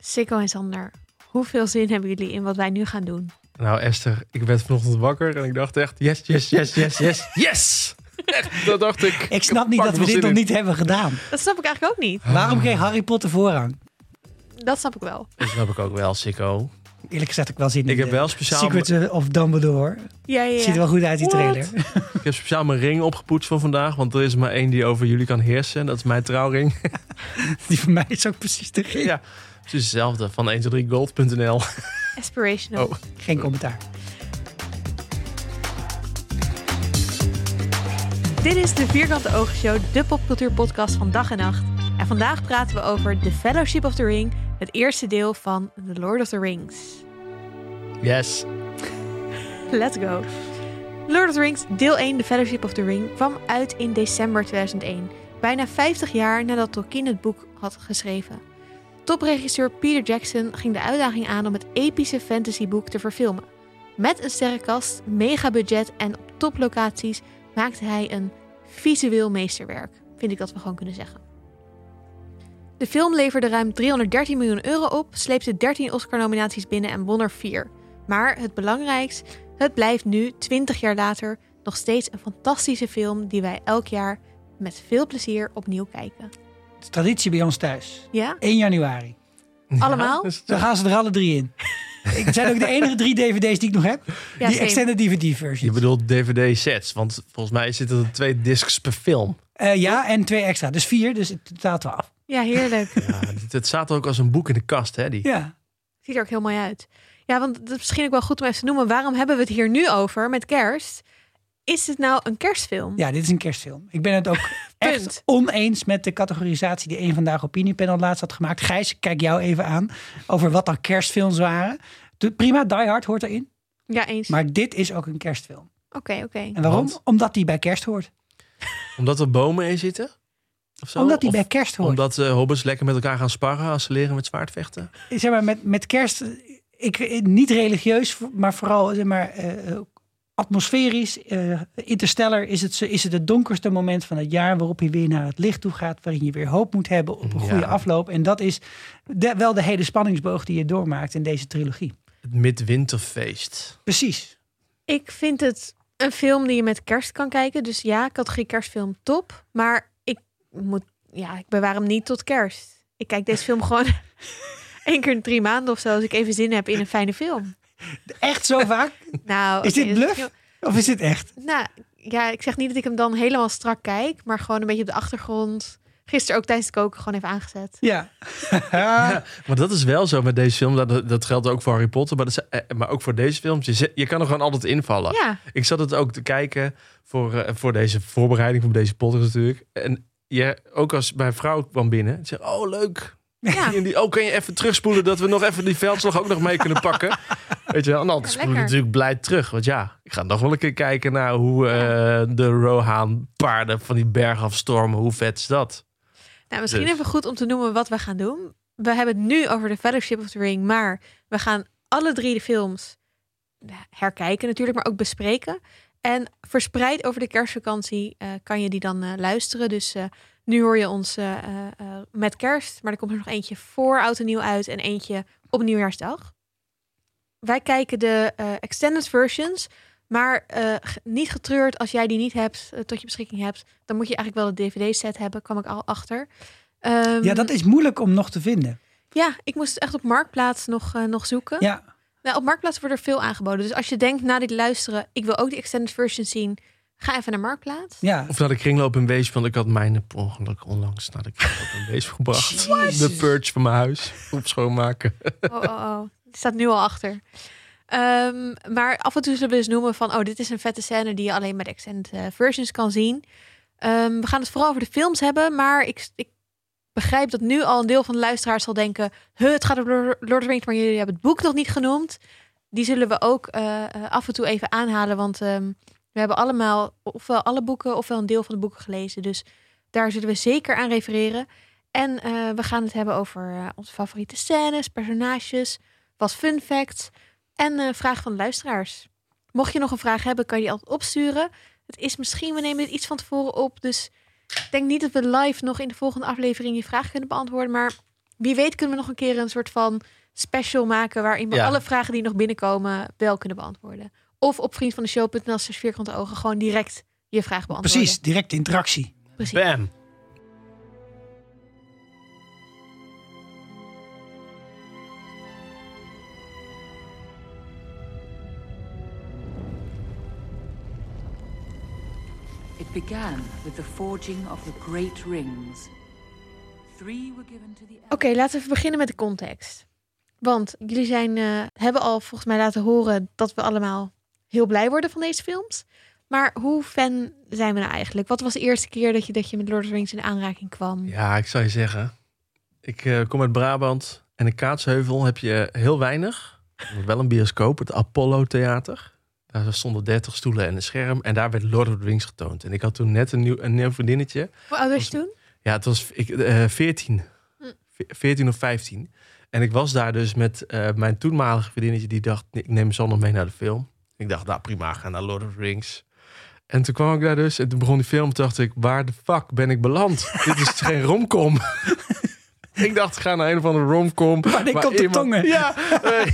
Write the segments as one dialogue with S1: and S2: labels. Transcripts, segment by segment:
S1: Sikko en Sander, hoeveel zin hebben jullie in wat wij nu gaan doen?
S2: Nou, Esther, ik werd vanochtend wakker en ik dacht echt, yes, yes, yes, yes, yes, yes! Echt, dat dacht ik.
S3: Ik snap niet dat we dit nog niet hebben gedaan.
S1: Dat snap ik eigenlijk ook niet.
S3: Waarom kreeg Harry Potter voorrang?
S1: Dat snap ik wel.
S2: Dat snap ik ook wel, Sikko.
S3: Eerlijk gezegd heb ik wel zin in
S2: Ik heb
S3: de
S2: wel speciaal,
S3: Secrets of Dumbledore.
S1: Ja, ja, ja.
S3: Ziet er wel goed uit, die
S1: What?
S3: trailer.
S2: ik heb speciaal mijn ring opgepoetst voor vandaag, want er is maar één die over jullie kan heersen. Dat is mijn trouwring.
S3: Die van mij is ook precies de ring.
S2: ja, het is hetzelfde van 123gold.nl.
S1: Aspirational.
S2: Oh.
S3: Geen commentaar.
S1: Dit is de Vierkante Oogshow, de popcultuurpodcast van dag en nacht. En vandaag praten we over The Fellowship of the Ring, het eerste deel van The Lord of the Rings.
S2: Yes.
S1: Let's go. Lord of the Rings, deel 1, The Fellowship of the Ring, kwam uit in december 2001. Bijna 50 jaar nadat Tolkien het boek had geschreven. Topregisseur Peter Jackson ging de uitdaging aan om het epische fantasyboek te verfilmen. Met een sterrenkast, megabudget en op toplocaties maakte hij een visueel meesterwerk. Vind ik dat we gewoon kunnen zeggen. De film leverde ruim 313 miljoen euro op, sleepte 13 Oscar-nominaties binnen en won er 4. Maar het belangrijkst, het blijft nu, 20 jaar later, nog steeds een fantastische film die wij elk jaar met veel plezier opnieuw kijken.
S3: Is traditie bij ons thuis.
S1: Ja?
S3: 1 januari.
S1: Allemaal?
S2: Ja,
S3: Dan gaan ze er alle drie in. Het zijn ook de enige drie dvd's die ik nog heb.
S1: Ja,
S3: die
S1: same.
S3: extended DVD-versie.
S2: je bedoelt DVD-sets, want volgens mij zitten er twee discs per film.
S3: ja, en twee extra. Dus vier, dus in totaal twaalf.
S1: Ja, heerlijk.
S2: Ja, het, het staat er ook als een boek in de kast, hè? Die.
S3: Ja.
S1: Ziet er ook heel mooi uit. Ja, want het is misschien ook wel goed om even te noemen. Waarom hebben we het hier nu over met kerst? Is het nou een kerstfilm?
S3: ja, dit is een kerstfilm. Ik ben het ook echt oneens met de categorisatie die een vandaag opiniepanel laatst had gemaakt. Gijs, ik kijk jou even aan over wat dan kerstfilms waren. De- Prima, Die Hard hoort erin.
S1: Ja, eens.
S3: Maar dit is ook een kerstfilm.
S1: Oké, oké.
S3: En waarom?
S2: Want?
S3: Omdat die bij kerst hoort.
S2: Omdat er bomen in zitten? Of zo?
S3: Omdat die
S2: Of
S3: bij kerst hoort.
S2: Omdat hobbits lekker met elkaar gaan sparren als ze leren met zwaardvechten?
S3: zeg maar, met, met kerst, ik, niet religieus, maar vooral zeg maar, eh, atmosferisch. eh interstellar is het, is het het donkerste moment van het jaar waarop je weer naar het licht toe gaat, waarin je weer hoop moet hebben op een
S2: Ja.
S3: goede afloop. En dat is de- wel de hele spanningsboog die je doormaakt in deze trilogie.
S2: Het midwinterfeest.
S3: Precies.
S1: Ik vind het een film die je met kerst kan kijken. Dus ja, categorie kerstfilm top. Maar ik moet, ja, ik bewaar hem niet tot kerst. Ik kijk deze film gewoon één keer in drie maanden of zo. Als ik even zin heb in een fijne film.
S3: Echt zo vaak?
S1: Nou,
S3: Is dit bluff? Of is dit echt?
S1: Nou, ja, ik zeg niet dat ik hem dan helemaal strak kijk. Maar gewoon een beetje op de achtergrond. Gisteren ook tijdens het koken gewoon even aangezet.
S3: Ja.
S2: Ja, maar dat is wel zo met deze film. Dat, dat geldt ook voor Harry Potter, maar, dat is, eh, maar ook voor deze films. Je, je kan er gewoon altijd invallen.
S1: Ja,
S2: Ik zat het ook te kijken voor, eh, voor deze voorbereiding, voor deze podcast natuurlijk. En je, ook als mijn vrouw kwam binnen, ze zei, oh leuk.
S1: ja.
S2: Die, oh, kan je even terugspoelen dat we nog even die veldslag ook nog mee kunnen pakken? Weet je wel? En
S1: Ja, lekker.
S2: natuurlijk blij terug. Want ja, ik ga nog wel een keer kijken naar hoe eh, de Rohan paarden van die berg afstormen. Hoe vet is dat?
S1: Nou, misschien
S2: Dus.
S1: even goed om te noemen wat we gaan doen. We hebben het nu over de Fellowship of the Ring, maar we gaan alle drie de films herkijken natuurlijk, maar ook bespreken. En verspreid over de kerstvakantie eh, kan je die dan eh, luisteren. Dus nu hoor je ons met kerst, maar er komt er nog eentje voor oud en nieuw uit en eentje op nieuwjaarsdag. Wij kijken de eh, extended versions, maar eh, niet getreurd als jij die niet hebt, eh, tot je beschikking hebt. Dan moet je eigenlijk wel de DVD-set hebben, kwam ik al achter. Ehm,
S3: ja, dat is moeilijk om nog te vinden.
S1: ja, ik moest echt op Marktplaats nog, eh, nog zoeken.
S3: Ja.
S1: Nou, op Marktplaats wordt er veel aangeboden. Dus als je denkt na dit luisteren, ik wil ook die extended version zien, ga even naar Marktplaats.
S3: Ja.
S2: Of naar de kringloop in Weesp, want ik had mijn ongeluk onlangs naar de kringloop in Weesp gebracht. De purge van mijn huis. Op schoonmaken.
S1: Oh, oh, oh. Staat nu al achter. Ehm, maar af en toe zullen we dus noemen van, oh, dit is een vette scène die je alleen de extended eh, versions kan zien. Ehm, we gaan het vooral over de films hebben, maar ik, ik begrijp dat nu al een deel van de luisteraars zal denken, huh, het gaat over Lord of the Rings, maar jullie hebben het boek nog niet genoemd. Die zullen we ook eh, eh, af en toe even aanhalen, want ehm, we hebben allemaal ofwel alle boeken ofwel een deel van de boeken gelezen. Dus daar zullen we zeker aan refereren. En we gaan het hebben over onze favoriete scènes, personages, wat fun facts en eh vragen van de luisteraars. Mocht je nog een vraag hebben, kan je die altijd opsturen. Het is misschien, we nemen dit iets van tevoren op, dus ik denk niet dat we live nog in de volgende aflevering je vraag kunnen beantwoorden, maar wie weet kunnen we nog een keer een soort van special maken... waarin we
S2: Ja.
S1: alle vragen die nog binnenkomen wel kunnen beantwoorden. Of op vriend van de show.nl slash vierkante ogen gewoon direct je vraag beantwoorden.
S3: Precies, direct interactie.
S1: Precies.
S2: Bam.
S4: It began with the forging of the great rings. Three were given to the
S1: Oké, laten we even beginnen met de context. Want jullie zijn, eh, hebben al volgens mij laten horen dat we allemaal heel blij worden van deze films. Maar hoe fan zijn we nou eigenlijk? Wat was de eerste keer dat je, dat je met Lord of the Rings in aanraking kwam?
S2: Ja, ik zou je zeggen. Ik eh, kom uit Brabant en in Kaatsheuvel heb je heel weinig. Wel een bioscoop, het Apollo Theater. Daar stonden 30 stoelen en een scherm. En daar werd Lord of the Rings getoond. En ik had toen net een nieuw, een nieuw vriendinnetje.
S1: Hoe oud was je toen?
S2: Ja, het was ik, eh 14.
S1: Hm.
S2: Ve- 14 of 15. En ik was daar dus met eh, mijn toenmalige vriendinnetje. Die dacht, ik neem Sander mee naar de film. Ik dacht, nou prima, ga naar Lord of the Rings. En toen kwam ik daar dus. En toen begon die film. Toen dacht ik, waar de fuck ben ik beland? Dit is geen romcom. ik dacht, ga naar een of andere romcom.
S3: Maar ik op de
S2: iemand-
S3: tongen.
S2: Ja. eh,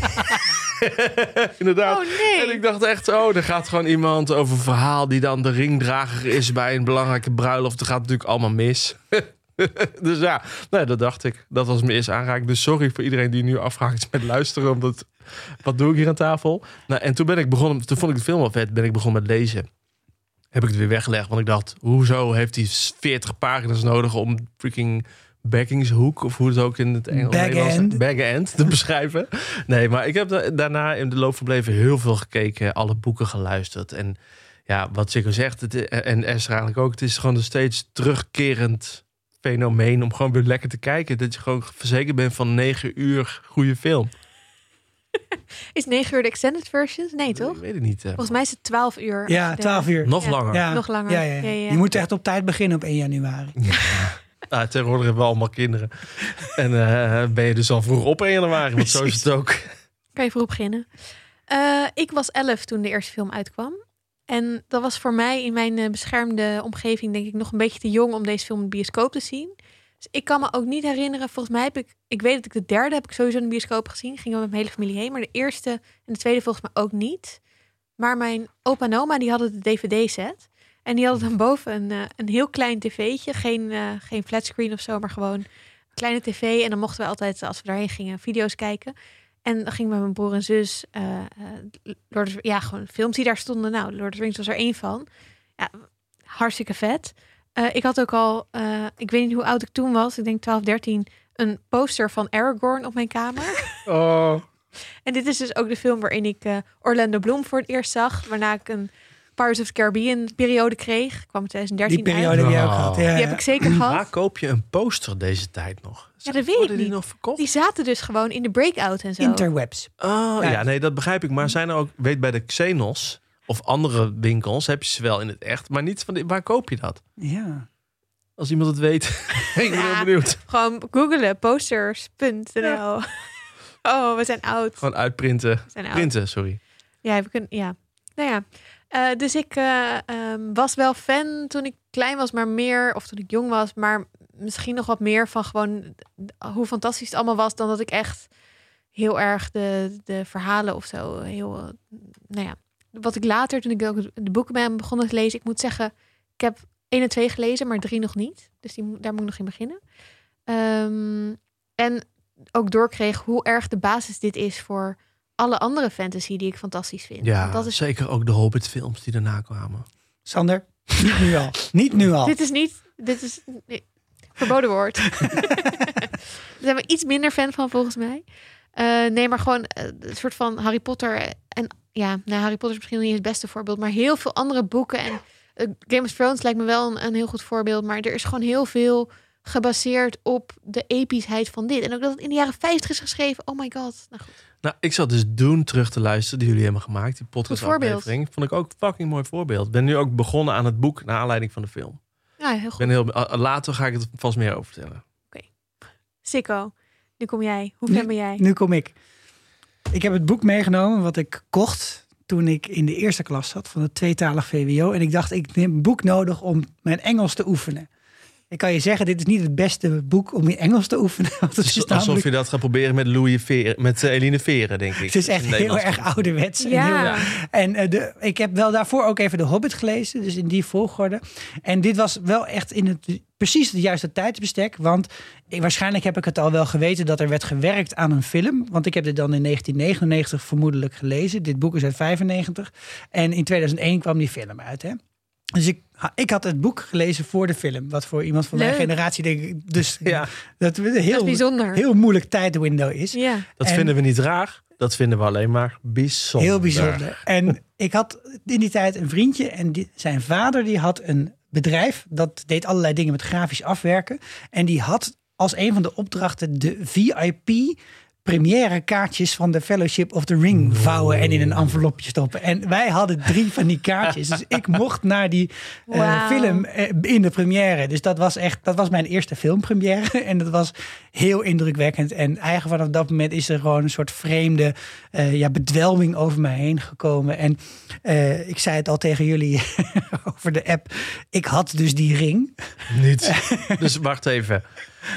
S2: Inderdaad.
S1: Oh nee.
S2: En ik dacht echt, oh, er gaat gewoon iemand over een verhaal die dan de ringdrager is bij een belangrijke bruiloft. Dat gaat natuurlijk allemaal mis. dus ja, nee, dat dacht ik. Dat was mijn eerste aanraking. Dus sorry voor iedereen die nu afgehaakt is met luisteren. Omdat, wat doe ik hier aan tafel? Nou, en toen ben ik begonnen, toen vond ik de film al vet, ben ik begonnen met lezen. Heb ik het weer weggelegd, want ik dacht, hoezo heeft hij 40 pagina's nodig om freaking Baggingshoek, of hoe het ook in het Engels
S3: Bag
S2: Nederlands-
S3: End.
S2: Bag End te beschrijven. Nee, maar ik heb da- daarna in de loop van leven heel veel gekeken, alle boeken geluisterd. En ja, wat Zico zegt, het, en Esther eigenlijk ook, het is gewoon een steeds terugkerend fenomeen om gewoon weer lekker te kijken. Dat je gewoon verzekerd bent van 9 uur goede film.
S1: Is 9 uur de extended versions? Nee, toch?
S2: Ik weet het niet. eh.
S1: Volgens mij is het 12 uur.
S3: Ja,
S1: De-
S3: 12 uur.
S2: Nog
S1: Ja.
S2: langer.
S3: Ja.
S1: Nog langer.
S3: Ja, ja, ja.
S1: Ja, ja.
S3: Je moet echt op tijd beginnen op 1 januari.
S2: Nou, tegenwoordig hebben we allemaal kinderen. En eh, ben je dus al vroeg op 1 januari, want zo is het ook.
S1: Kan je vroeg beginnen. Eh, ik was 11 toen de eerste film uitkwam. En dat was voor mij in mijn eh, beschermde omgeving, denk ik, nog een beetje te jong om deze film in de bioscoop te zien. Dus ik kan me ook niet herinneren. Volgens mij heb ik, ik weet dat ik de derde heb ik sowieso in de bioscoop gezien. Ging wel met mijn hele familie heen. Maar de eerste en de tweede volgens mij ook niet. Maar mijn opa en oma, die hadden de DVD-set. En die hadden dan boven een, eh, een heel klein tv'tje. Geen, eh, geen flatscreen of zo, maar gewoon een kleine tv. En dan mochten we altijd, als we daarheen gingen, video's kijken. En dan ging met mijn broer en zus, eh, Lord of, ja, gewoon films die daar stonden. Nou, Lord of the Rings was er één van. Ja, hartstikke vet. Ik had ook al, ik weet niet hoe oud ik toen was, ik denk 12, 13, een poster van Aragorn op mijn kamer.
S2: Oh.
S1: en dit is dus ook de film waarin ik Orlando Bloom voor het eerst zag. Waarna ik een Pirates of the Caribbean periode kreeg. Ik kwam in 2013
S3: Die periode
S1: uit.
S3: je ook gehad. Ja,
S1: Die heb ik zeker gehad.
S2: Waar koop je een poster deze tijd nog?
S1: Ja, dat weet ik
S2: Worden die
S1: niet.
S2: nog verkocht?
S1: Die zaten dus gewoon in de breakout en zo.
S3: Interwebs.
S2: Oh
S3: Ja.
S2: ja, nee, dat begrijp ik. Maar zijn er ook, weet bij de Xenos of andere winkels, heb je ze wel in het echt, maar niet van de, waar koop je dat?
S3: Ja.
S2: Als iemand het weet, ik ben
S1: Ja.
S2: heel benieuwd.
S1: Gewoon googelen, posters.nl. Oh, we zijn oud.
S2: Gewoon uitprinten.
S1: We zijn oud.
S2: Printen, sorry.
S1: Ja, we kunnen, ja. Nou ja. Eh, dus ik eh, ehm, was wel fan toen ik klein was, maar meer, of toen ik jong was, maar misschien nog wat meer van gewoon hoe fantastisch het allemaal was, dan dat ik echt heel erg de, de verhalen of zo heel, eh, nou ja. Wat ik later, toen ik ook de boeken ben begonnen te lezen, ik moet zeggen, ik heb 1 en 2 gelezen, maar 3 nog niet. Dus die, daar moet ik nog in beginnen. Ehm, en ook doorkreeg hoe erg de basis dit is voor alle andere fantasy die ik fantastisch vind.
S2: Ja,
S1: dat is,
S2: zeker ook de Hobbit films die daarna kwamen.
S3: Sander, niet nu al. Niet nu al.
S1: dit is niet, dit is nee, verboden woord. Daar zijn we iets minder fan van volgens mij. Eh, nee, maar gewoon eh, een soort van Harry Potter en ja, nou, Harry Potter is misschien niet het beste voorbeeld, maar heel veel andere boeken en eh, Game of Thrones lijkt me wel een, een heel goed voorbeeld, maar er is gewoon heel veel gebaseerd op de epischheid van dit. En ook dat het in de jaren 50 is geschreven. Oh my god. Nou goed.
S2: Nou, ik zat dus Doen terug te luisteren, die jullie hebben gemaakt. Die podcast
S1: Goed voorbeeld.
S2: aflevering. Vond ik ook een fucking mooi voorbeeld. Ben nu ook begonnen aan het boek naar aanleiding van de film.
S1: Ja, heel goed.
S2: ben heel, ah, later ga ik het vast meer over vertellen.
S1: Sikko, nu kom jij. Hoe fan ben jij?
S3: Nu kom ik. Ik heb het boek meegenomen wat ik kocht toen ik in de eerste klas zat van het tweetalig VWO. En ik dacht, ik neem een boek nodig om mijn Engels te oefenen. Ik kan je zeggen, dit is niet het beste boek om in Engels te oefenen. Want het is,
S2: alsof
S3: namelijk,
S2: je dat gaat proberen met Louis Veer, met eh, Eline Veren, denk ik.
S3: het is echt heel erg ouderwets. en
S1: Ja.
S3: heel- En eh, de, ik heb wel daarvoor ook even de Hobbit gelezen, dus in die volgorde. En dit was wel echt in het precies het juiste tijdsbestek. Want ik, waarschijnlijk heb ik het al wel geweten dat er werd gewerkt aan een film. Want ik heb dit dan in 1999 vermoedelijk gelezen. Dit boek is uit 95. En in 2001 kwam die film uit. Hè? Dus ik, ik had het boek gelezen voor de film. Wat voor iemand van mijn generatie denk ik dus
S2: Ja.
S3: dat het een
S1: Dat
S3: heel,
S1: bijzonder.
S3: heel moeilijk tijdwindow is.
S1: Ja.
S2: Dat
S3: En-
S2: vinden we niet raar. Dat vinden we alleen maar bijzonder.
S3: Heel bijzonder. En ik had in die tijd een vriendje en die, zijn vader die had een bedrijf dat deed allerlei dingen met grafisch afwerken. En die had als een van de opdrachten de VIP première kaartjes van de Fellowship of the Ring vouwen en in een envelopje stoppen. En wij hadden drie van die kaartjes. Dus ik mocht naar die eh, film eh, in de première. Dus dat was echt, dat was mijn eerste filmpremière. En dat was heel indrukwekkend. En eigenlijk vanaf dat moment is er gewoon een soort vreemde eh, ja, bedwelming over mij heen gekomen. En eh, ik zei het al tegen jullie over de app. Ik had dus die ring.
S2: Niet. Dus wacht even.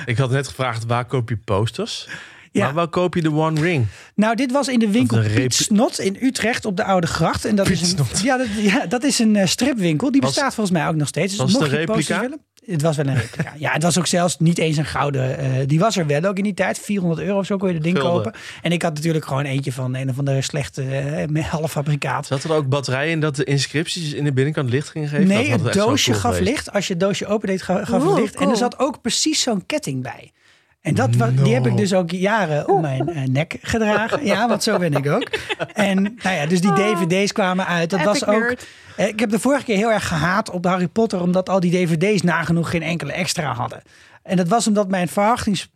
S2: Ik had net gevraagd, waar koop je posters?
S3: Ja.
S2: Maar waar koop je de One Ring?
S3: Nou, dit was in de winkel Piet Snot in Utrecht op de Oude Gracht. En dat
S2: Piet
S3: is een, ja, dat, ja, dat is een eh, stripwinkel. Die
S2: Was-
S3: bestaat volgens mij ook nog steeds. Dus
S2: was
S3: mocht posters
S2: replica?
S3: willen- Het was wel een replica. ja, het was ook zelfs niet eens een gouden. eh, die was er wel ook in die tijd. 400 euro of zo kon je dat ding
S2: Gulden.
S3: kopen. En ik had natuurlijk gewoon eentje van een of andere slechte eh, met halffabrikaat.
S2: Zat er ook batterijen in dat de inscripties in de binnenkant licht gingen geven?
S3: Nee, het doosje gaf
S2: geweest.
S3: licht. Als je het doosje opendeed, ga- gaf het
S1: Oeh,
S3: licht. En er zat ook precies zo'n ketting bij. En dat, die heb ik dus ook jaren om mijn eh, nek gedragen. Ja, want zo ben ik ook. En nou ja, dus die dvd's kwamen uit. Dat was ook.
S1: nerd.
S3: Eh, Ik heb de vorige keer heel erg gehaat op Harry Potter, omdat al die dvd's nagenoeg geen enkele extra hadden. En dat was omdat mijn verwachtings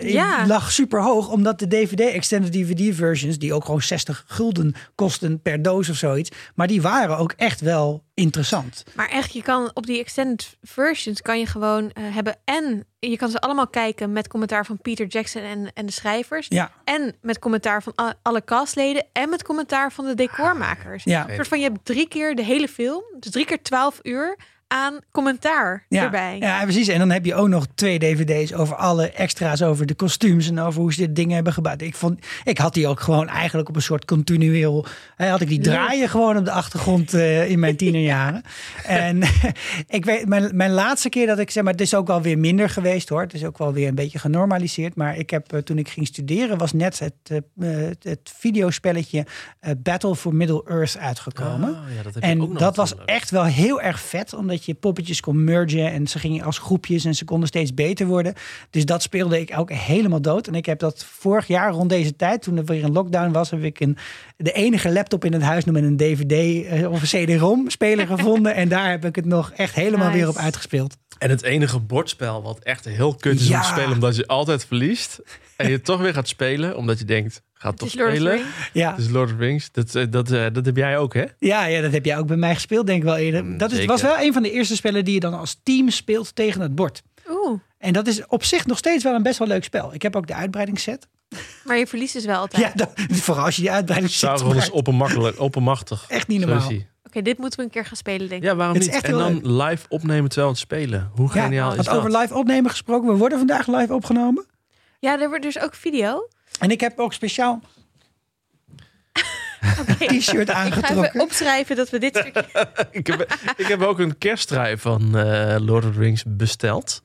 S1: Ja.
S3: lag super hoog, omdat de DVD, extended DVD versions, die ook gewoon 60 gulden kosten per doos of zoiets, maar die waren ook echt wel interessant.
S1: Maar echt, je kan op die extended versions kan je gewoon eh, hebben en je kan ze allemaal kijken met commentaar van Peter Jackson en, en de schrijvers.
S3: Ja,
S1: En met commentaar van alle castleden en met commentaar van de decormakers.
S3: ja.
S1: Een soort van je hebt drie keer de hele film, dus drie keer twaalf uur aan commentaar
S3: Ja,
S1: erbij.
S3: ja, precies. En dan heb je ook nog twee dvd's over alle extra's, over de kostuums en over hoe ze dit dingen hebben gebouwd. Ik, vond, ik had die ook gewoon eigenlijk op een soort continueel, hè, had ik die draaien gewoon op de achtergrond eh, in mijn tienerjaren. en ik weet, mijn, mijn laatste keer dat ik zeg maar, het is ook wel weer minder geweest hoor. Het is ook wel weer een beetje genormaliseerd. Maar ik heb, eh, toen ik ging studeren, was net het, eh, het, het videospelletje Battle for Middle Earth uitgekomen.
S2: Ah, ja, dat heb ik ook
S3: En
S2: nog
S3: dat was echt wel heel erg vet, omdat je poppetjes kon mergen en ze gingen als groepjes en ze konden steeds beter worden. Dus dat speelde ik ook helemaal dood. En ik heb dat vorig jaar rond deze tijd, toen er weer een lockdown was, heb ik een, de enige laptop in het huis nog met een DVD eh, of een CD-ROM speler gevonden. En daar heb ik het nog echt helemaal
S1: Nice.
S3: weer op uitgespeeld.
S2: En het enige bordspel wat echt heel kut is om te spelen, omdat je altijd verliest. En je toch weer gaat spelen, omdat je denkt, ga
S1: Het
S2: toch
S1: is Lord of the
S2: spelen.
S1: Rings.
S3: Ja.
S2: Het is Lord of the Rings. Dat, eh, dat, eh, dat heb jij ook, hè?
S3: Ja, ja, dat heb jij ook bij mij gespeeld, denk ik wel eerder. Dat is, was wel een van de eerste spellen die je dan als team speelt tegen het bord.
S1: Oeh,
S3: En dat is op zich nog steeds wel een best wel leuk spel. Ik heb ook de uitbreidingsset.
S1: maar je verliest dus wel altijd.
S3: Ja, dat, vooral als je die uitbreidingsset
S2: Sauron is oppermakkelijk, oppermachtig.
S3: Echt niet normaal.
S2: is.
S1: Oké, dit moeten we een keer gaan spelen, denk ik.
S2: Ja, waarom
S3: is
S2: niet?
S3: echt
S2: En dan live opnemen terwijl we het spelen. Hoe
S3: Ja,
S2: geniaal is
S3: want
S2: dat?
S3: over live opnemen gesproken. We worden vandaag live opgenomen.
S1: Ja, er wordt dus ook video.
S3: En ik heb ook speciaal
S1: Oké.
S3: een t-shirt
S1: Ik ga even
S3: aangetrokken.
S1: opschrijven dat we dit stukje...
S2: ik, heb, ik heb ook een kersttrui van eh, Lord of the Rings besteld.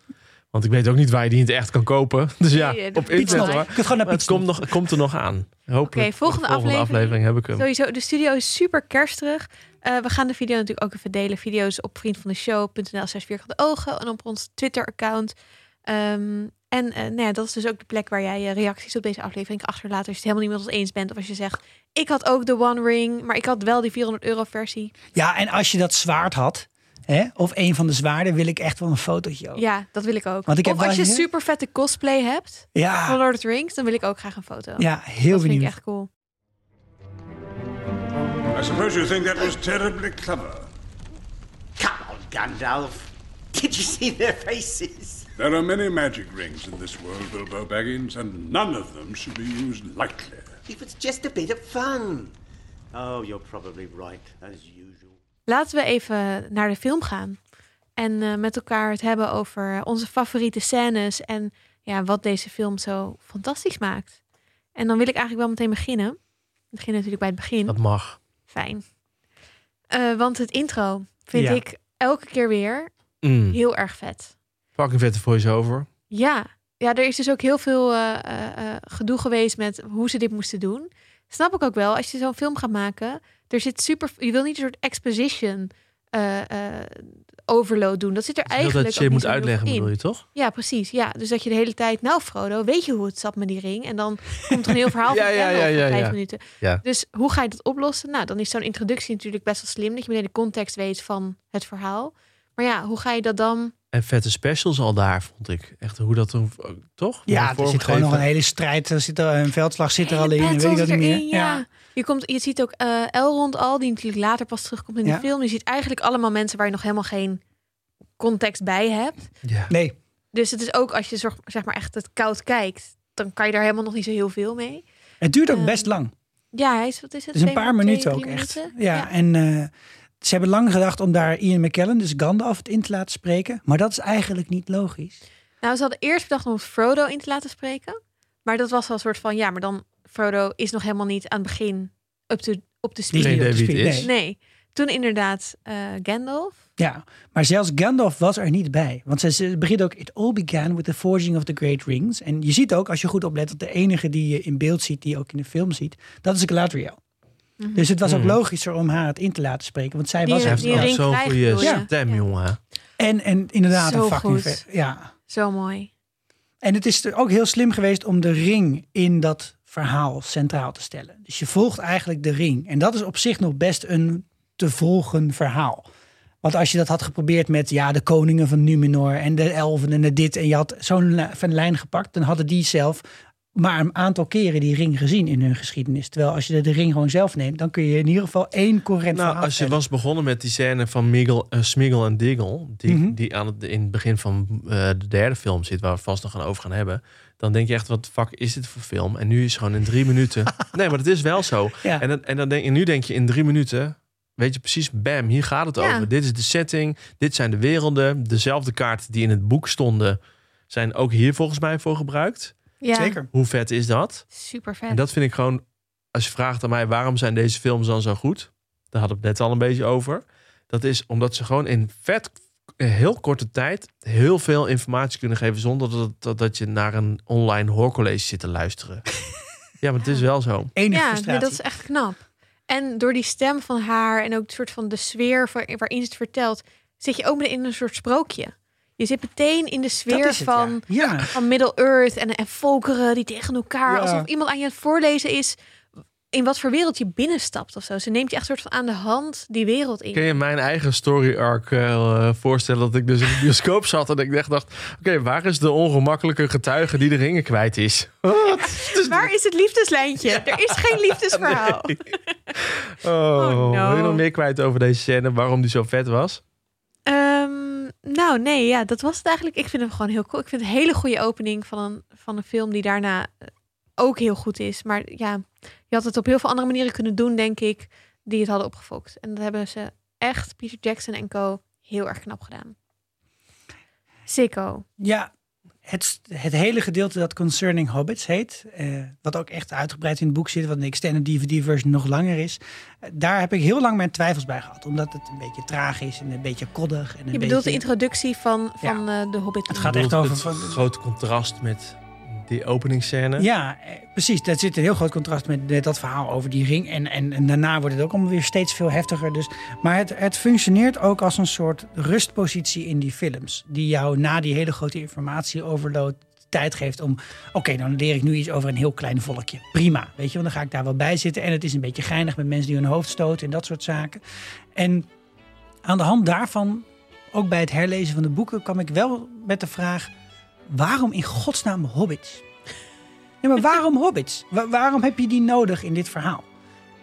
S2: Want ik weet ook niet waar je die in het echt kan kopen. Dus ja,
S1: Nee,
S2: op internet
S3: kunt gewoon naar
S2: Maar het komt, nog, komt er nog aan. Hopelijk.
S1: Oké, volgende
S2: volgende
S1: aflevering.
S2: aflevering heb ik hem.
S1: Sowieso, de studio is super kerstig. Eh, we gaan de video natuurlijk ook even delen. Video's op vriendvandeshow.nl slash vierkante ogen. En op ons Twitter-account. Ehm, en eh, nou ja, dat is dus ook de plek waar jij je reacties op deze aflevering achterlaat. Als je het helemaal niet met ons eens bent. Of als je zegt, ik had ook de One Ring. Maar ik had wel die 400 euro versie.
S3: Ja, en als je dat zwaard had, hè, of een van de zwaarden, wil ik echt wel een fotootje over.
S1: Ja, dat wil ik ook.
S3: Want ik heb
S1: of als je
S3: hier-
S1: super vette cosplay hebt van Lord of the Rings. Dan wil ik ook graag een foto.
S3: ja heel
S1: dat vind ik echt cool.
S5: I suppose you think that was terribly clever.
S6: Come on, Gandalf. Did you see their faces?
S5: There are many magic rings in this world, Bilbo Baggins, and none of them should be used lightly.
S6: It was just a bit of fun. Oh, you're probably right, as usual.
S1: Laten we even naar de film gaan. En eh, met elkaar het hebben over onze favoriete scènes. En ja, wat deze film zo fantastisch maakt. En dan wil ik eigenlijk wel meteen beginnen. We beginnen natuurlijk bij het begin.
S2: Dat mag.
S1: Fijn. Eh, want het intro vind
S3: Ja.
S1: ik elke keer weer
S2: Mm.
S1: heel erg vet.
S2: Fucking vette voice-over.
S1: Ja. ja, er is dus ook heel veel eh, eh, eh, gedoe geweest met hoe ze dit moesten doen. Snap ik ook wel. Als je zo'n film gaat maken, er zit super. Je wil niet een soort exposition overload doen. Dat zit er
S2: Heel
S1: eigenlijk.
S2: dat je moet uitleggen, bedoel je toch?
S1: Ja, precies. Ja, dus dat je de hele tijd, nou Frodo, weet je hoe het zat met die ring? En dan komt er een heel verhaal
S2: Ja,
S1: van
S2: ja, ja, ja,
S1: vijf
S2: ja.
S1: minuten.
S2: Ja.
S1: Dus hoe ga je dat oplossen? Nou, dan is zo'n introductie natuurlijk best wel slim, dat je meteen de context weet van het verhaal. Maar ja, hoe ga je dat dan?
S2: En vette specials al daar, vond ik. Echt hoe dat toen, toch?
S3: Ja, er zit gewoon nog een hele strijd. Er zit er een veldslag zit er al in. Weet ik dat niet meer.
S1: erin, ja. Je, komt, je ziet ook eh Elrond al, die natuurlijk later pas terugkomt in
S3: Ja.
S1: de film. Je ziet eigenlijk allemaal mensen waar je nog helemaal geen context bij hebt.
S2: Ja.
S3: Nee,
S1: Dus het is ook als je zorg- zeg maar echt het koud kijkt, dan kan je daar helemaal nog niet zo heel veel mee.
S3: het duurt ook
S1: Ehm,
S3: best lang.
S1: Ja, hij is, wat is het?
S3: Dus een paar minuten ook echt. Ja, en eh, ze hebben lang gedacht om daar Ian McKellen, dus Gandalf, het in te laten spreken. Maar dat is eigenlijk niet logisch.
S1: Nou, ze hadden eerst bedacht om Frodo in te laten spreken. Maar dat was wel een soort van, ja, maar dan Frodo is nog helemaal niet aan het begin up to, op de speed.
S2: het
S3: speed,
S2: is.
S3: nee.
S1: Nee, toen inderdaad eh, Gandalf.
S3: Ja, maar zelfs Gandalf was er niet bij. Want ze, ze begint ook, it all began with the forging of the great rings. En je ziet ook, als je goed oplet, dat de enige die je in beeld ziet, die je ook in de film ziet, dat is Galadriel.
S1: Mhm.
S3: Dus het was ook
S2: Mhm.
S3: logischer om haar het in te laten spreken, want zij
S1: Die-
S3: was
S2: Hij heeft zo'n goede stem,
S1: Ja.
S2: jongen.
S3: En, en inderdaad
S1: Zo
S3: een fucking vet- Ja.
S1: Zo mooi.
S3: En het is ook heel slim geweest om de ring in dat verhaal centraal te stellen. Dus je volgt eigenlijk de ring. En dat is op zich nog best een te volgen verhaal. Want als je dat had geprobeerd met ja, de koningen van Numenor en de elfen en de dit en je had zo'n lijn gepakt, dan hadden die zelf maar een aantal keren die ring gezien in hun geschiedenis. Terwijl als je de ring gewoon zelf neemt, dan kun je in ieder geval één coherent
S2: Nou,
S3: verhaal
S2: als je was begonnen met die scène van Miggle, eh, Smeagol en Diggle, die,
S3: Mhm.
S2: die aan het, in het begin van eh, de derde film zit, waar we vast nog gaan over gaan hebben, dan denk je echt, wat de fuck is dit voor film? En nu is het gewoon in drie minuten. Nee, maar het is wel zo.
S3: Ja.
S2: En, dan, en, dan denk, en nu denk je in drie minuten, weet je precies, bam, hier gaat het
S1: Ja.
S2: over. Dit is de setting, dit zijn de werelden. Dezelfde kaarten die in het boek stonden, zijn ook hier volgens mij voor gebruikt.
S1: Ja,
S3: Zeker.
S2: Hoe vet is dat?
S1: super vet.
S2: En dat vind ik gewoon, als je vraagt aan mij waarom zijn deze films dan zo goed, daar hadden we het net al een beetje over. Dat is omdat ze gewoon in vet, heel korte tijd heel veel informatie kunnen geven zonder dat, dat, dat je naar een online hoorcollege zit te luisteren. ja, maar het is wel zo.
S3: Enige
S1: ja, nee, dat is echt knap. En door die stem van haar en ook het soort van de sfeer waar- waarin ze het vertelt, zit je ook in een soort sprookje. Je zit meteen in de sfeer
S3: het,
S1: van,
S3: ja. Ja.
S1: van Middle-earth en, en volkeren die tegen elkaar,
S3: Ja.
S1: alsof iemand aan je het voorlezen is in wat voor wereld je binnenstapt of zo. Ze neemt je echt soort van aan de hand die wereld in.
S2: Kun je mijn eigen story arc eh, voorstellen dat ik dus in de bioscoop zat en ik echt dacht, oké, waar is de ongemakkelijke getuige die de ringen kwijt is?
S1: Waar is het liefdeslijntje? Er is geen liefdesverhaal.
S2: Oh,
S1: no.
S2: wil je nog meer kwijt over deze scène, waarom die zo vet was?
S1: Ehm, nou, nee, ja, dat was het eigenlijk. Ik vind hem gewoon heel cool. Ik vind het een hele goede opening van een, van een film die daarna eh, ook heel goed is. Maar ja, je had het op heel veel andere manieren kunnen doen, denk ik, die het hadden opgefokt. En dat hebben ze echt, Peter Jackson en co, heel erg knap gedaan. Sicko.
S3: Ja, het, het hele gedeelte dat Concerning Hobbits heet, eh, wat ook echt uitgebreid in het boek zit, wat een extended DVD-versie nog langer is, eh, daar heb ik heel lang mijn twijfels bij gehad. Omdat het een beetje traag is en een beetje koddig. En een
S1: Je bedoelt de introductie van, van eh, de Hobbit.
S3: Het gaat echt over
S2: het
S3: van-
S2: grote contrast met die openingsscène.
S3: Ja, eh, precies. Dat zit een heel groot contrast met, met dat verhaal over die ring. En, en, en daarna wordt het ook allemaal weer steeds veel heftiger. Dus, maar het, het functioneert ook als een soort rustpositie in die films. Die jou na die hele grote informatieoverload tijd geeft om... Oké, dan leer ik nu iets over een heel klein volkje. Prima, weet je, want dan ga ik daar wel bij zitten. En het is een beetje geinig met mensen die hun hoofd stoten en dat soort zaken. En aan de hand daarvan, ook bij het herlezen van de boeken... kwam ik wel met de vraag... Waarom in godsnaam hobbits? Ja, maar waarom hobbits? Wa- waarom heb je die nodig in dit verhaal?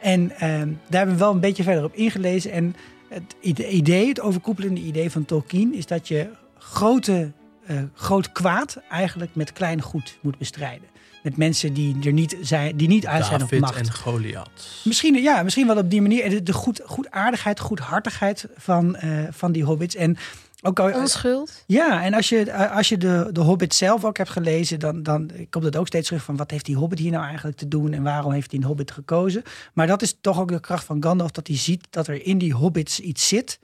S3: En ehm, daar hebben we wel een beetje verder op ingelezen. En het ide- idee, het overkoepelende idee van Tolkien... is dat je grote, eh, groot kwaad eigenlijk met klein goed moet bestrijden. Met mensen die er niet, zijn, die niet uit zijn op
S2: David
S3: macht.
S2: en Goliath.
S3: Misschien, ja, misschien wel op die manier. De, de goed, goedaardigheid, goedhartigheid van, eh, van die hobbits. En Ook al,
S1: Onschuld.
S3: Ja, en als je, als je de, de Hobbit zelf ook hebt gelezen, dan, dan komt het ook steeds terug van wat heeft die Hobbit hier nou eigenlijk te doen en waarom heeft hij een Hobbit gekozen. Maar dat is toch ook de kracht van Gandalf, dat hij ziet dat er in die Hobbits iets zit.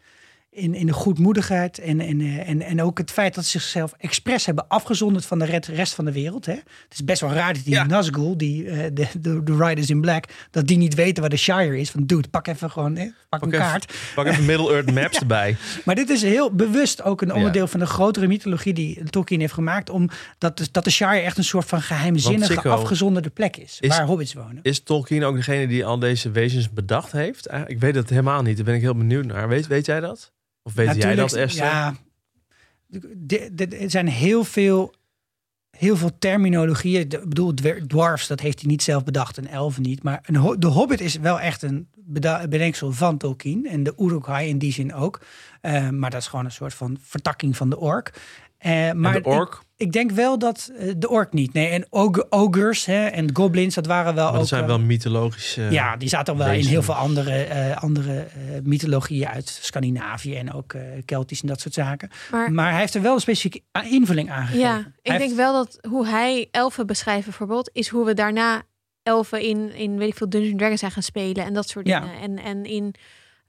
S3: In, in de goedmoedigheid en, en, eh, en, en ook het feit dat ze zichzelf expres hebben afgezonderd van de rest van de wereld. Hè? Het is best wel raar dat die
S2: Ja.
S3: Nazgul, die, eh, de, de, de Riders in Black, dat die niet weten waar de Shire is. Van dude, pak even gewoon, hè, pak,
S2: Pak
S3: een
S2: even-
S3: kaart.
S2: Pak even Middle-earth Maps erbij.
S3: Maar dit is heel bewust ook een
S2: Ja.
S3: onderdeel van de grotere mythologie die Tolkien heeft gemaakt. Om dat, de- dat de Shire echt een soort van geheimzinnige, afgezonderde plek is.
S2: Is-
S3: waar hobbits wonen.
S2: Is Tolkien ook degene die al deze wezens bedacht heeft? Eh, Ik weet het helemaal niet. Daar ben ik heel benieuwd naar. Weet, weet jij dat? Of weet jij dat, Esther?
S3: Ja, er zijn heel veel, heel veel terminologieën. Ik bedoel, dwarfs, dat heeft hij niet zelf bedacht. En elfen niet. Maar een, de Hobbit is wel echt een bedenksel van Tolkien. En de Uruk-hai in die zin ook. Eh, maar dat is gewoon een soort van vertakking van de ork. Eh, maar
S2: de ork?
S3: Ik, denk wel dat eh, de ork niet. Nee, en og- ogres hè, en goblins, dat waren wel
S2: Maar
S3: ook...
S2: dat zijn
S3: eh,
S2: wel mythologische...
S3: ja, die zaten wel in heel veel andere, eh, andere eh, mythologieën uit Scandinavië en ook eh, Keltisch en dat soort zaken.
S1: Maar,
S3: Maar hij heeft er wel een specifieke invulling aan gegeven.
S1: ja,
S3: Hij
S1: ik denk
S3: heeft-
S1: wel dat hoe hij elfen beschrijft bijvoorbeeld, is hoe we daarna elfen in, in weet ik veel, Dungeons Dragons zijn gaan spelen en dat soort
S3: Ja.
S1: dingen. En, en in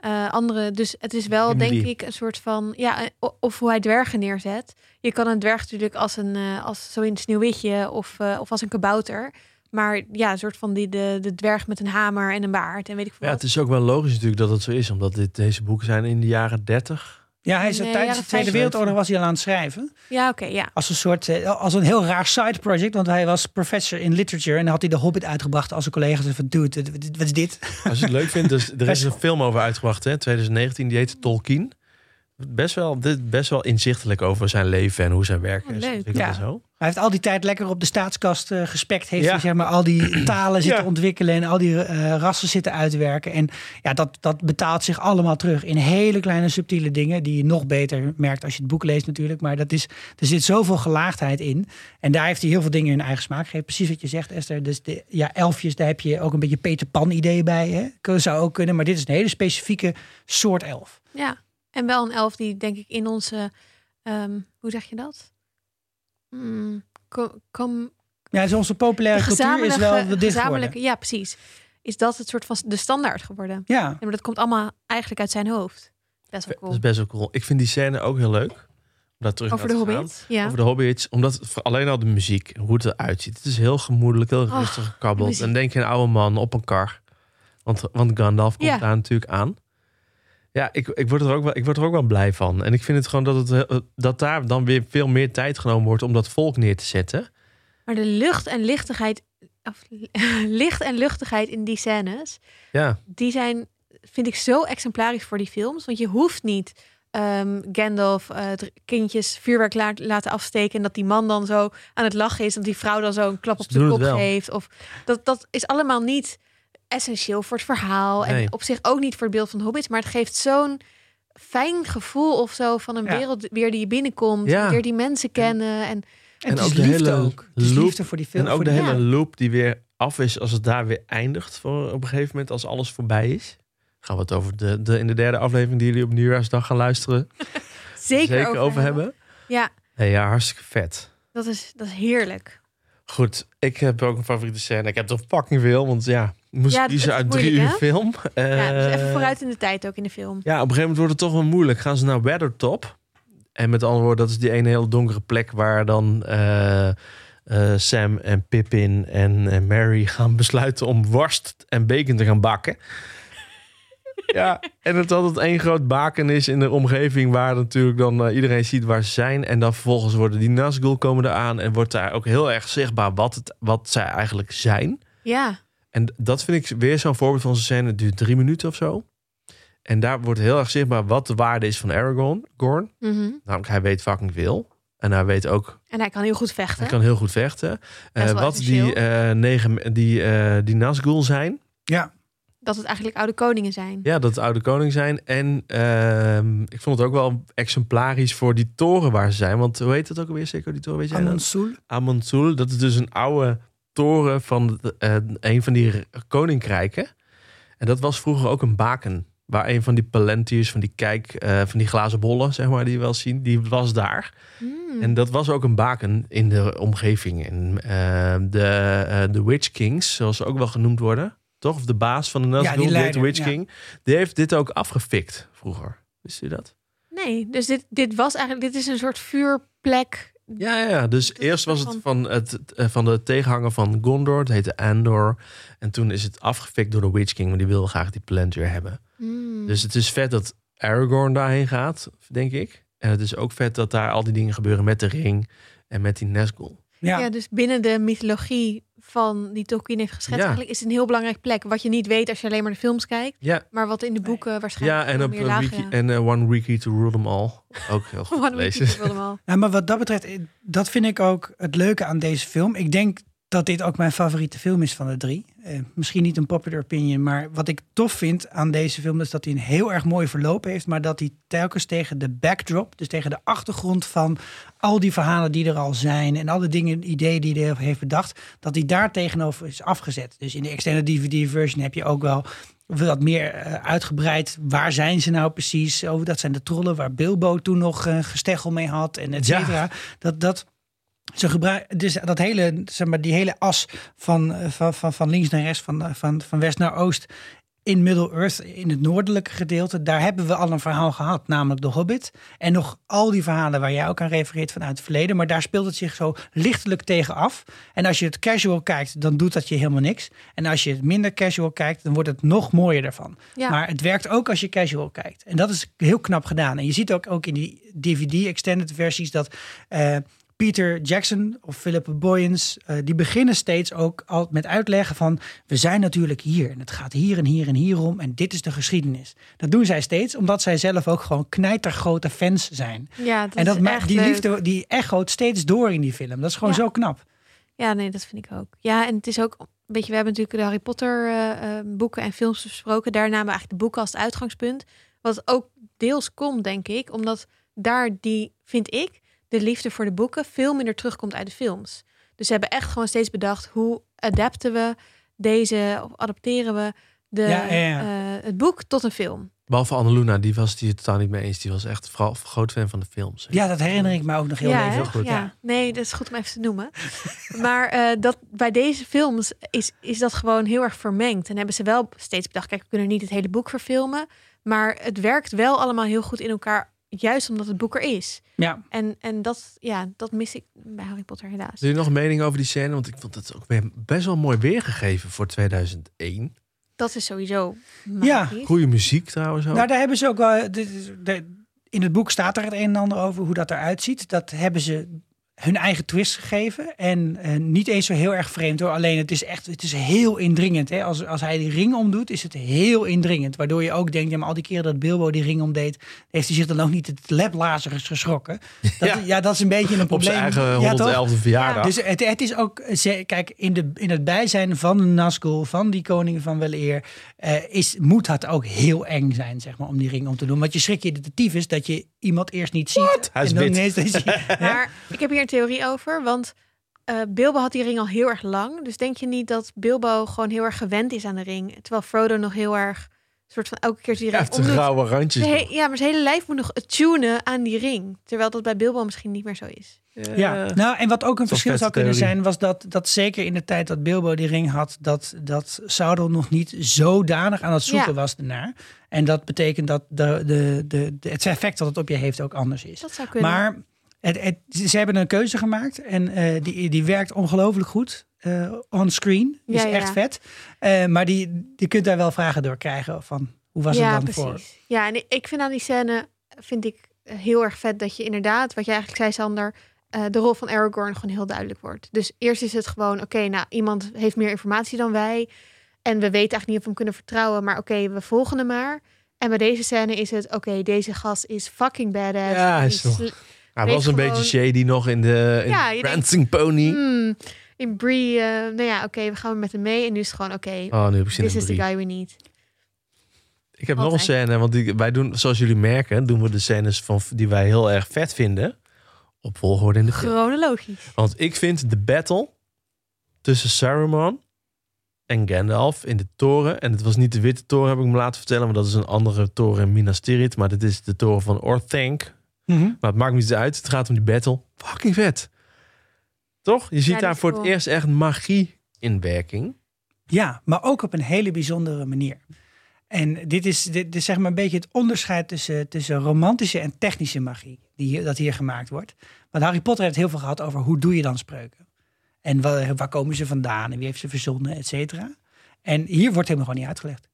S1: eh, andere, dus het is wel denk ik een soort van, ja, eh, of hoe hij dwergen neerzet. Je kan een dwerg natuurlijk als een, eh, als zo in Sneeuwwitje of, of als een kabouter. Maar ja, een soort van die, de, de dwerg met een hamer en een baard en weet ik veel
S2: Ja,
S1: wat.
S2: het is ook wel logisch natuurlijk dat het zo is. Omdat dit, deze boeken zijn in de jaren 30.
S3: Ja, hij is
S1: Nee,
S3: tijdens de Tweede
S1: 50.
S3: Wereldoorlog was hij al aan het schrijven.
S1: Ja, oké, ja.
S3: Als een soort, eh, als een heel raar side project. Want hij was professor in literature. En dan had hij de Hobbit uitgebracht als een collega. zei van, dude, wat- wat wat is dit?
S2: Als je het leuk vindt, dus er is een film over uitgebracht, hè, 2019, die heet Tolkien. Best wel, dit, best wel inzichtelijk over zijn leven en hoe zijn werk
S1: Oh,
S2: is
S3: Ja.
S2: en zo.
S3: Hij heeft al die tijd lekker op de staatskast eh, gespekt. Heeft
S2: Ja.
S3: hij zeg maar, al die talen zitten
S2: Ja.
S3: ontwikkelen en al die eh, rassen zitten uitwerken. En ja, dat, dat betaalt zich allemaal terug in hele kleine subtiele dingen. Die je nog beter merkt als je het boek leest natuurlijk. Maar dat is, er zit zoveel gelaagdheid in. En daar heeft hij heel veel dingen in eigen smaak gegeven. Precies wat je zegt Esther. Dus de, ja, elfjes, daar heb je ook een beetje Peter Pan ideeën bij. Hè? Dat zou ook kunnen. Maar dit is een hele specifieke soort elf.
S1: Ja, en wel een elf die denk ik in onze, ehm, hoe zeg je dat? Hmm, kom, kom,
S3: Ja, dus onze populaire cultuur is wel
S1: gezamenlijke,
S3: dit
S1: gezamenlijke,
S3: geworden.
S1: ja precies. Is dat het soort van de standaard geworden?
S3: Ja,
S1: Ja, maar dat komt allemaal eigenlijk uit zijn hoofd. Best wel
S2: Dat
S1: cool.
S2: is best wel cool. Ik vind die scène ook heel leuk. Om daar terug
S1: Over
S2: naar
S1: de
S2: te gaan.
S1: Hobbit. Ja.
S2: Over de Hobbits. Omdat het- alleen al de muziek, hoe het eruit ziet. Het is heel gemoedelijk, heel
S1: Oh,
S2: rustig gekabbeld. En denk je een oude man op een kar. Want, want Gandalf komt
S1: Ja.
S2: daar natuurlijk aan. Ja, ik, ik, word er ook wel, ik word er ook wel blij van. En ik vind het gewoon dat, het, eh, dat daar dan weer veel meer tijd genomen wordt om dat volk neer te zetten.
S1: Maar de lucht en lichtigheid, of, licht en luchtigheid in die scènes,
S2: Ja,
S1: die zijn, vind ik, zo exemplarisch voor die films. Want je hoeft niet ehm, Gandalf eh, kindjes vuurwerk laat, laten afsteken. En dat die man dan zo aan het lachen is. Dat die vrouw dan zo een klap op
S2: Ze
S1: de kop geeft. Of, dat, dat is allemaal niet essentieel voor het verhaal.
S2: Nee.
S1: En op zich ook niet voor het beeld van de hobbits. Maar het geeft zo'n fijn gevoel of zo van een
S3: Ja.
S1: wereld weer die je binnenkomt.
S2: Ja.
S1: Weer die mensen kennen. En
S3: en,
S2: En
S3: het is
S2: ook de
S3: liefde
S2: hele
S3: ook.
S2: Loop-
S3: liefde voor die film.
S2: en ook de
S3: die-
S2: hele
S1: Ja.
S2: loop die weer af is als het daar weer eindigt. Voor op een gegeven moment als alles voorbij is. Gaan we het over de, de, in de derde aflevering die jullie op nieuwjaarsdag gaan luisteren.
S1: zeker,
S2: over, hebben.
S1: Ja,
S2: Nee, ja, hartstikke vet.
S1: dat is, dat is heerlijk.
S2: Goed, ik heb ook een favoriete scène. Ik heb er fucking veel, want ja, moest
S1: Ja,
S2: kiezen uit drie uur
S1: hè?
S2: film.
S1: Ja, dus even
S2: Eh,
S1: vooruit in de tijd ook in de film.
S2: Ja, op een gegeven moment wordt het toch wel moeilijk. Gaan ze naar Weathertop? En met andere woorden, dat is die ene hele donkere plek waar dan eh, eh, Sam en Pippin en, en Mary gaan besluiten om worst en bacon te gaan bakken. Ja, en het altijd één groot baken is in de omgeving waar natuurlijk dan eh, iedereen ziet waar ze zijn. En dan vervolgens worden die Nazgul komen eraan en wordt daar ook heel erg zichtbaar wat, het, wat zij eigenlijk zijn.
S1: Ja,
S2: En dat vind ik weer zo'n voorbeeld van zo'n scène. Het duurt drie minuten of zo. En daar wordt heel erg zichtbaar wat de waarde is van Aragorn. Gorn.
S1: mhm.
S2: Namelijk, hij weet fucking veel. En hij weet ook,
S1: en hij kan heel goed vechten.
S2: hij kan heel goed vechten.
S1: Dat
S2: Eh,
S1: wel
S2: wat die, eh, negen, die, eh, die Nazgul zijn.
S3: Ja,
S1: Dat het eigenlijk oude koningen zijn.
S2: Ja, dat het oude koning zijn. En ehm, ik vond het ook wel exemplarisch voor die toren waar ze zijn. Want hoe heet het ook alweer, zeker die toren? Weet jij dat?
S3: Amonsul.
S2: Amonsul. Dat is dus een oude toren van de- eh, een van die koninkrijken. En dat was vroeger ook een baken waar een van die palantirs, van die kijk, eh, van die glazen bollen, zeg maar, die je wel zien, die was daar.
S1: Hmm.
S2: En dat was ook een baken in de omgeving. En eh, de, eh, de Witch Kings, zoals ze ook wel genoemd worden, toch? Of de baas van de Nazgul, heet
S3: leider,
S2: Witch
S3: ja.
S2: King, die heeft dit ook afgefikt vroeger. Wist u dat?
S1: Nee, dus dit, dit was eigenlijk, dit is een soort vuurplek.
S2: Ja, ja. Dus
S1: Dat
S2: eerst was
S1: van-
S2: het van, het, eh, van de tegenhanger van Gondor. Het heette Andor. En toen is het afgefikt door de Witch King. Maar die wilde graag die Palantir hebben.
S1: Hmm.
S2: Dus het is vet dat Aragorn daarheen gaat, denk ik. En het is ook vet dat daar al die dingen gebeuren met de ring. En met die Nazgul.
S3: Ja,
S1: Ja. dus binnen de mythologie van die Tolkien heeft geschetst,
S2: Ja.
S1: eigenlijk is het een heel belangrijk plek. Wat je niet weet als je alleen maar de films kijkt,
S2: Ja,
S1: maar wat in de boeken waarschijnlijk
S2: ja en op
S1: meer
S2: een
S1: lager,
S2: wiki,
S1: ja.
S2: en eh, One Wiki to Rule Them All. Ook heel goed
S1: One
S2: te
S1: Wiki
S2: lezen.
S1: to Rule Them All.
S3: Ja, maar wat dat betreft, eh, dat vind ik ook het leuke aan deze film. Ik denk dat dit ook mijn favoriete film is van de drie. Eh, misschien niet een popular opinion, maar wat ik tof vind aan deze film is dat hij een heel erg mooi verloop heeft, maar dat hij telkens tegen de backdrop, dus tegen de achtergrond van al die verhalen die er al zijn en alle dingen, ideeën die hij heeft bedacht, dat hij daar tegenover is afgezet. Dus in de extended DVD version heb je ook wel wat meer eh, uitgebreid. Waar zijn ze nou precies? Over dat zijn de trollen waar Bilbo toen nog eh gesteggel mee had en et
S2: Ja.
S3: cetera. Dat, dat, ze gebruiken dus dat hele, zeg maar, die hele as van, van, van, van links naar rechts, van, van, van west naar oost. In Middle-earth, in het noordelijke gedeelte, daar hebben we al een verhaal gehad, namelijk de Hobbit. En nog al die verhalen waar jij ook aan refereert vanuit het verleden. Maar daar speelt het zich zo lichtelijk tegen af. En als je het casual kijkt, dan doet dat je helemaal niks. En als je het minder casual kijkt, dan wordt het nog mooier daarvan.
S1: Ja.
S3: Maar het werkt ook als je casual kijkt. En dat is heel knap gedaan. En je ziet ook, ook in die DVD-extended versies dat eh, Peter Jackson of Philip Boyens, eh, die beginnen steeds ook al met uitleggen van we zijn natuurlijk hier en het gaat hier en hier en hier om en dit is de geschiedenis. Dat doen zij steeds omdat zij zelf ook gewoon knijtergrote fans zijn.
S1: Ja, dat
S3: en dat maakt die
S1: leuk.
S3: liefde, die echoot steeds door in die film. Dat is gewoon
S1: Ja.
S3: zo knap.
S1: Ja, nee, dat vind ik ook. Ja, en het is ook, weet je, we hebben natuurlijk de Harry Potter eh, eh, boeken en films besproken. Daar namen we eigenlijk de boeken als het uitgangspunt. Wat ook deels komt, denk ik, omdat daar die, vind ik, de liefde voor de boeken veel minder terugkomt uit de films. Dus ze hebben echt gewoon steeds bedacht hoe adapten we deze of adapteren we de,
S3: Ja, ja, ja.
S1: eh, het boek tot een film.
S2: Behalve Annaluna, die was het hier totaal niet mee eens. Die was echt vooral groot fan van de films.
S3: Ja, dat herinner ik me ook nog heel
S1: ja,
S3: even.
S1: hè?
S2: heel goed.
S1: Ja. nee, dat is goed om even te noemen. maar eh, dat, bij deze films is, is dat gewoon heel erg vermengd. En hebben ze wel steeds bedacht, kijk, we kunnen niet het hele boek verfilmen. Maar het werkt wel allemaal heel goed in elkaar, juist omdat het boek er is.
S3: Ja.
S1: En, en dat, ja, dat mis ik bij Harry Potter helaas.
S2: Heb je nog een mening over die scène? Want ik vond het ook weer best wel mooi weergegeven voor 2001.
S1: Dat is sowieso
S3: Ja.
S2: Goede muziek trouwens ook.
S3: Nou, daar hebben ze ook wel. de- In het boek staat er het een en ander over hoe dat eruit ziet. Dat hebben ze hun eigen twist gegeven. En eh, niet eens zo heel erg vreemd hoor. Alleen het is echt het is heel indringend. Hè? Als, als hij die ring omdoet, is het heel indringend. Waardoor je ook denkt, ja, maar al die keren dat Bilbo die ring omdeed, heeft hij zich dan ook niet het lablazers geschrokken. Dat, ja.
S2: Ja.
S3: dat is een beetje een
S2: op
S3: probleem.
S2: zijn eigen
S3: Ja, toch?
S2: 111e verjaardag.
S3: Dus het, het is ook, kijk, in, de, in het bijzijn van de Nazgul, van die koningen van weleer, eh is, moet het ook heel eng zijn, zeg maar, om die ring om te doen. Want je schrik je de tyfus dat je iemand eerst niet ziet.
S2: Hij is
S3: en dan
S2: wit.
S3: ineens?
S1: Maar ik heb hier een theorie over, want eh, Bilbo had die ring al heel erg lang. Dus denk je niet dat Bilbo gewoon heel erg gewend is aan de ring, terwijl Frodo nog heel erg soort van elke keer die ring
S2: heeft grauwe randjes.
S1: Zijn he- ja, maar zijn hele lijf moet nog tunen aan die ring. Terwijl dat bij Bilbo misschien niet meer zo is.
S3: Ja, nou en wat ook een verschil
S2: een
S3: zou kunnen
S2: theorie.
S3: zijn, was dat, dat zeker in de tijd dat Bilbo die ring had, dat, dat Sauron nog niet zodanig aan het zoeken
S1: Ja.
S3: was ernaar. En dat betekent dat de, de, de, de, het effect dat het op je heeft ook anders is.
S1: Dat zou kunnen.
S3: Maar het, het, ze hebben een keuze gemaakt en eh, die, die werkt ongelooflijk goed. Eh on screen. Is
S1: Ja, ja.
S3: echt vet. Eh, maar die, je kunt daar wel vragen door krijgen van hoe was
S1: ja,
S3: het dan
S1: precies.
S3: voor?
S1: Ja, en ik- vind aan die scène vind ik heel erg vet dat je inderdaad, wat je eigenlijk zei, Sander, eh, de rol van Aragorn gewoon heel duidelijk wordt. Dus eerst is het gewoon, oké, nou, iemand heeft meer informatie dan wij. En we weten eigenlijk niet of we hem kunnen vertrouwen, maar oké, we volgen hem maar. En bij deze scène is het, oké, deze gast is fucking badass.
S2: Ja, hij
S1: Die
S2: is toch- Hij was een
S1: gewoon-
S2: beetje shady nog in de in
S1: Ja,
S2: Pony.
S1: Hmm, in Brie, eh, nou ja, oké, we gaan met hem mee. En nu is het gewoon, oké,
S2: Oh, nu heb ik zin
S1: this
S2: in
S1: is the
S2: drie.
S1: guy we need.
S2: Ik heb nog een scène, want die, wij doen, zoals jullie merken, doen we de scènes van, die wij heel erg vet vinden op volgorde in de film.
S1: Chronologisch.
S2: Want ik vind de battle tussen Saruman en Gandalf in de toren. En het was niet de witte toren, heb ik me laten vertellen. Maar dat is een andere toren in Minas Tirith. Maar dit is de toren van Orthanc.
S3: Mhm.
S2: Maar het maakt me niet uit. Het gaat om die battle. Fucking vet. Toch? Je ziet daar voor
S1: cool.
S2: het eerst echt magie in werking.
S3: Ja, maar ook op een hele bijzondere manier. En dit is, dit is zeg maar een beetje het onderscheid tussen, tussen romantische en technische magie. Die, hier- dat hier gemaakt wordt. Want Harry Potter heeft heel veel gehad over hoe doe je dan spreuken. En waar, waar komen ze vandaan en wie heeft ze verzonnen, et cetera. En hier wordt helemaal gewoon niet uitgelegd.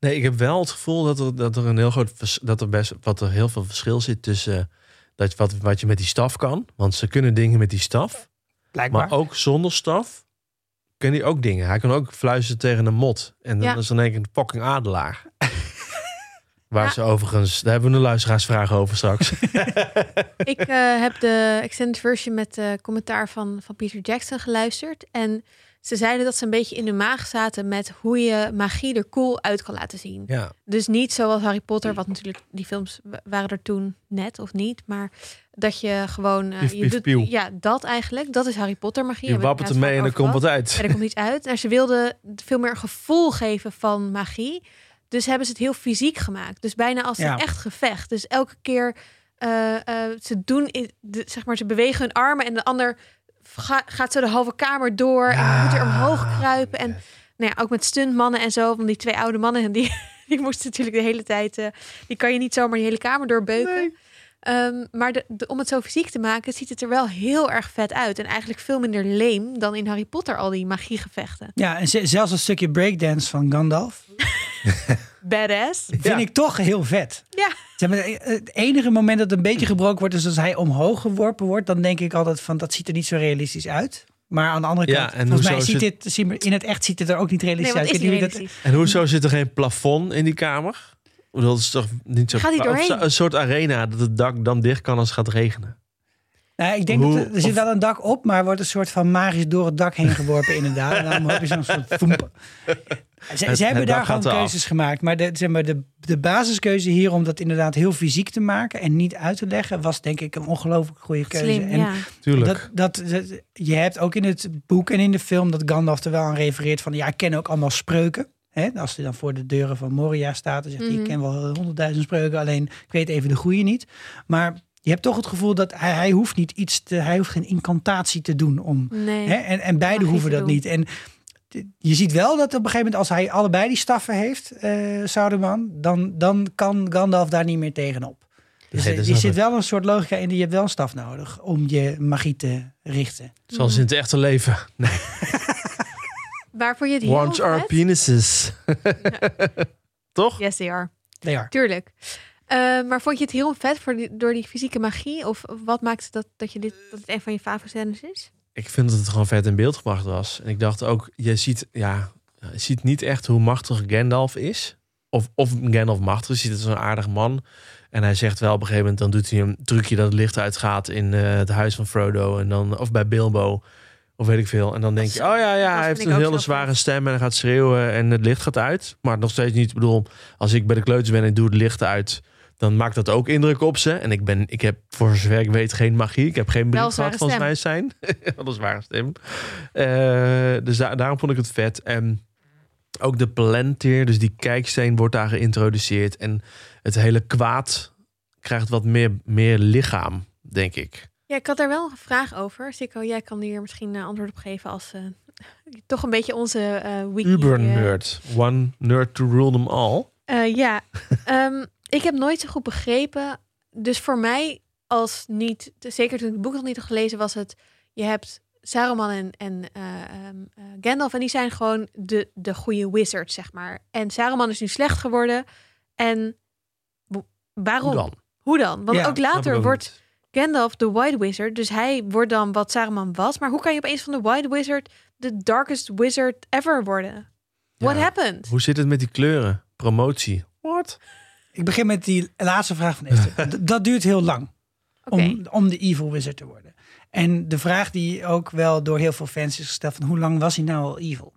S2: Nee, ik heb wel het gevoel dat er, dat er een heel groot dat er best wat er heel veel verschil zit tussen dat wat, wat je met die staf kan. Want ze kunnen dingen met die staf.
S3: Blijkbaar.
S2: Maar ook zonder staf kan hij ook dingen. Hij kan ook fluisteren tegen een mot. En dan
S1: Ja.
S2: is dan denk ik een fucking adelaar. Waar ze overigens, daar hebben we een luisteraarsvraag over straks.
S1: Ik eh, heb de extended version met eh, commentaar van, van Peter Jackson geluisterd. En ze zeiden dat ze een beetje in de maag zaten met hoe je magie er cool uit kan laten zien.
S2: ja.
S1: Dus niet zoals Harry Potter, wat natuurlijk die films wa- waren er toen net of niet, maar dat je gewoon eh,
S2: Pief,
S1: je
S2: pief,
S1: doet,
S2: pieuw.
S1: ja dat eigenlijk, dat is Harry Potter magie.
S2: Je wappert
S1: het
S2: ermee en er komt wat uit.
S1: En er komt iets uit. En ze wilden veel meer een gevoel geven van magie. Dus hebben ze het heel fysiek gemaakt. Dus bijna als
S3: Ja.
S1: een echt gevecht. Dus elke keer eh, eh, ze doen, de, zeg maar, ze bewegen hun armen en de ander ga- gaat zo de halve kamer door en moet er omhoog kruipen. En nou ja, ook met stuntmannen en zo, van die twee oude mannen, die, die moesten natuurlijk de hele tijd, eh, die kan je niet zomaar die hele kamer doorbeuken. Ehm, maar de, de- om het zo fysiek te maken, ziet het er wel heel erg vet uit. En eigenlijk veel minder leem dan in Harry Potter, al die magiegevechten.
S3: Ja, en ze- zelfs een stukje breakdance van Gandalf
S1: Badass.
S3: vind
S2: Ja.
S3: ik toch heel vet.
S1: Ja.
S3: Zeg maar, het enige moment dat het een beetje gebroken wordt is als hij omhoog geworpen wordt. Dan denk ik altijd van dat ziet er niet zo realistisch uit. Maar aan de andere
S2: Ja,
S3: kant,
S2: en
S3: volgens mij ziet
S2: zit-
S3: dit, in het echt ziet het er ook niet realistisch
S1: Nee,
S3: uit.
S1: niet
S3: dat-.
S2: En hoezo zit er geen plafond in die kamer? Dat is toch niet zo.
S1: Gaat hij doorheen?
S2: Een soort arena dat het dak dan dicht kan als het gaat regenen.
S3: Nou, ik denk
S2: Hoe-
S3: dat er, er zit
S2: of-
S3: wel een dak op, maar wordt een soort van magisch door het dak heen geworpen inderdaad. En dan heb je zo'n soort voemp. Ze,
S2: Het-
S3: ze hebben daar gewoon keuzes gemaakt. Maar, de, zeg maar de, de basiskeuze hier om dat inderdaad heel fysiek te maken en niet uit te leggen, was denk ik een ongelooflijk goede keuze.
S1: Slim,
S3: en
S1: ja.
S2: Tuurlijk.
S3: dat, dat, dat- je hebt ook in het boek en in de film dat Gandalf er wel aan refereert van ja, ik ken ook allemaal spreuken. Hè, als hij dan voor de deuren van Moria staat, dan zegt hij:
S1: Mhm.
S3: Ik ken wel honderdduizend spreuken, alleen ik weet even de goede niet. Maar je hebt toch het gevoel dat hij, hij hoeft niet iets te, hij hoeft geen incantatie te doen om.
S1: Nee.
S3: Hè, en, en beide hoeven dat
S1: doen.
S3: niet. En je ziet wel dat op een gegeven moment, als hij allebei die staffen heeft, eh Sauron, dan, dan kan Gandalf daar niet meer tegenop. Dus
S2: Nee,
S3: er
S2: snap
S3: zit wel een soort logica in. Je hebt wel een staf nodig om je magie te richten.
S2: Zoals in het echte leven. Nee.
S1: Waarvoor je het
S2: are
S1: vet-
S2: penises. Toch?
S1: Yes, they are.
S3: They are.
S1: Tuurlijk. Eh, maar vond je het heel vet voor die, door die fysieke magie? Of wat maakt dat, dat, je dit, dat het een van je favoriete scènes is?
S2: Ik vind dat het gewoon vet in beeld gebracht was. En ik dacht ook, je ziet, ja, je ziet niet echt hoe machtig Gandalf is. Of, of Gandalf machtig is. Je ziet het als een aardig man. En hij zegt wel op een gegeven moment, dan doet hij een trucje dat het licht uitgaat in eh, het huis van Frodo. En dan, of bij Bilbo. Of weet ik veel. En dan denk je, oh ja, ja, hij heeft een hele zware stem en hij gaat schreeuwen en het licht gaat uit. Maar nog steeds niet, ik bedoel, als ik bij de kleuters ben en ik doe het licht uit, dan maakt dat ook indruk op ze. En ik ben, ik heb voor zover ik weet geen magie. Ik heb geen brief gehad van mij zijn. Wel een zware stem. Eh, dus daar- daarom vond ik het vet. En ook de planteer, dus die kijksteen wordt daar geïntroduceerd. En het hele kwaad krijgt wat meer, meer lichaam, denk ik.
S1: Ja, ik had daar wel een vraag over. Sikko, jij kan hier misschien eh, antwoord op geven als eh, toch een beetje onze eh wiki.
S2: Uber nerd. One nerd to rule them all.
S1: Ja, Ehm, ik heb nooit zo goed begrepen. Dus voor mij, als niet, zeker toen ik het boek nog niet had gelezen, was het: je hebt Saruman en, en eh, ehm, eh, Gandalf, en die zijn gewoon de, de goede wizards, zeg maar. En Saruman is nu slecht geworden. En waarom?
S2: Hoe dan?
S1: Hoe dan? Want
S3: Ja,
S1: ook later wordt. Gandalf de White Wizard. Dus hij wordt dan wat Saruman was. Maar hoe kan je opeens van de White Wizard de darkest wizard ever worden? What
S2: Ja.
S1: happened?
S2: Hoe zit het met die kleuren? Promotie. What?
S3: Ik begin met die laatste vraag van Esther. D- dat duurt heel lang om, om de evil wizard te worden. En de vraag die ook wel door heel veel fans is gesteld van hoe lang was hij nou al evil?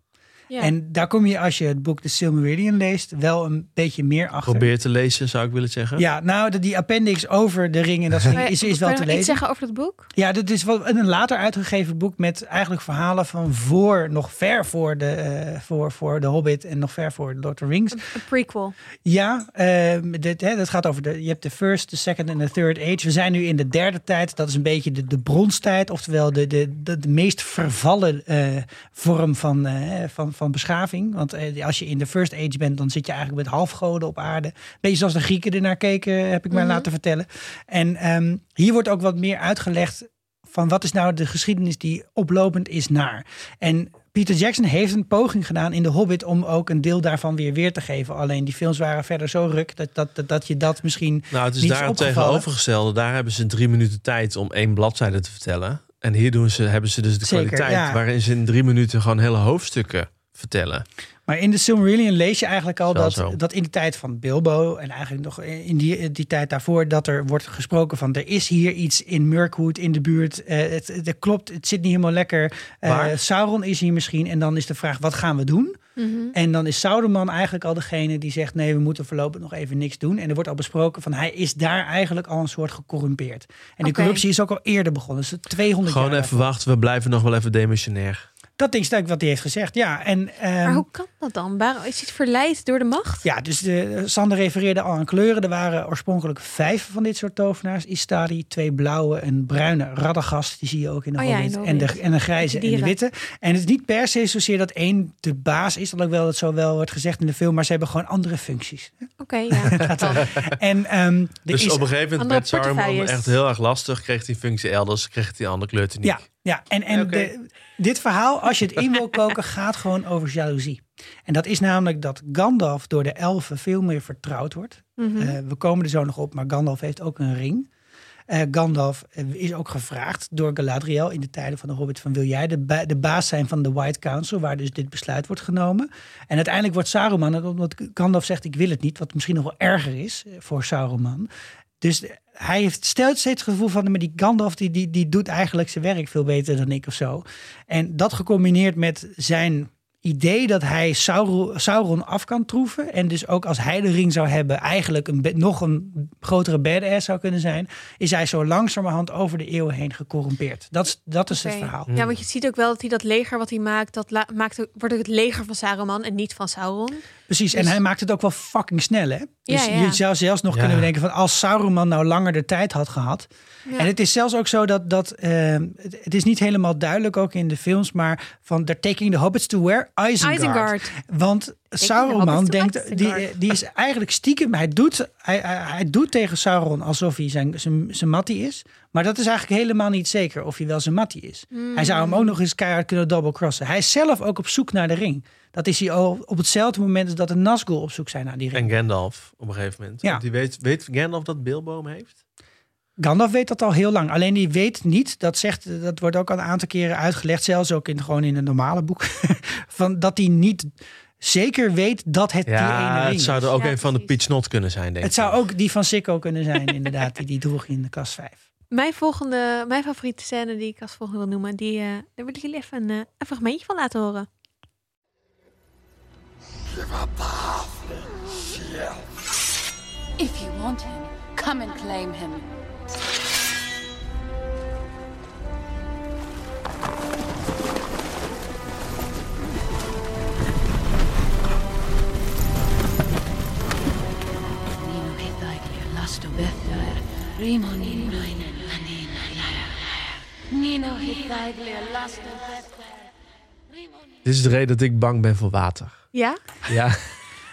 S1: Ja.
S3: En daar kom je als je het boek The Silmarillion leest wel een beetje meer achter.
S2: Probeer te lezen, zou ik willen zeggen.
S3: Ja, nou, de- die appendix over de ring en dat soort dingen is, is wel
S1: Kan
S3: te
S1: je nog iets
S3: lezen.
S1: zeggen over dat boek?
S3: Ja, dit is wel een later uitgegeven boek met eigenlijk verhalen van voor, nog ver voor de, eh, voor, voor de Hobbit en nog ver voor Lord of the Rings.
S1: Een prequel.
S3: Ja, ehm, dit, hè, dat gaat over de. Je hebt de first, de second en de third age. We zijn nu in de derde tijd. Dat is een beetje de, de bronstijd, oftewel de, de, de, de meest vervallen eh, vorm van, eh, van, van beschaving. Want eh, als je in de first age bent, dan zit je eigenlijk met halfgoden op aarde. Beetje zoals de Grieken ernaar keken, heb ik mij
S1: Mhm.
S3: laten vertellen. En ehm, hier wordt ook wat meer uitgelegd van wat is nou de geschiedenis die oplopend is naar. En Peter Jackson heeft een poging gedaan in The Hobbit om ook een deel daarvan weer weer te geven. Alleen die films waren verder zo ruk dat, dat, dat, dat je dat misschien.
S2: Nou, het is daar het tegenovergestelde. Daar hebben ze drie minuten tijd om één bladzijde te vertellen. En hier doen ze, hebben ze dus de
S3: Zeker,
S2: kwaliteit
S3: ja.
S2: waarin ze in drie minuten gewoon hele hoofdstukken vertellen.
S3: Maar in de Silmarillion lees je eigenlijk al dat,
S2: zo.
S3: dat in de tijd van Bilbo en eigenlijk nog in die, die tijd daarvoor, dat er wordt gesproken van er is hier iets in Mirkwood in de buurt. Eh, het, het, klopt, het zit niet helemaal lekker. Eh,
S2: Waar?
S3: Sauron is hier misschien. En dan is de vraag, wat gaan we doen?
S1: Mhm.
S3: En dan is Sauron eigenlijk al degene die zegt: nee, we moeten voorlopig nog even niks doen. En er wordt al besproken van hij is daar eigenlijk al een soort gecorrumpeerd. En die
S1: Oké.
S3: corruptie is ook al eerder begonnen. Dus 200
S2: Gewoon
S3: jaar.
S2: even wachten, we blijven nog wel even demissionair.
S3: Dat denk ik wat hij heeft gezegd. Ja, en ehm,
S1: Maar hoe kan dat dan? Waarom is hij verleid door de macht?
S3: ja, dus de, Sander refereerde al aan kleuren. Er waren oorspronkelijk vijf van dit soort tovenaars. Istari, twee blauwe, een bruine Radagast. Die zie je ook in de
S1: Oh ja,
S3: Hobbit.
S1: in de
S3: en, de, en een grijze en de witte. En het is niet per se zozeer dat één de baas is. Alhoewel het zo wel wordt gezegd in de film. Maar ze hebben gewoon andere functies.
S1: Oké, ja. dat dan.
S3: En ehm
S2: Dus
S3: is
S2: op een gegeven moment met Saruman echt heel erg lastig. Kreeg die functie elders, kreeg die andere kleurtuniek.
S3: Ja, ja. en, en de, dit verhaal, als je het in wil koken, gaat gewoon over jaloezie. En dat is namelijk dat Gandalf door de elfen veel meer vertrouwd wordt.
S1: Mhm.
S3: Eh, we komen er zo nog op, maar Gandalf heeft ook een ring. Eh, Gandalf eh, is ook gevraagd door Galadriel in de tijden van de Hobbit van wil jij de, ba- de baas zijn van de White Council waar dus dit besluit wordt genomen. En uiteindelijk wordt Saruman, omdat Gandalf zegt ik wil het niet, wat misschien nog wel erger is voor Saruman. Dus hij heeft stelt steeds het gevoel van maar die Gandalf die, die, die doet eigenlijk zijn werk veel beter dan ik of zo. En dat gecombineerd met zijn idee dat hij Sauron, Sauron af kan troeven. En dus ook als hij de ring zou hebben, eigenlijk een, nog een grotere badass zou kunnen zijn. Is hij zo langzamerhand over de eeuwen heen gecorrumpeerd. Dat is, dat is het verhaal.
S1: Ja, want je ziet ook wel dat hij dat leger wat hij maakt, dat maakt, wordt ook het leger van Saruman en niet van Sauron.
S3: Precies, en
S1: Dus-
S3: hij maakt het ook wel fucking snel, hè? Dus
S1: Ja, ja.
S3: je zou zelfs nog
S2: Ja.
S3: kunnen bedenken van als Sauron nou langer de tijd had gehad.
S1: Ja.
S3: En het is zelfs ook zo dat, dat eh, het, het is niet helemaal duidelijk ook in de films, maar van they're taking the hobbits to where? Isengard.
S1: Isengard.
S3: Want Sauron denkt, die, die is eigenlijk stiekem, hij doet, hij, hij, doet tegen Sauron alsof hij zijn, zijn, zijn mattie is. Maar dat is eigenlijk helemaal niet zeker of hij wel zijn mattie is. Hij zou hem ook nog eens keihard kunnen double-crossen. Hij is zelf ook op zoek naar de ring. Dat is hij al op hetzelfde moment dat de Nazgul op zoek zijn naar die ring.
S2: En Gandalf op een gegeven moment.
S3: Ja.
S2: Want Die weet, weet Gandalf dat Bilbo hem heeft?
S3: Gandalf weet dat al heel lang. Alleen die weet niet, dat, zegt, dat wordt ook al een aantal keren uitgelegd, zelfs ook in, gewoon in een normale boek, van dat hij niet zeker weet dat het die ene
S2: Ja,
S3: ring
S2: het zou er ook
S1: Ja,
S2: een van de. Peach Not kunnen zijn, denk
S3: Het
S2: ik.
S3: zou ook die van Sikko kunnen zijn, inderdaad, die die droeg in de kast 5.
S1: Mijn volgende, mijn favoriete scène die ik als volgende wil noemen, die, eh, daar wil ik jullie even een, eh, een fragmentje van laten horen.
S7: If you want him, come and claim him.
S2: Dit is de reden dat ik bang ben voor water.
S1: Ja?
S2: Ja,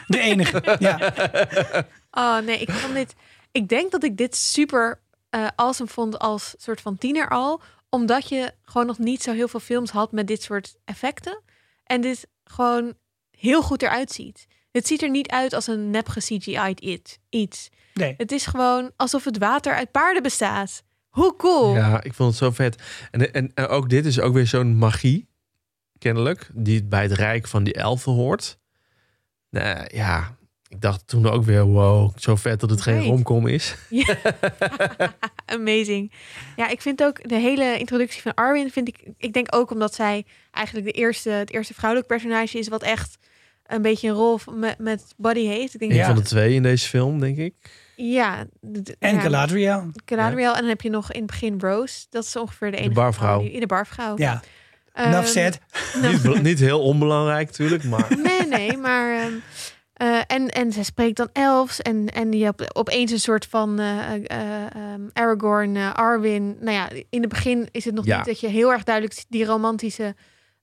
S3: De enige, ja.
S1: Oh nee, ik vond dit. Ik denk dat ik dit super eh awesome vond als soort van tiener al. Omdat je gewoon nog niet zo heel veel films had met dit soort effecten. En dit gewoon heel goed eruit ziet. Het ziet er niet uit als een nep CGI'd it, iets.
S3: Nee.
S1: Het is gewoon alsof het water uit paarden bestaat. Hoe cool.
S2: ja, ik vond het zo vet. En, en, en ook dit is ook weer zo'n magie, kennelijk, die bij het rijk van die elfen hoort. Nou, ja, Ik dacht toen ook weer, wow, zo vet dat het geen romcom is.
S1: Amazing. Ja, ik vind ook de hele introductie van Arwen vind ik. Ik denk ook omdat zij eigenlijk de eerste, het eerste vrouwelijk personage is wat echt een beetje een rol met, met body heeft. Ik denk
S2: Een
S3: Ja.
S2: van de twee in deze film, denk ik.
S1: ja.
S3: En
S1: ja,
S3: Galadriel.
S1: Galadriel. En dan heb je nog in het begin Rose. Dat is ongeveer de enige
S2: barvrouw.
S1: vrouw die- In de barvrouw.
S3: Ja, Enough said.
S2: Niet, be- niet heel onbelangrijk natuurlijk, maar
S1: Nee, nee, maar. ehm, eh, en, en ze spreekt dan elfs. En, en je hebt opeens een soort van eh, eh, eh, ehm, Aragorn, Arwen. Nou ja, in het begin is het nog
S2: Ja.
S1: niet dat je heel erg duidelijk ziet die romantische.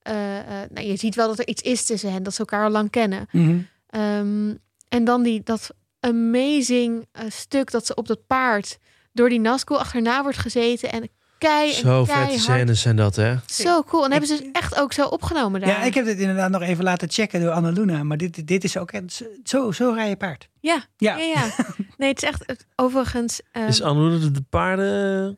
S1: eh, eh, nou, je ziet wel dat er iets is tussen hen, dat ze elkaar al lang kennen.
S3: Mhm.
S1: Ehm, en dan die, dat amazing stuk dat ze op dat paard door die Nazgul achterna wordt gezeten. En kei
S2: zo vette scènes zijn dat, hè?
S1: Zo cool. En hebben ze dus echt ook zo opgenomen daar.
S3: Ja, ik heb dit inderdaad nog even laten checken door Annaluna. Maar dit, dit is ook echt zo, zo rij je paard.
S1: Ja,
S3: Ja.
S1: ja, ja. Nee, het is echt het- overigens. ehm
S2: Is Anne de, de paarden...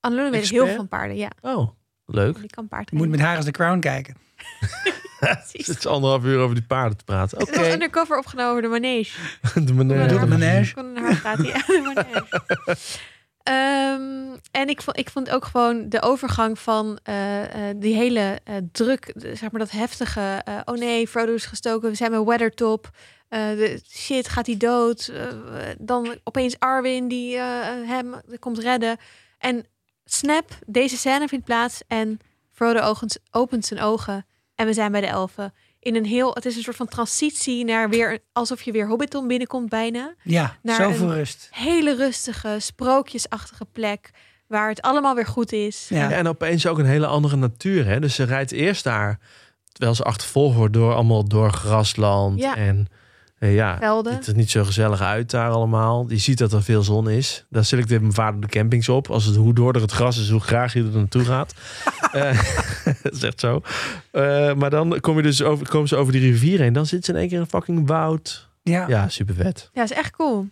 S1: Annelune weet heel van paarden, ja.
S2: Oh, leuk.
S1: Die kan paard
S3: Je moet met haar als de crown kijken.
S2: Het is anderhalf uur over die paarden te praten. Oké,
S1: Het was undercover opgenomen door de manege.
S2: de manege.
S3: Door de manege.
S1: Kon naar haar praten, ja, de manege. Ehm, en ik vond, ik vond ook gewoon de overgang van eh, eh, die hele eh, druk, zeg maar dat heftige. oh nee, Frodo is gestoken, we zijn met Weathertop. de shit, gaat hij dood? Dan opeens Arwen die hem komt redden. En snap, deze scène vindt plaats en Frodo opent zijn ogen en we zijn bij de elfen. In een heel, het is een soort van transitie naar weer, alsof je weer Hobbiton binnenkomt bijna
S3: Ja,
S1: Naar
S3: zoveel
S1: een-
S3: rust.
S1: hele rustige, sprookjesachtige plek. Waar het allemaal weer goed is.
S3: Ja.
S2: En opeens ook een hele andere natuur. Hè? Dus ze rijdt eerst daar, terwijl ze achtervolgd wordt door allemaal door grasland.
S1: Ja.
S2: En ja,
S1: Velden.
S2: het is niet zo gezellig uit daar allemaal. Je ziet dat er veel zon is. Daar selecteert mijn vader de campings op. Als het, hoe doorder het gras is, hoe graag je er naartoe gaat. Eh, dat is echt zo. Eh, maar dan kom je dus over, komen ze over die rivier heen. Dan zit ze in één keer in een fucking woud.
S3: Ja.
S2: Ja, super vet.
S1: Ja, is echt cool.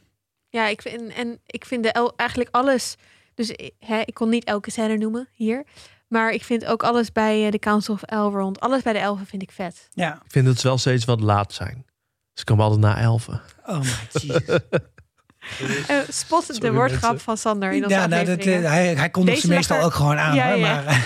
S1: Ja, ik vind, en ik vind de el, eigenlijk alles. Dus eh, hè, ik kon niet elke scène noemen hier. Maar ik vind ook alles bij eh, de Council of Elrond. Alles bij de elfen vind ik vet.
S3: ja.
S2: Ik vind het wel steeds wat laat zijn. Ze komen altijd na elfen.
S3: Oh my Jesus.
S1: Eh, spot de woordgrap
S2: mensen.
S1: van Sander in onze
S3: ja, nou, dat, eh, hij, hij kondigt ze meestal ook gewoon aan.
S1: Ja,
S3: hoor,
S1: ja.
S3: Maar,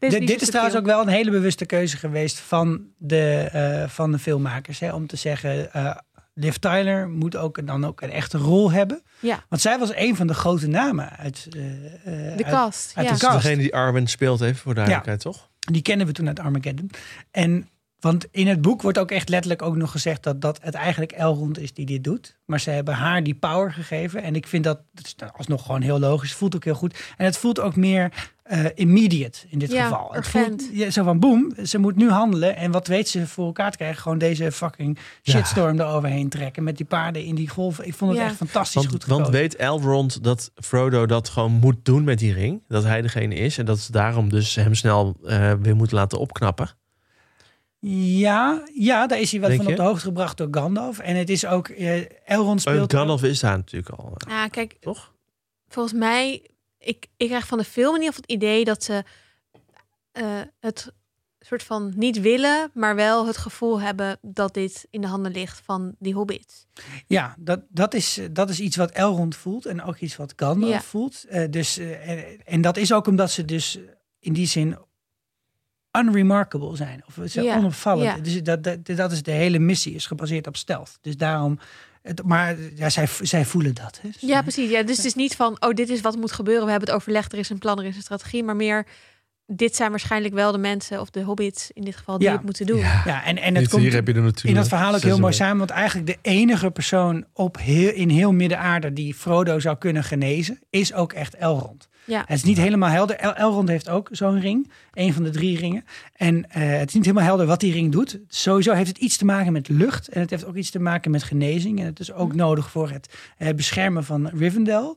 S3: eh, dit,
S1: niet
S3: dit is trouwens ook wel een hele bewuste keuze geweest van de, eh, van de filmmakers. Hè, om te zeggen, eh Liv Tyler moet ook dan ook een echte rol hebben.
S1: Ja,
S3: Want zij was een van de grote namen uit, eh, eh,
S1: de
S3: uit-
S1: cast.
S3: uit
S1: ja.
S3: de
S2: is
S3: cast.
S2: degene die Arwen speelt, even voor duidelijkheid, toch?
S3: Die kennen we toen uit Armageddon. En want in het boek wordt ook echt letterlijk ook nog gezegd dat, dat het eigenlijk Elrond is die dit doet. Maar ze hebben haar die power gegeven. En ik vind dat, dat is alsnog gewoon heel logisch. Het voelt ook heel goed. En het voelt ook meer eh, immediate in dit
S1: Ja,
S3: geval. Het voelt ja, zo van boem, ze moet nu handelen. En wat weet ze voor elkaar te krijgen? Gewoon deze fucking shitstorm eroverheen trekken. Met die paarden in die golven. Ik vond het
S1: Ja.
S3: echt fantastisch
S2: Want,
S3: goed
S2: want
S3: gekozen.
S2: weet Elrond dat Frodo dat gewoon moet doen met die ring? Dat hij degene is en dat ze daarom dus hem snel eh, weer moeten laten opknappen?
S3: Ja, ja, daar is hij wel
S2: Denk
S3: van op de hoogte gebracht door Gandalf. En het is ook, eh, Elrond
S2: Uh,
S3: speelt...
S2: Gandalf is daar natuurlijk al, eh,
S1: Ja, kijk,
S2: toch?
S1: volgens mij, ik, ik krijg van de film in ieder geval het idee dat ze eh, het soort van niet willen, maar wel het gevoel hebben dat dit in de handen ligt van die hobbits.
S3: Ja, dat, dat, is, dat is iets wat Elrond voelt en ook iets wat Gandalf
S1: Ja.
S3: voelt. Eh, dus, en, en dat is ook omdat ze dus in die zin unremarkable zijn. Of ze zijn
S1: Ja,
S3: onopvallend.
S1: ja.
S3: Dus dat, dat, dat is de hele missie, is gebaseerd op stealth. Dus daarom... Het, maar ja, zij, zij voelen dat. Hè?
S1: Ja, precies. Ja, dus het is niet van, oh, dit is wat moet gebeuren. We hebben het overlegd, er is een plan, er is een strategie. Maar meer, dit zijn waarschijnlijk wel de mensen, of de hobbits in dit geval, die
S3: Ja.
S1: het moeten doen.
S3: Ja, en, en het komt
S2: hier heb je er natuurlijk.
S3: in dat verhaal ook heel mooi samen. Want eigenlijk de enige persoon op heel, in heel Midden-Aarde die Frodo zou kunnen genezen, is ook echt Elrond.
S1: Ja.
S3: Het is niet helemaal helder. El Elrond heeft ook zo'n ring. Een van de drie ringen. En eh, het is niet helemaal helder wat die ring doet. Sowieso heeft het iets te maken met lucht. En het heeft ook iets te maken met genezing. En het is ook nodig voor het eh, beschermen van Rivendell.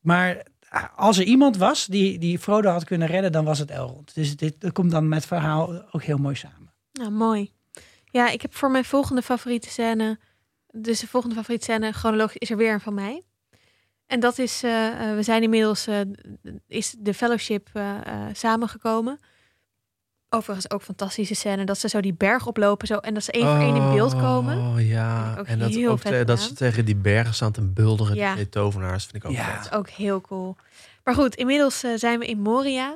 S3: Maar eh, als er iemand was die, die Frodo had kunnen redden, dan was het Elrond. Dus dit dat komt dan met het verhaal ook heel mooi samen.
S1: Nou, mooi. Ja, ik heb voor mijn volgende favoriete scène, dus de volgende favoriete scène, chronologisch, is er weer een van mij. En dat is, eh, eh, we zijn inmiddels, eh, is de fellowship samengekomen. Overigens ook fantastische scène dat ze zo die berg oplopen zo, en dat ze één voor één in beeld komen.
S2: Oh ja, en dat, ook te- dat ze tegen die bergen staan te bulderen,
S1: Ja.
S2: die twee tovenaars, vind ik ook
S3: Ja.
S2: vet.
S1: Dat is ook heel cool. Maar goed, inmiddels zijn we in Moria.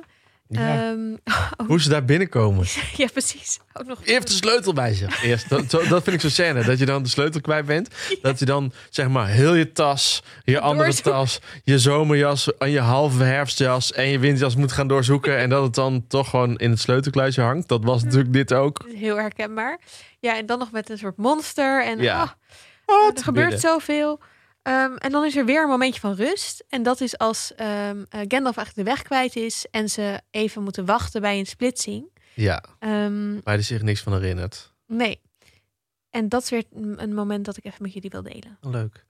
S2: Ja.
S1: Ehm, oh,
S2: Hoe ze daar binnenkomen.
S1: ja, precies. Ook nog
S2: Je heeft de sleutel bij zich. Eerst, dat, zo- dat vind ik zo scène. Dat je dan de sleutel kwijt bent. Dat je dan zeg maar heel je tas, je andere tas, je zomerjas en je halve herfstjas en je winterjas moet gaan doorzoeken. En dat het dan toch gewoon in het sleutelkluisje hangt. Dat was natuurlijk dit ook.
S1: heel herkenbaar. Ja, en dan nog met een soort monster. En
S2: Ja.
S1: ah, er gebeurt zoveel. Ehm, en dan is er weer een momentje van rust. En dat is als ehm, eh, Gandalf eigenlijk de weg kwijt is. En ze even moeten wachten bij een splitsing.
S2: Ja,
S1: Ehm,
S2: waar hij zich niks van herinnert.
S1: nee. En dat is weer een een moment dat ik even met jullie wil delen.
S2: Leuk.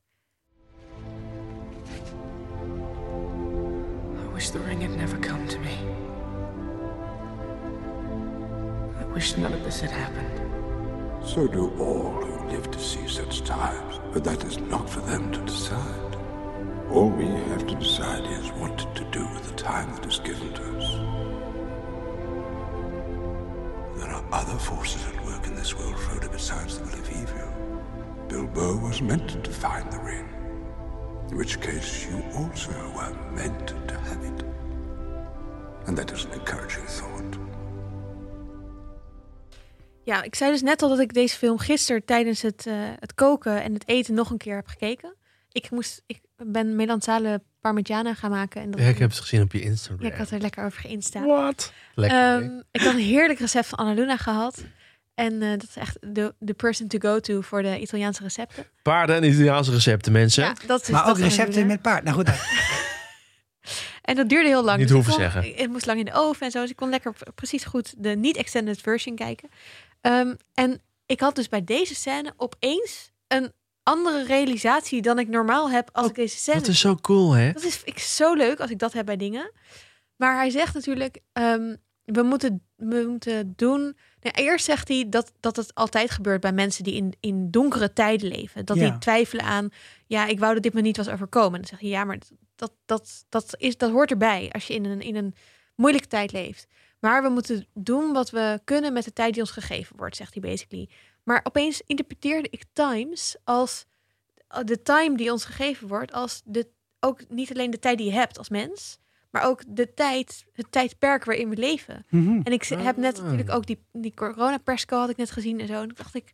S8: I wish the ring had never come to me. I wish none of this had happened.
S5: So do all who live to see such times, but that is not for them to decide. All we have to decide is what to do with the time that is given to us. There are other forces at work in this world, Frodo, besides the will of evil. Bilbo was meant to find the ring, in which case you also were meant to have it. And that is an encouraging thought.
S1: Ja, ik zei dus net al dat ik deze film gisteren tijdens het, eh, het koken en het eten nog een keer heb gekeken. Ik, moest, ik ben melanzale parmigiana gaan maken. En dat
S2: Ja, ik heb het gezien op je Instagram.
S1: Ja, ik had er lekker over geïnsta.
S2: Wat? Lekker.
S1: Ehm, ik had een heerlijk recept van Annaluna gehad. En eh, dat is echt de, de person to go to voor de Italiaanse recepten.
S2: Paarden en Italiaanse recepten, mensen.
S1: Ja, dat is,
S3: Maar
S1: dat
S3: ook recepten met paard. Nou goed,
S1: En dat duurde heel lang.
S2: Niet
S1: Dus ik
S2: hoeven
S1: kon-
S2: zeggen.
S1: Het moest lang in de oven en zo. Dus ik kon lekker precies goed de niet-extended version kijken. Ehm, en ik had dus bij deze scène opeens een andere realisatie dan ik normaal heb als ik deze scène
S2: Dat is zo cool, hè?
S1: Dat is ik, zo leuk als ik dat heb bij dingen. Maar hij zegt natuurlijk, ehm, we, moeten, we moeten doen... Nou, eerst zegt hij dat, dat het altijd gebeurt bij mensen die in, in donkere tijden leven. Dat
S3: Ja.
S1: die twijfelen aan, ja, ik wou dat dit me niet was overkomen. En dan zeg je, ja, maar dat, dat, dat, is, dat hoort erbij als je in een, in een moeilijke tijd leeft. Maar we moeten doen wat we kunnen met de tijd die ons gegeven wordt, zegt hij basically. Maar opeens interpreteerde ik times als de time die ons gegeven wordt, als de, ook niet alleen de tijd die je hebt als mens, maar ook de tijd, het tijdperk waarin we leven.
S3: Mhm.
S1: En ik heb net
S2: Ah.
S1: natuurlijk ook die, die corona-persco had ik net gezien en zo. En dacht ik,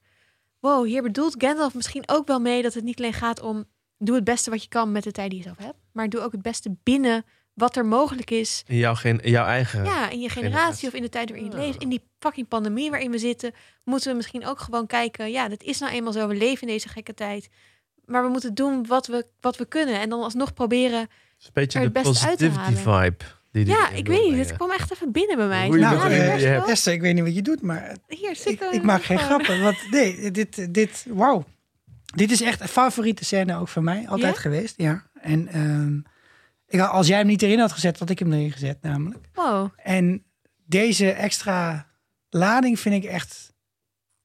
S1: wow, hier bedoelt Gandalf misschien ook wel mee dat het niet alleen gaat om doe het beste wat je kan met de tijd die je zelf hebt, maar doe ook het beste binnen wat er mogelijk is.
S2: In jouw, jouw eigen...
S1: Ja, in je generatie
S2: generatie.
S1: of in de tijd waarin je leeft. In die fucking pandemie waarin we zitten, moeten we misschien ook gewoon kijken. Ja, dat is nou eenmaal zo. We leven in deze gekke tijd. Maar we moeten doen wat we, wat we kunnen. En dan alsnog proberen.
S2: Het is een beetje de positivity vibe. Die die
S1: Ja, ik weet niet. Het kwam echt even binnen bij mij. Ja,
S3: Esther, ik weet niet wat je doet, maar
S1: Hier,
S3: ik,
S1: zit
S3: ik maak geen grappen. Want nee, dit, dit, wauw. Dit is echt een favoriete scène ook van mij. Altijd
S1: Ja?
S3: geweest, ja. En ehm, ik, als jij hem niet erin had gezet, had ik hem erin gezet namelijk.
S1: Wow.
S3: En deze extra lading vind ik echt...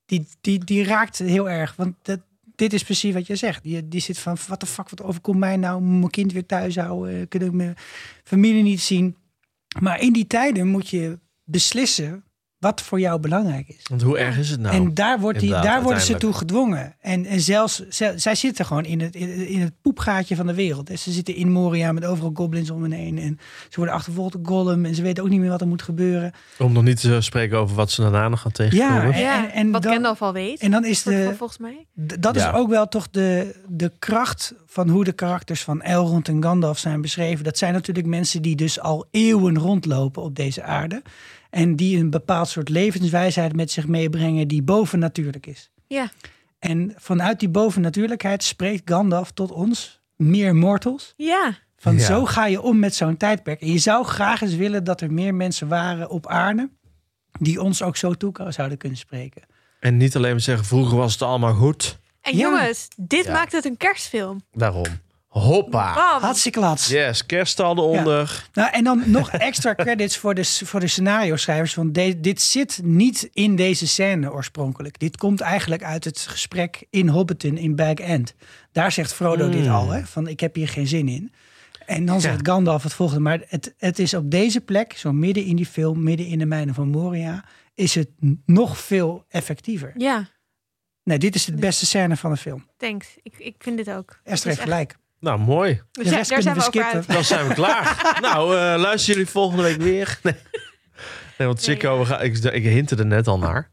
S3: Die, die, die raakt heel erg. Want dat, dit is precies wat je zegt. Die, die zit van, wat de fuck, wat overkomt mij nou? Mijn kind weer thuis houden? Kunnen ik mijn familie niet zien? Maar in die tijden moet je beslissen wat voor jou belangrijk is.
S2: Want hoe erg is het nou?
S3: en daar, wordt die, daar worden ze toe gedwongen. En, en zelfs, ze- zij zitten gewoon in het, in, in het poepgaatje van de wereld. En ze zitten in Moria met overal goblins om hen heen. En ze worden achtervolgd door Gollum. En ze weten ook niet meer wat er moet gebeuren.
S2: Om nog niet te spreken over wat ze daarna nog gaan tegenkomen.
S3: Ja, en-
S1: Ja,
S3: en- en
S1: wat
S3: dan-
S1: Gandalf al weet.
S3: En dan is de,
S1: volgens mij.
S3: Dat is
S2: Ja.
S3: ook wel toch de, de kracht van hoe de karakters van Elrond en Gandalf zijn beschreven. Dat zijn natuurlijk mensen die dus al eeuwen rondlopen op deze aarde. En die een bepaald soort levenswijsheid met zich meebrengen die bovennatuurlijk is.
S1: Ja.
S3: En vanuit die bovennatuurlijkheid spreekt Gandalf tot ons, meer mortals.
S1: Ja.
S3: Van
S2: Ja.
S3: zo ga je om met zo'n tijdperk. En je zou graag eens willen dat er meer mensen waren op aarde die ons ook zo toe zouden kunnen spreken.
S2: En niet alleen maar zeggen, vroeger was het allemaal goed.
S1: En
S3: Ja.
S1: jongens, dit
S2: Ja.
S1: maakt het een kerstfilm.
S2: Daarom. Hoppa.
S1: Bam.
S3: Hartstikke laat.
S2: Yes, kerststal eronder.
S3: Nou, en dan nog extra credits voor de, voor de scenario schrijvers. Want de- dit zit niet in deze scène oorspronkelijk. Dit komt eigenlijk uit het gesprek in Hobbiton in Bag End. Daar zegt Frodo dit
S2: Hmm.
S3: al, hè, van ik heb hier geen zin in. En dan zegt Gandalf het volgende. Maar het, het is op deze plek, zo midden in die film, midden in de mijnen van Moria, is het nog veel effectiever.
S1: Ja,
S3: Nee, dit is de beste scène van de film.
S1: thanks. Ik, ik vind dit ook.
S3: Esther heeft
S1: is
S3: gelijk.
S2: Nou, mooi.
S3: De
S1: Ja,
S3: rest
S1: daar zijn we
S3: we
S1: over uit.
S3: skippen.
S2: Dan zijn we klaar. nou, eh luisteren jullie volgende week weer? Nee, nee want Sikko, we gaan, ik, ik hintte er net al naar.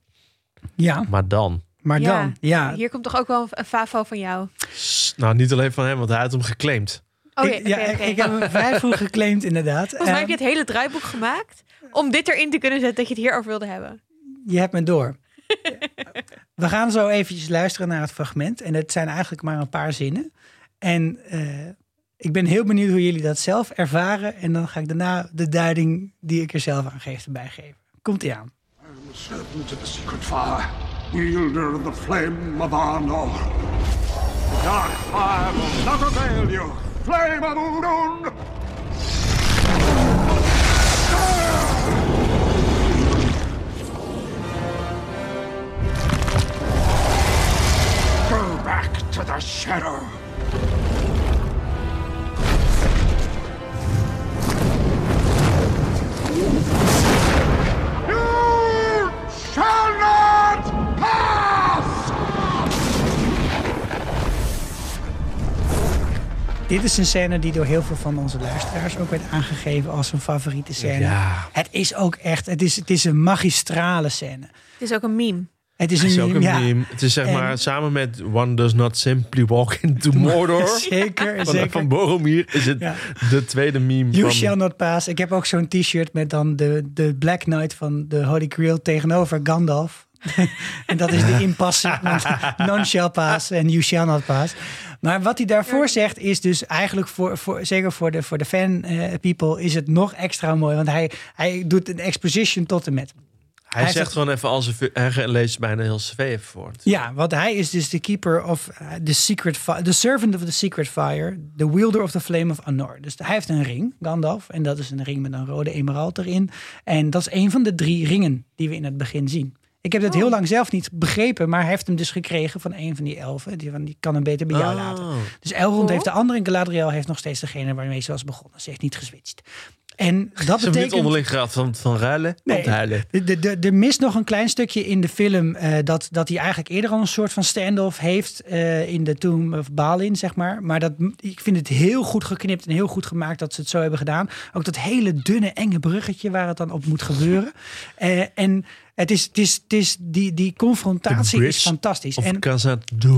S3: Ja,
S2: Maar dan.
S3: maar
S1: Ja,
S3: dan, ja.
S1: Hier komt toch ook wel een favo van jou.
S2: Nou, niet alleen van hem, want hij had hem geclaimd.
S1: Oh ja,
S3: ik, ja, ik heb hem vrij vroeg geclaimd, inderdaad.
S1: Volgens mij heb je
S3: Ehm,
S1: het hele draaiboek gemaakt om dit erin te kunnen zetten dat je het hierover wilde hebben.
S3: je hebt me door. We gaan zo eventjes luisteren naar het fragment. En het zijn eigenlijk maar een paar zinnen. En eh, ik ben heel benieuwd hoe jullie dat zelf ervaren. En dan ga ik daarna de duiding die ik er zelf aan geef erbij geven. Komt ie aan.
S5: am servant of the secret fire, wielder of the flame of Arnor. The dark fire will not avail you, flame of Udun! Go back to the shadow.
S3: Dit is een scène die door heel veel van onze luisteraars ook werd aangegeven als een favoriete scène.
S2: Ja.
S3: Het is ook echt, het is, het is een magistrale scène.
S1: Het is ook een meme.
S3: Het is
S2: Het
S3: een,
S2: is ook een
S3: ja,
S2: meme. Het is zeg
S3: En-
S2: maar samen met One Does Not Simply Walk Into Mordor.
S3: Zeker,
S2: Van,
S3: zeker.
S2: van Boromir is het
S3: Ja.
S2: de tweede meme
S3: You
S2: van...
S3: shall not pass. Ik heb ook zo'n t-shirt met dan de, de Black Knight van de Holy Grail tegenover Gandalf. en dat is de impasse. want None shall pass en you shall not pass. Maar wat hij daarvoor zegt is dus eigenlijk voor, voor zeker voor de, voor de fan eh, people is het nog extra mooi. Want hij, hij doet een exposition tot en met.
S2: Hij,
S3: Hij
S2: zegt gewoon even als. Hij leest bijna heel cv even.
S3: Ja, want hij is dus de keeper of the secret fire, the servant of the secret fire, the wielder of the flame of Anor. Dus hij heeft een ring, Gandalf, en dat is een ring met een rode emerald erin. En dat is een van de drie ringen die we in het begin zien. Ik heb dat heel lang zelf niet begrepen, maar hij heeft hem dus gekregen van een van die elfen. Die, van, die kan hem beter bij jou
S2: Oh.
S3: laten. Dus Elrond heeft de andere en Galadriel heeft nog steeds degene waarmee ze was begonnen. Ze heeft niet geswitcht. En dat betekent...
S2: onderling gehad van, van ruilen
S3: Nee.
S2: huilen.
S3: De- de- de- Er mist nog een klein stukje in de film eh, dat, dat hij eigenlijk eerder al een soort van standoff heeft eh, in de Tomb of Balin, zeg maar. Maar dat, ik vind het heel goed geknipt en heel goed gemaakt dat ze het zo hebben gedaan. Ook dat hele dunne, enge bruggetje waar het dan op moet gebeuren. Eh, en het is, het is, het is die, die confrontatie is fantastisch. En.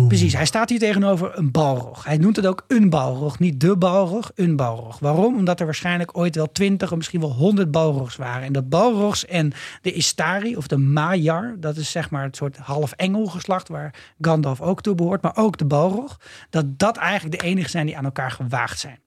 S3: Precies, hij staat hier tegenover een balrog. Hij noemt het ook een balrog, niet de balrog, een balrog. Waarom? Omdat er waarschijnlijk ooit wel twintig of misschien wel honderd balrogs waren. En de balrogs en de Istari of de Maiar, dat is zeg maar het soort half engelgeslacht waar Gandalf ook toe behoort, maar ook de balrog, dat dat eigenlijk de enige zijn die aan elkaar gewaagd zijn.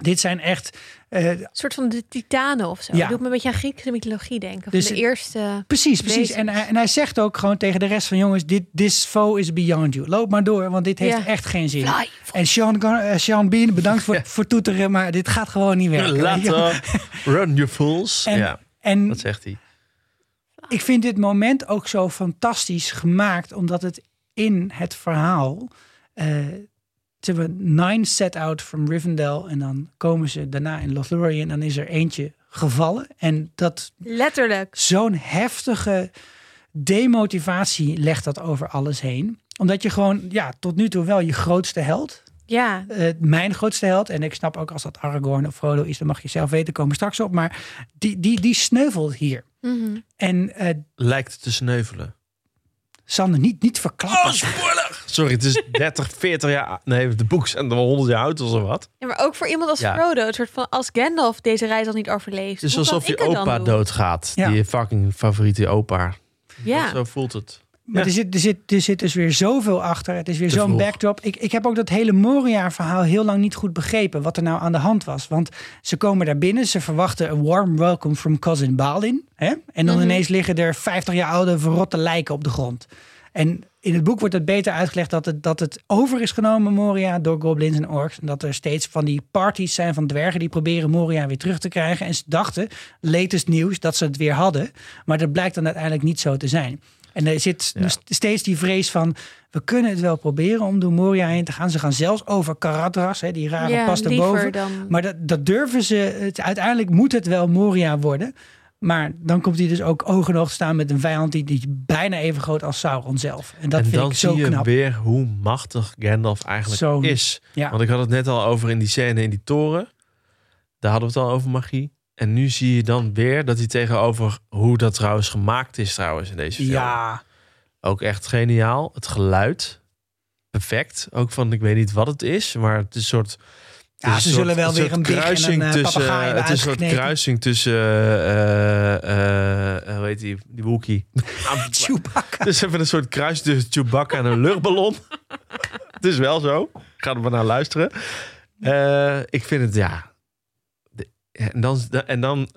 S3: Dit zijn echt eh,
S1: Een soort van de titanen of zo.
S3: Ja.
S1: Doet me een beetje aan Griekse mythologie denken.
S3: Dus
S1: Van de eerste...
S3: Precies, precies. En hij, en hij zegt ook gewoon tegen de rest van jongens, dit this foe is beyond you. Loop maar door, want dit heeft
S1: Ja.
S3: echt geen zin.
S1: Fly.
S3: En Sean, eh, Sean Bean, bedankt voor, voor toeteren, maar dit gaat gewoon niet werken.
S2: Later, run you fools.
S3: En,
S2: ja,
S3: en
S2: dat zegt hij.
S3: ik vind dit moment ook zo fantastisch gemaakt, omdat het in het verhaal. eh ze hebben nine set out from Rivendell en dan komen ze daarna in Lothlorien en dan is er eentje gevallen. En dat
S1: Letterlijk.
S3: zo'n heftige demotivatie legt dat over alles heen. Omdat je gewoon, ja, tot nu toe wel je grootste held.
S1: Ja,
S3: eh, mijn grootste held. En ik snap ook als dat Aragorn of Frodo is, dan mag je zelf weten, komen we straks op. Maar die, die, die sneuvelt hier.
S1: Mhm.
S3: En eh
S2: Lijkt te sneuvelen.
S3: Sander, niet, niet verklappen.
S2: Oh! Sorry, het is 30, 40 jaar... Nee, de boek zijn er wel 100 jaar oud of zo wat.
S1: Ja, maar ook voor iemand als
S2: Ja.
S1: Frodo. Het soort van als Gandalf deze reis al niet overleeft.
S2: Het is
S1: hoe kan
S2: alsof je
S1: ik het dan
S2: opa
S1: doen?
S2: doodgaat.
S3: Ja.
S2: Die fucking favoriete opa.
S1: Ja.
S2: Zo voelt het.
S3: Maar
S2: Ja.
S3: er, zit, er, zit, er zit dus weer zoveel achter. Het is weer
S2: Te
S3: zo'n
S2: vroeg.
S3: backdrop. Ik, ik heb ook dat hele Moria-verhaal heel lang niet goed begrepen. Wat er nou aan de hand was. Want ze komen daar binnen. Ze verwachten een warm welcome from cousin Balin. Hè? En dan
S1: Mhm.
S3: ineens liggen er 50 jaar oude verrotte lijken op de grond. En in het boek wordt het beter uitgelegd dat het, dat het over is genomen, Moria, door goblins en orks. En dat er steeds van die parties zijn van dwergen die proberen Moria weer terug te krijgen. En ze dachten, latest nieuws, dat ze het weer hadden. Maar dat blijkt dan uiteindelijk niet zo te zijn. En er zit
S2: Ja.
S3: dus steeds die vrees van... we kunnen het wel proberen om door Moria heen te gaan. Ze gaan zelfs over Caradras, hè, die rare
S1: ja,
S3: pas erboven.
S1: dan...
S3: Maar dat, dat durven ze. Het, uiteindelijk moet het wel Moria worden. Maar dan komt hij dus ook oog in oog te staan met een vijand die, die bijna even groot als Sauron zelf. En dat
S2: en
S3: vind
S2: dan
S3: ik zo
S2: zie je
S3: knap.
S2: weer hoe machtig Gandalf eigenlijk
S3: Zo-
S2: is.
S3: Ja.
S2: Want ik had het net al over in die scène in die toren. Daar hadden we het al over magie. En nu zie je dan weer dat hij tegenover hoe dat trouwens gemaakt is trouwens in deze film.
S3: Ja,
S2: Ook echt geniaal. Het geluid. Perfect. Ook van, ik weet niet wat het is, maar het is een soort...
S3: Ja,
S2: is
S3: ze zullen
S2: soort-
S3: wel weer een en
S2: kruising
S3: een, eh,
S2: tussen, Het is een soort kruising tussen, eh, eh, hoe heet die, die Wookie.
S3: Chewbacca.
S2: Dus even een soort kruis tussen Chewbacca en een luchtballon. het is wel zo. Ga er maar naar luisteren. Eh, ik vind het, ja... de- en dan, en dan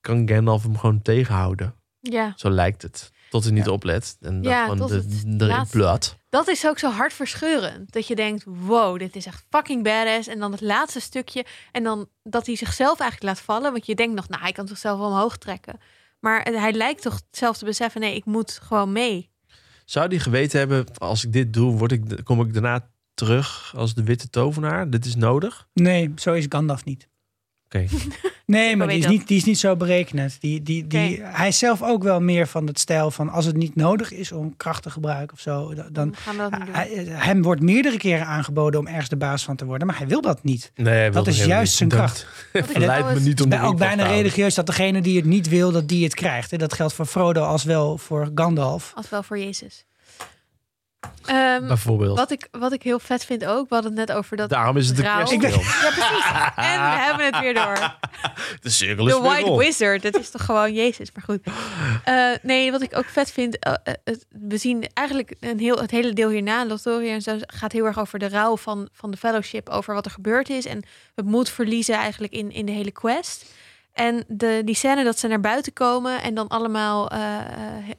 S2: kan Gandalf hem gewoon tegenhouden.
S1: Ja,
S2: Zo lijkt het. Tot hij niet oplet. En dan
S1: Ja,
S2: gewoon de, erin
S1: laatste. Dat is ook zo hartverscheurend. Dat je denkt, wow, dit is echt fucking badass. En dan het laatste stukje. En dan dat hij zichzelf eigenlijk laat vallen. Want je denkt nog, nou, hij kan zichzelf wel omhoog trekken. Maar hij lijkt toch zelf te beseffen, nee, ik moet gewoon mee.
S2: Zou die geweten hebben, als ik dit doe, word ik, kom ik daarna terug als de witte tovenaar? Dit is nodig?
S3: Nee, zo is Gandalf niet.
S2: Oké.
S3: Nee, maar die is, niet, die is niet zo berekenend. Die, die, die, Hij is zelf ook wel meer van het stijl van als het niet nodig is om kracht te gebruiken of zo. Dan,
S1: Dan gaan we dat niet doen.
S3: hij- hem wordt meerdere keren aangeboden om ergens de baas van te worden, maar hij wil dat niet.
S2: Nee,
S3: Dat is juist
S2: niet.
S3: zijn
S2: Dat-
S3: kracht.
S2: Het verleidt me niet om de
S3: ook bijna religieus dat degene die het niet wil, dat die het krijgt. En dat geldt voor Frodo als wel voor Gandalf.
S1: Als wel voor Jezus. Ehm,
S2: Bijvoorbeeld.
S1: wat, ik, wat ik heel vet vind ook, we hadden het net over dat
S2: Daarom is het een
S1: rouw.
S2: kerstfilm.
S1: Ja, precies. En we hebben het weer door.
S2: De cirkel is
S1: The White
S2: rond.
S1: Wizard, dat is toch gewoon Jezus, maar goed. Eh, nee, wat ik ook vet vind, eh, eh, we zien eigenlijk een heel, het hele deel hierna, Lothoria en zo, gaat heel erg over de rouw van, van de fellowship, over wat er gebeurd is en het moed verliezen eigenlijk in, in de hele quest. En de, die scène dat ze naar buiten komen en dan allemaal eh, eh,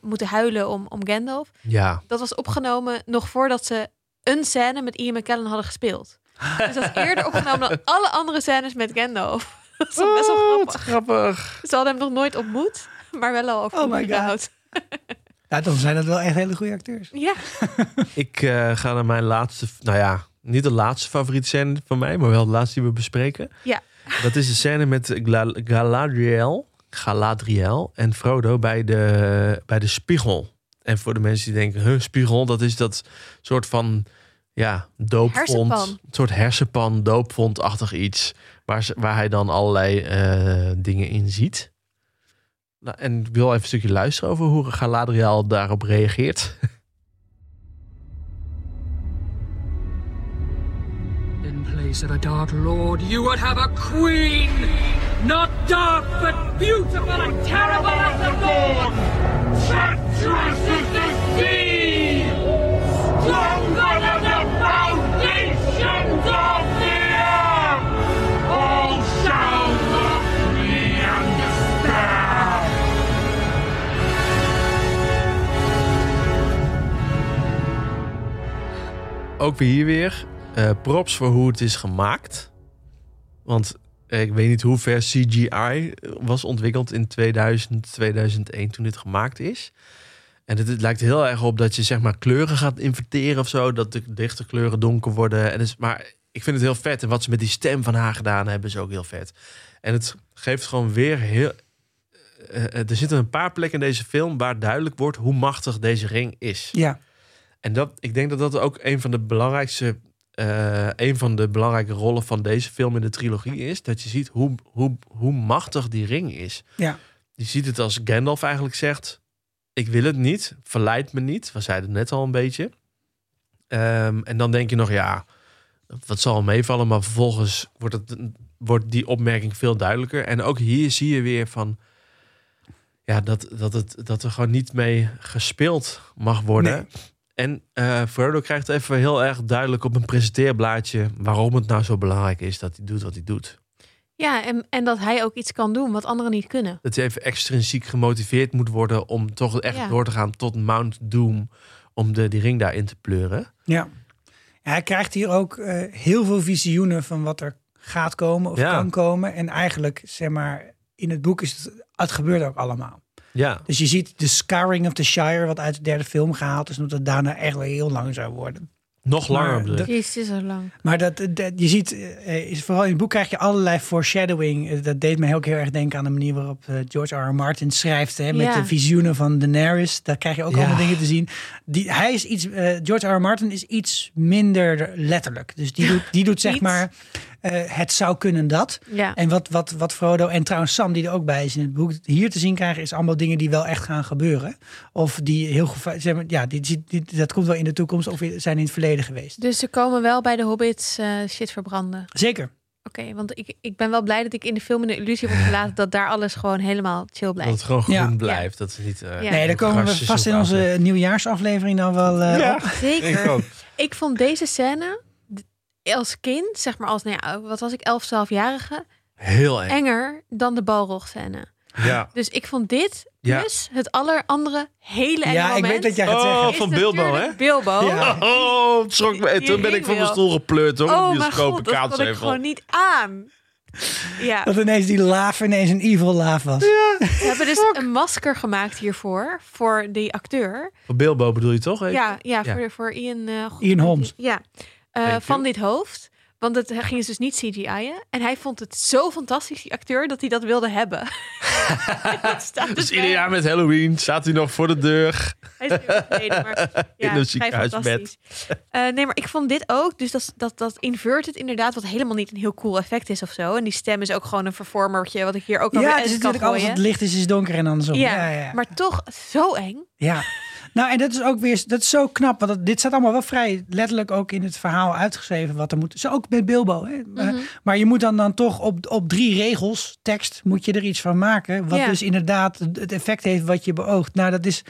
S1: moeten huilen om, om Gandalf,
S2: Ja.
S1: dat was opgenomen nog voordat ze een scène met Ian McKellen hadden gespeeld. Dus dat is eerder opgenomen dan alle andere scènes met Gandalf. Dat is best wel
S2: Oh,
S1: grappig.
S2: grappig.
S1: Ze hadden hem nog nooit ontmoet, maar wel al over
S3: Oh my God. Ja, dan zijn dat wel echt hele goede acteurs.
S1: Ja,
S2: Ik eh, ga naar mijn laatste, nou ja, niet de laatste favoriete scène van mij, maar wel de laatste die we bespreken.
S1: Ja.
S2: Dat is de scène met Galadriel, Galadriel en Frodo bij de, bij de spiegel. En voor de mensen die denken, huh, spiegel, dat is dat soort van, ja, doopvond.
S1: Hersenpan.
S2: Een soort hersenpan, doopvondachtig iets. Waar, ze- waar hij dan allerlei eh, dingen in ziet. Nou, en ik wil even een stukje luisteren over hoe Galadriel daarop reageert.
S8: Place of a Dark Lord, you would have a queen! Not dark, but beautiful and terrible as the dawn! Treacherous as the sea! Stronger than the foundations of the earth! All shouts of free and despair!
S2: Ook weer hier weer. Eh, props voor hoe het is gemaakt. Want ik weet niet hoe ver CGI was ontwikkeld in 2000, 2001 toen dit gemaakt is. En het, het lijkt heel erg op dat je zeg maar kleuren gaat inverteren of zo. Dat de lichte kleuren donker worden. En dus, maar ik vind het heel vet. En wat ze met die stem van haar gedaan hebben is ook heel vet. En het geeft gewoon weer heel... eh, eh, er zitten een paar plekken in deze film waar duidelijk wordt hoe machtig deze ring is.
S3: Ja,
S2: En dat, ik denk dat dat ook een van de belangrijkste, eh, een van de belangrijke rollen van deze film in de trilogie is. Dat je ziet hoe, hoe, hoe machtig die ring is.
S3: ja.
S2: Je ziet het als Gandalf eigenlijk zegt: Ik wil het niet, verleid me niet. We zeiden het net al een beetje. Ehm, en dan denk je nog, ja, wat zal meevallen. Maar vervolgens wordt, het, wordt die opmerking veel duidelijker. En ook hier zie je weer van. Ja, dat, dat, het, dat er gewoon niet mee gespeeld mag worden.
S3: Nee.
S2: En eh Frodo krijgt even heel erg duidelijk op een presenteerblaadje waarom het nou zo belangrijk is dat hij doet wat hij doet.
S1: ja en, en dat hij ook iets kan doen wat anderen niet kunnen.
S2: Dat hij even extrinsiek gemotiveerd moet worden om toch echt
S1: Ja.
S2: door te gaan tot Mount Doom. Om de, die ring daarin te pleuren.
S3: ja. Hij krijgt hier ook eh, heel veel visioenen van wat er gaat komen of
S2: Ja.
S3: kan komen. En eigenlijk, zeg maar, in het boek is het, het gebeurt ook allemaal.
S2: Ja.
S3: Dus je ziet de Scarring of the Shire, wat uit de derde film gehaald is, omdat het daarna echt wel heel lang zou worden.
S2: Nog langer
S3: Maar
S2: bedoel
S1: Jezus, is zo lang.
S3: Maar dat, dat je ziet, eh, is vooral in het boek krijg je allerlei foreshadowing. Eh, Dat deed mij ook heel erg denken aan de manier waarop eh, George R. R. Martin schrijft. Hè, met
S1: Ja.
S3: de visioenen van Daenerys. Daar krijg je ook
S2: Ja.
S3: allemaal dingen te zien. Die, hij is iets, eh, George R. R. Martin is iets minder letterlijk. Dus die doet, die doet zeg maar, eh, het zou kunnen dat.
S1: Ja.
S3: En wat, wat, wat Frodo en trouwens Sam, die er ook bij is in het boek, hier te zien krijgen, is allemaal dingen die wel echt gaan gebeuren. Of die heel gevaarlijk zeg maar, ja, die, die, die- dat komt wel in de toekomst of zijn in het verleden geweest.
S1: Dus ze komen wel bij de hobbits eh, shit verbranden.
S3: Zeker.
S1: Oké, want ik, ik ben wel blij dat ik in de film in de illusie word gelaten dat daar alles gewoon helemaal chill
S2: Dat
S1: blijft.
S2: het gewoon groen
S3: Ja.
S2: blijft. Dat het niet. eh,
S1: Ja.
S3: Nee, daar komen we vast in onze nieuwjaarsaflevering dan wel eh,
S2: Ja.
S3: op.
S1: Zeker.
S2: Ik ook.
S1: Ik vond deze scène als kind, zeg maar als, nou ja, wat was ik, 11, 12-jarige,
S2: Heel eng.
S1: enger dan de balrog scène.
S2: Ja.
S1: Dus ik vond dit
S2: Ja.
S1: plus het aller andere hele enge
S3: Ja, ik weet dat jij gaat
S2: Oh,
S3: zeggen.
S2: van Bilbo, hè?
S1: Bilbo.
S3: Ja.
S2: Oh, het schrok me.
S1: Die
S2: toen ben ik van mijn stoel gepleurd hoor.
S1: Oh mijn god, dat kon ik gewoon niet aan. Ja,
S3: Dat ineens die laaf ineens een evil laaf was.
S1: ze hebben dus een masker gemaakt hiervoor, voor die acteur.
S2: Van Bilbo bedoel je toch? even?
S1: Ja, ja,
S2: Ja.
S1: voor, voor Ian, eh, god,
S3: Ian Holmes.
S1: Ja, eh, van dit hoofd. Want het ging dus niet CGI'en. En hij vond het zo fantastisch, die acteur, dat hij dat wilde hebben. Het staat
S2: Dus
S1: dus
S2: ieder
S1: bij-
S2: jaar met Halloween staat hij nog voor de deur.
S1: Hij is nu overleden, maar ja,
S2: een
S1: vrij
S2: ziekenhuisbed.
S1: fantastisch. Eh, nee, maar ik vond dit ook. Dus dat, dat, dat inverted inderdaad, wat helemaal niet een heel cool effect is of zo. En die stem is ook gewoon een vervormertje, wat ik hier ook al
S3: Ja, het is natuurlijk alles
S1: gooien.
S3: wat licht is, is donker en andersom.
S1: Ja,
S3: Ja, ja, ja.
S1: maar toch zo eng.
S3: Ja. Nou, en dat is ook weer dat is zo knap. Want dat- dit staat allemaal wel vrij letterlijk ook in het verhaal uitgeschreven. Wat er moet. Zo ook met Bilbo. Hè? Maar-
S1: Mhm.
S3: Maar je moet dan, dan toch op, op drie regels, tekst, moet je er iets van maken. Wat
S1: Ja.
S3: dus inderdaad het effect heeft wat je beoogt. Nou, dat is.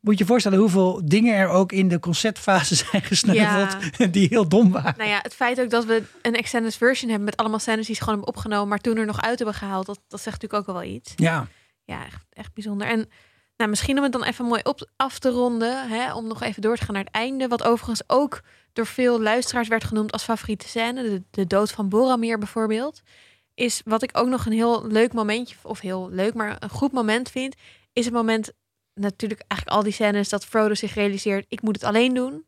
S3: Moet je voorstellen hoeveel dingen er ook in de conceptfase zijn gesneuveld. Die heel dom waren.
S1: Nou ja, het feit ook dat we een extended version hebben met allemaal scènes die ze gewoon hebben opgenomen, maar toen er nog uit hebben gehaald, dat, dat zegt natuurlijk ook wel iets.
S3: Ja.
S1: Ja, echt, echt bijzonder. En nou, misschien om het dan even mooi op af te ronden, hè, om nog even door te gaan naar het einde, wat overigens ook door veel luisteraars werd genoemd als favoriete scène, de, dood van Boromir bijvoorbeeld, is wat ik ook nog een heel leuk momentje, of heel leuk, maar een goed moment vind, is het moment, natuurlijk eigenlijk al die scènes dat Frodo zich realiseert, ik moet het alleen doen.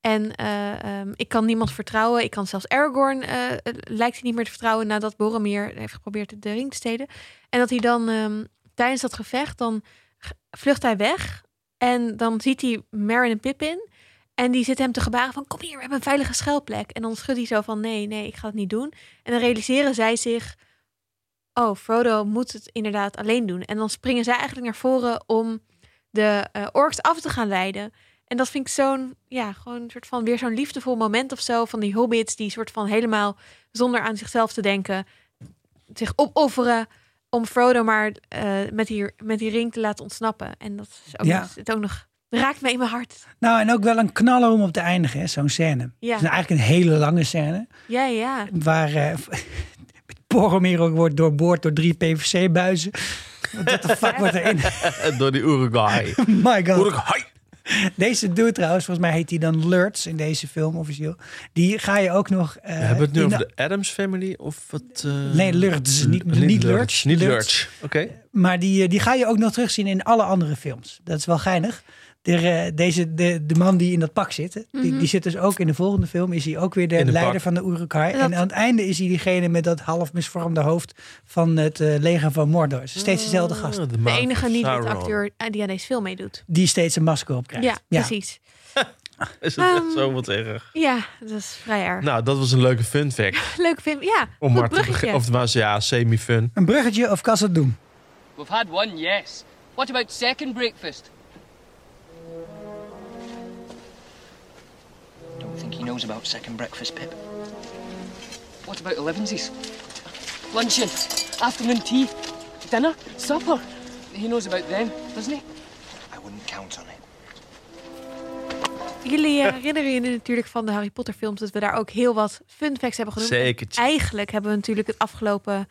S1: En eh, ehm, ik kan niemand vertrouwen. Ik kan zelfs Aragorn eh, lijkt hij niet meer te vertrouwen nadat Boromir heeft geprobeerd de ring te stelen. En dat hij dan ehm, tijdens dat gevecht dan vlucht hij weg en dan ziet hij Merry en Pippin en die zit hem te gebaren van kom hier, we hebben een veilige schuilplek. En dan schudt hij zo van nee, nee, ik ga het niet doen. En dan realiseren zij zich, oh, Frodo moet het inderdaad alleen doen. En dan springen zij eigenlijk naar voren om de eh, orks af te gaan leiden. En dat vind ik zo'n, ja, gewoon een soort van weer zo'n liefdevol moment of zo van die hobbits die soort van helemaal zonder aan zichzelf te denken zich opofferen om Frodo maar eh, met, die, met die ring te laten ontsnappen. En dat is ook,
S3: Ja.
S1: nog, het ook nog raakt me in mijn hart.
S3: Nou, en ook wel een knaller om op te eindigen, hè, zo'n scène.
S1: Ja.
S3: Het is eigenlijk een hele lange scène.
S1: Ja, ja.
S3: Waar eh Boromir ook wordt doorboord door drie PVC-buizen. What the fuck wordt erin?
S2: Door die Uruguay.
S3: My god.
S2: Uruguay.
S3: Deze dude trouwens, volgens mij heet hij dan Lurts in deze film officieel. Die ga je ook nog... eh,
S2: We hebben het nu over
S3: de-
S2: Adams Family of wat? eh,
S3: Nee, Lurts. Niet, niet, Lurch.
S2: Niet
S3: Lurch.
S2: Oké.
S3: Maar die, eh, die ga je ook nog terugzien in alle andere films. Dat is wel geinig. De, deze, de, de man die in dat pak zit, hè, die,
S1: Mhm.
S3: die zit dus ook in de volgende film. Is hij ook weer de, leider
S2: pak.
S3: van de Uruk-hai.
S1: Dat-
S3: En aan het einde is hij diegene met dat half misvormde hoofd van het eh, leger van Mordor. Is Steeds dezelfde gast.
S1: De enige
S2: of
S1: niet-witte
S2: Sauron.
S1: acteur eh, die aan deze film meedoet.
S3: Die steeds een masker op krijgt.
S1: Ja, precies.
S2: Is het echt
S1: Ehm,
S2: zo wat erg?
S1: Ja, dat is vrij erg.
S2: Nou, dat was een leuke fun fact.
S1: Leuk film. Ja,
S2: Om maar te beginnen. Of het was ja, semi-fun.
S3: Een bruggetje of kan ze het doen?
S9: We've had one, yes. What about second breakfast?
S10: Think he knows about second breakfast, Pip.
S9: What about elevensies? Luncheon, afternoon tea, dinner, supper. He knows about them, doesn't he?
S10: I wouldn't count on it.
S1: Jullie eh, herinneren je natuurlijk van de Harry Potter films dat we daar ook heel wat fun facts hebben genoemd.
S2: Zeker.
S1: Eigenlijk hebben we natuurlijk het afgelopen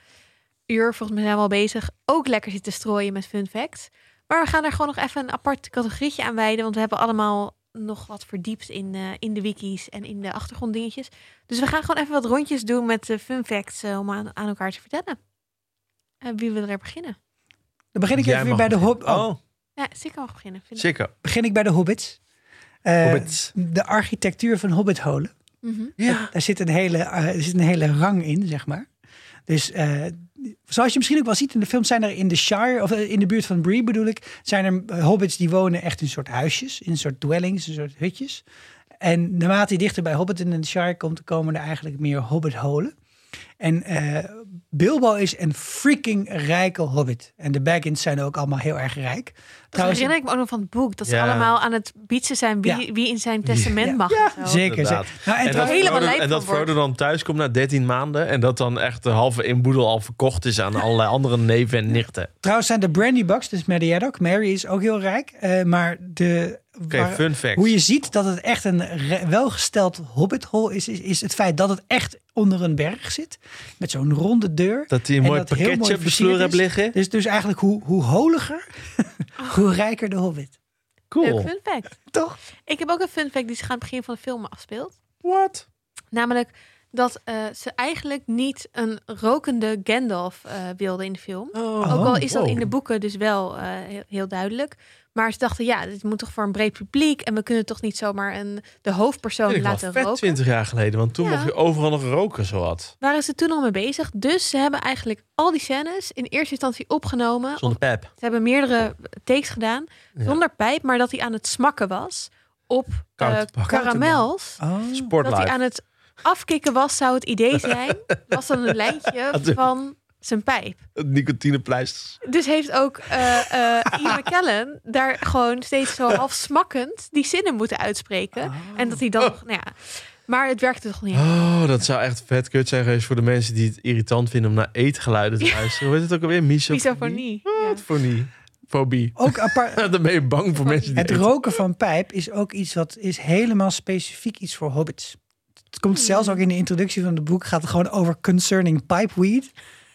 S1: uur, volgens mij zijn we al bezig, ook lekker zitten strooien met fun facts. Maar we gaan er gewoon nog even een apart categorietje aan wijden, want we hebben allemaal nog wat verdiept in, eh, in de wikis en in de achtergronddingetjes. Dus we gaan gewoon even wat rondjes doen met de fun facts eh, om aan, aan elkaar te vertellen. Eh, wie wil er beginnen?
S3: Dan begin ik
S2: Jij
S3: even weer bij de. Hobbit.
S2: Oh,
S1: Ja, zeker mag beginnen.
S2: Zeker.
S3: Begin ik bij de Hobbits. Eh,
S2: Hobbits.
S3: De architectuur van Hobbitholen.
S1: Mhm.
S2: Ja.
S3: Daar zit, een hele, eh, er zit een hele rang in, zeg maar. Dus eh, zoals je misschien ook wel ziet in de film, zijn er in de Shire, of eh, in de buurt van Bree bedoel ik, zijn er eh, hobbits die wonen echt in soort huisjes, in soort dwellings, een soort hutjes. En naarmate je dichter bij Hobbit in de Shire komt, komen er eigenlijk meer hobbitholen. En eh, Bilbo is een freaking rijke hobbit. En de Baggins zijn ook allemaal heel erg rijk.
S1: Dat herinner ik me ook nog van het boek. Dat ze
S2: Ja.
S1: allemaal aan het bietsen zijn wie,
S3: Ja.
S1: wie in zijn testament
S3: Ja.
S1: mag.
S3: Zeker. Zeker. Nou, en
S2: En dat,
S3: trouwens-
S1: helemaal
S2: Frodo, en dat. Frodo dan thuis komt na 13 maanden. En dat dan echt de halve inboedel al verkocht is aan allerlei andere neven en nichten.
S3: Trouwens zijn de Brandy Bucks, dus Mary Haddock, Mary is ook heel rijk. eh, maar de,
S2: Oké, fun fact.
S3: hoe je ziet dat het echt een welgesteld hobbithol is, is, is het feit dat het echt onder een berg zit. Met zo'n ronde deur.
S2: Dat hij een
S3: En
S2: mooi pakketje op de vloer hebt
S3: is.
S2: liggen.
S3: Dus, dus eigenlijk hoe, hoe holiger, hoe rijker de hobbit.
S1: Leuk
S2: Cool.
S1: fun fact.
S3: Toch?
S1: Ik heb ook een fun fact die zich aan het begin van de film afspeelt.
S2: What?
S1: Namelijk dat eh, ze eigenlijk niet een rokende Gandalf eh wilden in de film. ook al is dat
S2: wow.
S1: in de boeken dus wel eh, heel, heel duidelijk. Maar ze dachten, ja, dit moet toch voor een breed publiek. En we kunnen toch niet zomaar een, de hoofdpersoon
S2: wel
S1: laten
S2: vet
S1: roken.
S2: 20 jaar geleden. Want toen
S1: Ja.
S2: mocht je overal nog roken, zowat.
S1: Waren ze toen al mee bezig. Dus ze hebben eigenlijk al die scènes in eerste instantie opgenomen.
S2: Zonder pep.
S1: Ze hebben meerdere takes gedaan
S2: Ja.
S1: zonder pijp, maar dat hij aan het smakken was op
S2: Koud
S1: eh, karamels.
S3: Oh.
S1: Dat hij aan het afkicken was, zou het idee zijn. was dan een lijntje van zijn pijp.
S2: Het nicotinepleisters.
S1: Dus heeft ook eh eh Ian McKellen daar gewoon steeds zo half smakkend die zinnen moeten uitspreken. En dat hij dan, nou ja, maar het werkte toch niet.
S2: Oh, dat zou echt vet kut zijn geweest voor de mensen die het irritant vinden om naar eetgeluiden te luisteren. Hoe heet het ook alweer? Misofonie?
S1: Misofonie. Ja.
S2: Fobie.
S3: Ook apart.
S2: Dan ben je bang voor mensen die
S3: Het
S2: eten.
S3: roken van pijp is ook iets wat is helemaal specifiek iets voor hobbits. Het komt zelfs ook in de introductie van het boek. Gaat het gewoon over concerning pipeweed.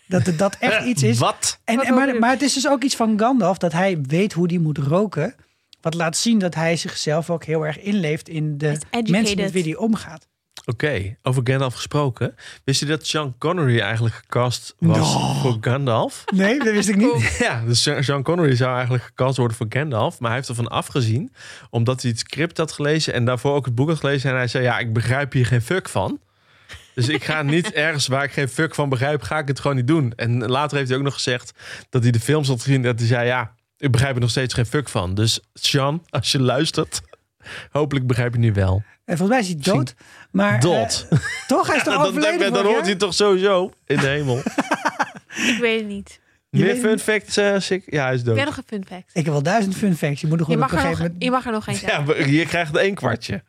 S3: Dat het dat echt iets is.
S2: Wat?
S3: En, en maar, maar het is dus ook iets van Gandalf dat hij weet hoe die moet roken. Wat laat zien dat hij zichzelf ook heel erg inleeft in de mensen met wie hij omgaat.
S2: Oké, over Gandalf gesproken. Wist je dat Sean Connery eigenlijk gecast was voor Gandalf?
S3: Nee, dat wist ik niet.
S2: Ja, dus Sean- Sean Connery zou eigenlijk gecast worden voor Gandalf. Maar hij heeft ervan afgezien. Omdat hij het script had gelezen. En daarvoor ook het boek had gelezen. En hij zei, ja, ik begrijp hier geen fuck van. Dus ik ga niet ergens waar ik geen fuck van begrijp, ga ik het gewoon niet doen. En later heeft hij ook nog gezegd dat hij de films had gezien. Dat hij zei, ja, ik begrijp er nog steeds geen fuck van. Dus Sean, als je luistert, hopelijk begrijp je nu wel.
S3: En volgens mij is hij dood. Maar,
S2: Dood.
S3: eh, toch? Hij is toch
S2: dan, dan,
S3: overleden
S2: dan
S3: vorig
S2: hoort hij toch sowieso in de hemel.
S1: Ik weet het niet.
S3: Je
S2: Meer fun facts, eh, Sik? Ja, hij is
S1: Ik
S2: dood.
S1: heb nog een fun fact.
S3: Ik heb wel duizend fun facts. Je moet er
S1: Je
S3: gewoon
S1: mag, er
S3: gegeven
S1: nog,
S3: moment...
S1: je mag er nog geen.
S2: Ja, je krijgt één kwartje.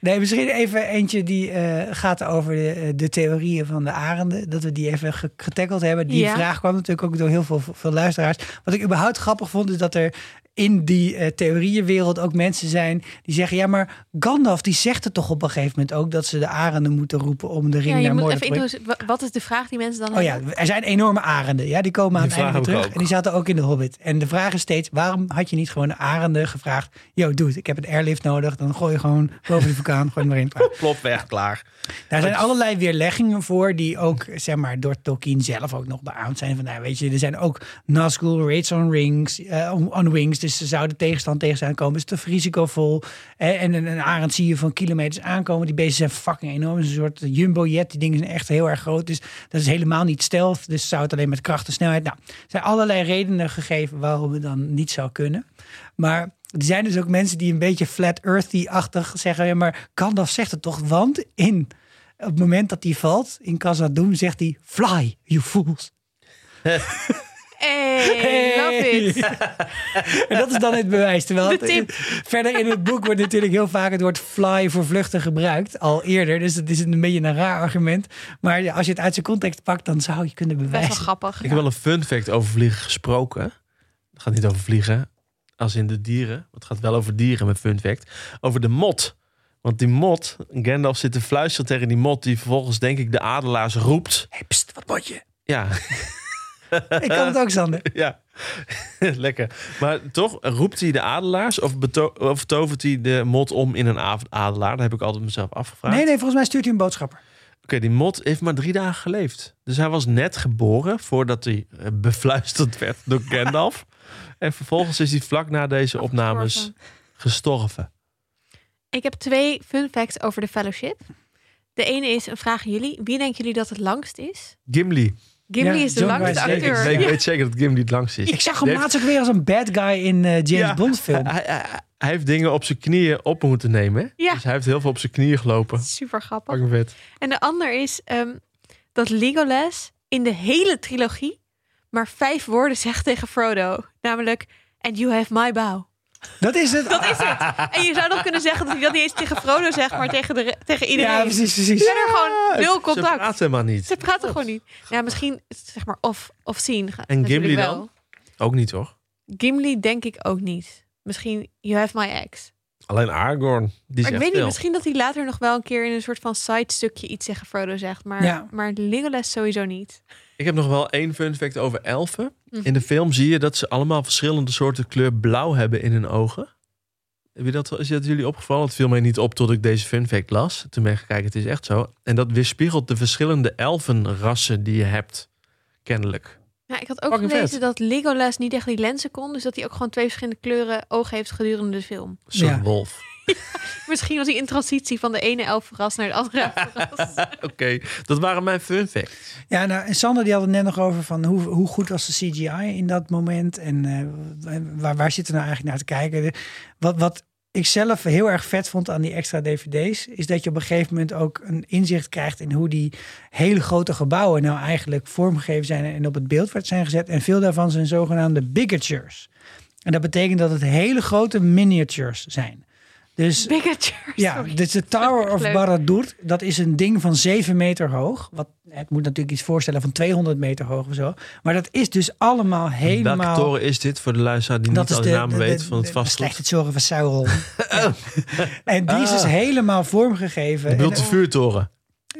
S3: Nee, misschien even eentje die eh, gaat over de, de theorieën van de arenden. Dat we die even ge- getackeld hebben. Die
S1: Ja.
S3: vraag kwam natuurlijk ook door heel veel, veel luisteraars. Wat ik überhaupt grappig vond, is dat er in die eh, theorieënwereld ook mensen zijn die zeggen... ja, maar Gandalf die zegt het toch op een gegeven moment ook... dat ze de arenden moeten roepen om de ring
S1: Ja, je
S3: naar Mordor
S1: even
S3: te
S1: Wat is de vraag die mensen dan
S3: Oh ja,
S1: hebben?
S3: er zijn enorme arenden. Ja, die komen aan
S2: Die
S3: het einde terug.
S2: ook.
S3: En die zaten ook in de Hobbit. En de vraag is steeds, waarom had je niet gewoon de arenden gevraagd... yo, dude, ik heb een airlift nodig. Dan gooi je gewoon boven de vulkaan, gooi hem erin. klaar.
S2: Plop weg, klaar.
S3: Daar zijn allerlei weerleggingen voor die ook zeg maar, door Tolkien zelf ook nog beaamd zijn. Van, nou, weet je, er zijn ook Nazgul raids on, rings, eh, on, on wings. Dus ze zouden tegenstand tegen zijn komen. Is te risicovol. En een, een arend zie je van kilometers aankomen. Die beesten zijn fucking enorm. Een soort jumbo-jet. Die dingen zijn echt heel erg groot. Dus dat is helemaal niet stealth. Dus zou het alleen met kracht en snelheid. Nou, er zijn allerlei redenen gegeven waarom het dan niet zou kunnen. Maar er zijn dus ook mensen die een beetje flat earthy-achtig zeggen... ja, maar Gandalf zegt het toch, want in... Op het moment dat hij valt in Khazad-dûm zegt hij... Fly, you fools.
S1: Hey, love it.
S3: En dat is dan het bewijs. Terwijl
S1: De tip.
S3: verder in het boek wordt natuurlijk heel vaak het woord fly voor vluchten gebruikt. Al eerder. Dus dat is een beetje een raar argument. Maar als je het uit zijn context pakt, dan zou je kunnen
S1: Best wel
S3: bewijzen.
S1: grappig.
S2: Ik heb wel een fun fact over vliegen gesproken. Het gaat niet over vliegen, als in de dieren. Het gaat wel over dieren met fun fact. Over de mot. Want die mot, Gandalf zit te fluisteren tegen die mot... die vervolgens denk ik de adelaars roept.
S3: Hey, pst, wat?
S2: Ja,
S3: Ik kan het ook, Sander.
S2: ja. lekker. Maar toch, roept hij de adelaars of, beto- of tovert hij de mot om in een av- adelaar? Dat heb ik altijd mezelf afgevraagd.
S3: Nee, nee, volgens mij stuurt hij een boodschapper.
S2: Oké, die mot heeft maar drie dagen geleefd. Dus hij was net geboren voordat hij eh, befluisterd werd door Gandalf. en vervolgens is hij vlak na deze opnames gestorven.
S1: Ik heb twee fun facts over de fellowship. De ene is een vraag aan jullie. Wie denken jullie dat het langst is?
S2: Gimli.
S1: Gimli
S3: Ja,
S1: is de
S3: John
S1: langste acteur.
S2: Nee, ik
S1: Ja.
S2: weet zeker dat Gimli het langst is.
S3: Ik zag hem
S2: heeft-
S3: laatst ook weer als een bad guy in eh, James
S2: Ja.
S3: Bond film.
S2: Hij, hij, hij heeft dingen op zijn knieën op moeten nemen. Dus hij heeft heel veel op zijn knieën gelopen.
S1: Super grappig.
S2: Vet.
S1: En de ander is ehm, dat Legolas in de hele trilogie maar vijf woorden zegt tegen Frodo. Namelijk, and you have my bow.
S3: Dat is het.
S1: Dat is het. En je zou nog kunnen zeggen dat hij dat niet eens tegen Frodo zegt, maar tegen, de, tegen iedereen.
S3: Ja, precies, precies.
S1: Verder gewoon nul
S2: Ze
S1: contact.
S2: praten helemaal niet.
S1: Ze praten gewoon niet. Ja, misschien zeg maar of, of zien.
S2: En Gimli
S1: wel.
S2: dan? Ook niet hoor.
S1: Gimli denk ik ook niet. Misschien You Have My Ex.
S2: Alleen Aragorn. Die
S1: Maar ik weet niet,
S2: veel.
S1: misschien dat hij later nog wel een keer in een soort van side stukje iets tegen Frodo zegt. Maar,
S3: Ja.
S1: maar Legolas sowieso niet.
S2: Ik heb nog wel één fun fact over elfen.
S1: Mhm.
S2: In de film zie je dat ze allemaal verschillende soorten kleur blauw hebben in hun ogen. Heb je dat, is dat jullie opgevallen? Het viel mij niet op tot ik deze fun fact las. Toen ben ik gekeken, het is echt zo. En dat weerspiegelt de verschillende elfenrassen die je hebt. Kennelijk.
S1: Ja, ik had ook
S2: Fucking
S1: gelezen
S2: vet.
S1: dat Legolas niet echt die lenzen kon. Dus dat hij ook gewoon twee verschillende kleuren ogen heeft gedurende de film.
S2: Zo'n
S3: Ja.
S2: wolf.
S1: Misschien was hij in transitie van de ene elfenras naar de andere elfenras.
S2: Oké, dat waren mijn fun facts.
S3: Ja, nou, en Sander die had het net nog over van hoe, hoe goed was de CGI in dat moment en eh, waar, waar zitten we nou eigenlijk naar te kijken. De- Wat, wat ik zelf heel erg vet vond aan die extra dvd's, is dat je op een gegeven moment ook een inzicht krijgt in hoe die hele grote gebouwen nou eigenlijk vormgegeven zijn en op het beeldveld zijn gezet. En veel daarvan zijn zogenaamde bigatures. En dat betekent dat het hele grote miniatures zijn. Dus ja,
S1: sorry.
S3: dus de Tower of
S1: Leuk.
S3: Barad-dûr, dat is een ding van 7 meter hoog. Wat, het moet natuurlijk iets voorstellen van 200 meter hoog of zo. Maar dat is dus allemaal helemaal...
S2: Welke toren is dit voor de luisteraar die
S3: dat
S2: niet al
S3: de,
S2: de- weet
S3: de-
S2: van het vastgoed?
S3: slechte zorgen van Sauron. En die is dus
S2: Ah.
S3: helemaal vormgegeven.
S2: Je bedoelt de
S3: En-
S2: vuurtoren?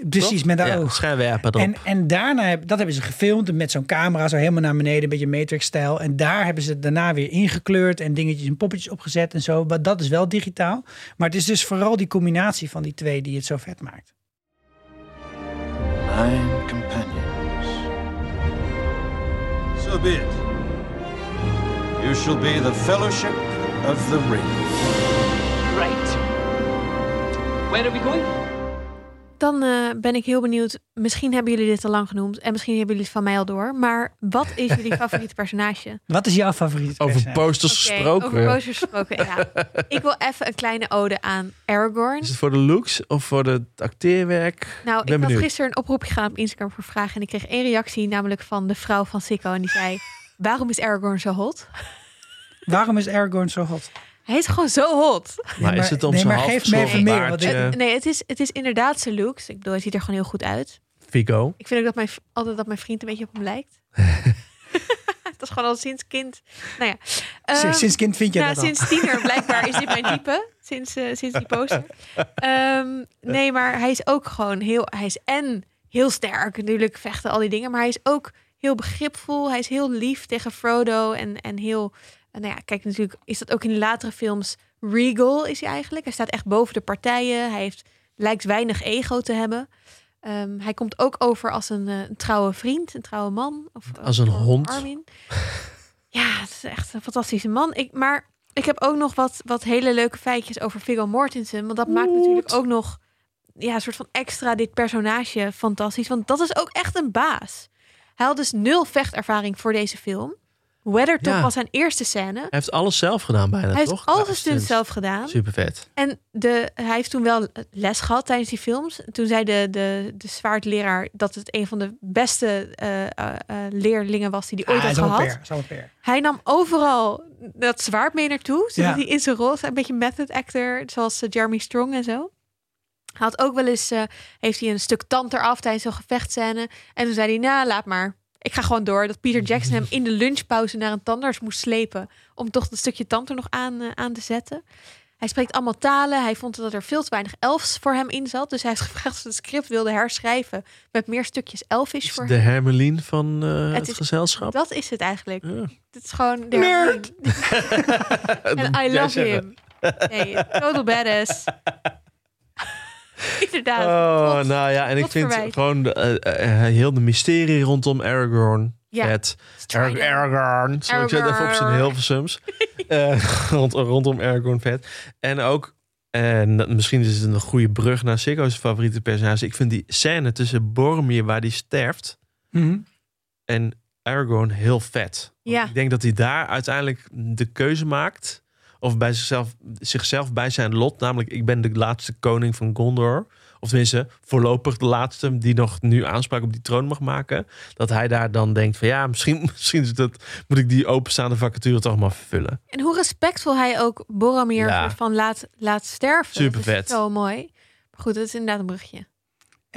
S3: Precies,
S2: toch?
S3: met de
S2: ja,
S3: oog.
S2: erop.
S3: En, en daarna, heb- dat hebben ze gefilmd met zo'n camera zo helemaal naar beneden, een beetje Matrix-stijl. En daar hebben ze het daarna weer ingekleurd en dingetjes en poppetjes opgezet en zo. Maar dat is wel digitaal. Maar het is dus vooral die combinatie van die twee die het zo vet maakt.
S10: Nine companions.
S11: So be it. You shall be the Fellowship of the Ring.
S9: Right. Where are we going?
S1: Dan eh, ben ik heel benieuwd. Misschien hebben jullie dit al lang genoemd. En misschien hebben jullie het van mij al door. Maar wat is jullie favoriete personage?
S3: Wat is jouw favoriete
S2: Over
S3: personage?
S2: posters
S1: Oké,
S2: gesproken.
S1: Over posters gesproken, ja. Ik wil even een kleine ode aan Aragorn.
S2: Is het voor de looks of voor het acteerwerk?
S1: Nou,
S2: ben
S1: ik had
S2: benieuwd.
S1: gisteren een oproepje gedaan op Instagram voor vragen. En ik kreeg één reactie, namelijk van de vrouw van Sikko. En die zei, waarom is Aragorn zo hot?
S3: Waarom is Aragorn zo hot?
S1: Hij is gewoon zo hot.
S2: Maar, is het om
S3: nee,
S2: zijn
S3: maar
S2: half
S3: geef me even meer, want
S1: Nee, het is, het is inderdaad zijn looks. Ik bedoel, hij ziet er gewoon heel goed uit.
S2: Figo.
S1: Ik vind ook dat mijn, altijd dat mijn vriend een beetje op hem lijkt. dat is gewoon al sinds kind. Nou ja.
S3: Sinds-
S1: Ehm,
S3: sinds kind vind je
S1: nou,
S3: dat al.
S1: Sinds tiener blijkbaar is dit mijn type. Sinds, eh, sinds die poster. Ehm, nee, maar hij is ook gewoon heel... Hij is en heel sterk. Natuurlijk vechten al die dingen. Maar hij is ook heel begripvol. Hij is heel lief tegen Frodo. En, en heel... en nou ja, kijk, natuurlijk is dat ook in de latere films... Regal is hij eigenlijk. Hij staat echt boven de partijen. Hij heeft, lijkt weinig ego te hebben. Ehm, hij komt ook over als een, eh, een trouwe vriend, een trouwe man. Of,
S2: Als een
S1: of
S2: hond.
S1: Armin. Ja, het is echt een fantastische man. Ik, maar ik heb ook nog wat, wat hele leuke feitjes over Viggo Mortensen. Want dat maakt natuurlijk ook nog ja, een soort van extra dit personage fantastisch. Want dat is ook echt een baas. Hij had dus nul vechtervaring voor deze film. Weathertop
S2: Ja.
S1: was zijn eerste scène.
S2: Hij heeft alles zelf gedaan bijna,
S1: Hij heeft
S2: toch?
S1: al
S2: Ja,
S1: zijn stunts zelf gedaan.
S2: Super vet.
S1: En de, hij heeft toen wel les gehad tijdens die films. Toen zei de, de, de zwaardleraar dat het een van de beste eh, eh, eh, leerlingen was die hij ooit
S3: Ah,
S1: had
S3: al een
S1: gehad. Hij nam overal dat zwaard mee naartoe. Zodat
S3: Ja.
S1: hij in zijn rol een beetje method actor, zoals Jeremy Strong en zo. Hij had ook wel eens, eh, heeft hij een stuk tand eraf tijdens zo'n gevechtscène. En toen zei hij, nou, laat maar. Ik ga gewoon door. Dat Peter Jackson hem in de lunchpauze naar een tandarts moest slepen. Om toch dat stukje tand er nog aan, eh, aan te zetten. Hij spreekt allemaal talen. Hij vond dat er veel te weinig elfs voor hem in zat. Dus hij heeft gevraagd of het script wilde herschrijven. Met meer stukjes elfish voor
S2: De
S1: hem.
S2: Hermelien van eh, het,
S1: Het is-
S2: gezelschap.
S1: Dat is het eigenlijk.
S2: Ja.
S1: Het is gewoon... de
S2: Nerd!
S1: En I love him. Nee, total badass. Inderdaad.
S2: Oh, nou ja, en ik vind
S1: verwijt.
S2: gewoon de, eh, eh, heel de mysterie rondom Aragorn
S1: Ja.
S2: vet. Arag- Aragorn. Zal ik het even op zijn
S1: Aragorn.
S2: Hilversums. Eh, rond, rondom Aragorn vet. En ook, en misschien is het een goede brug naar Sikko's favoriete personage. Ik vind die scène tussen Boromir waar die sterft
S3: Mhm.
S2: en Aragorn heel vet.
S1: Ja.
S2: Ik denk dat hij daar uiteindelijk de keuze maakt. Of bij zichzelf, zichzelf bij zijn lot. Namelijk, ik ben de laatste koning van Gondor. Of tenminste, voorlopig de laatste die nog nu aanspraak op die troon mag maken. Dat hij daar dan denkt van ja, misschien, misschien is dat, moet ik die openstaande vacature toch maar vervullen.
S1: En hoe respectvol hij ook Boromir
S2: Ja.
S1: van laat, laat sterven. Dat is
S2: Supervet.
S1: Zo mooi. Maar goed, dat is inderdaad een brugje.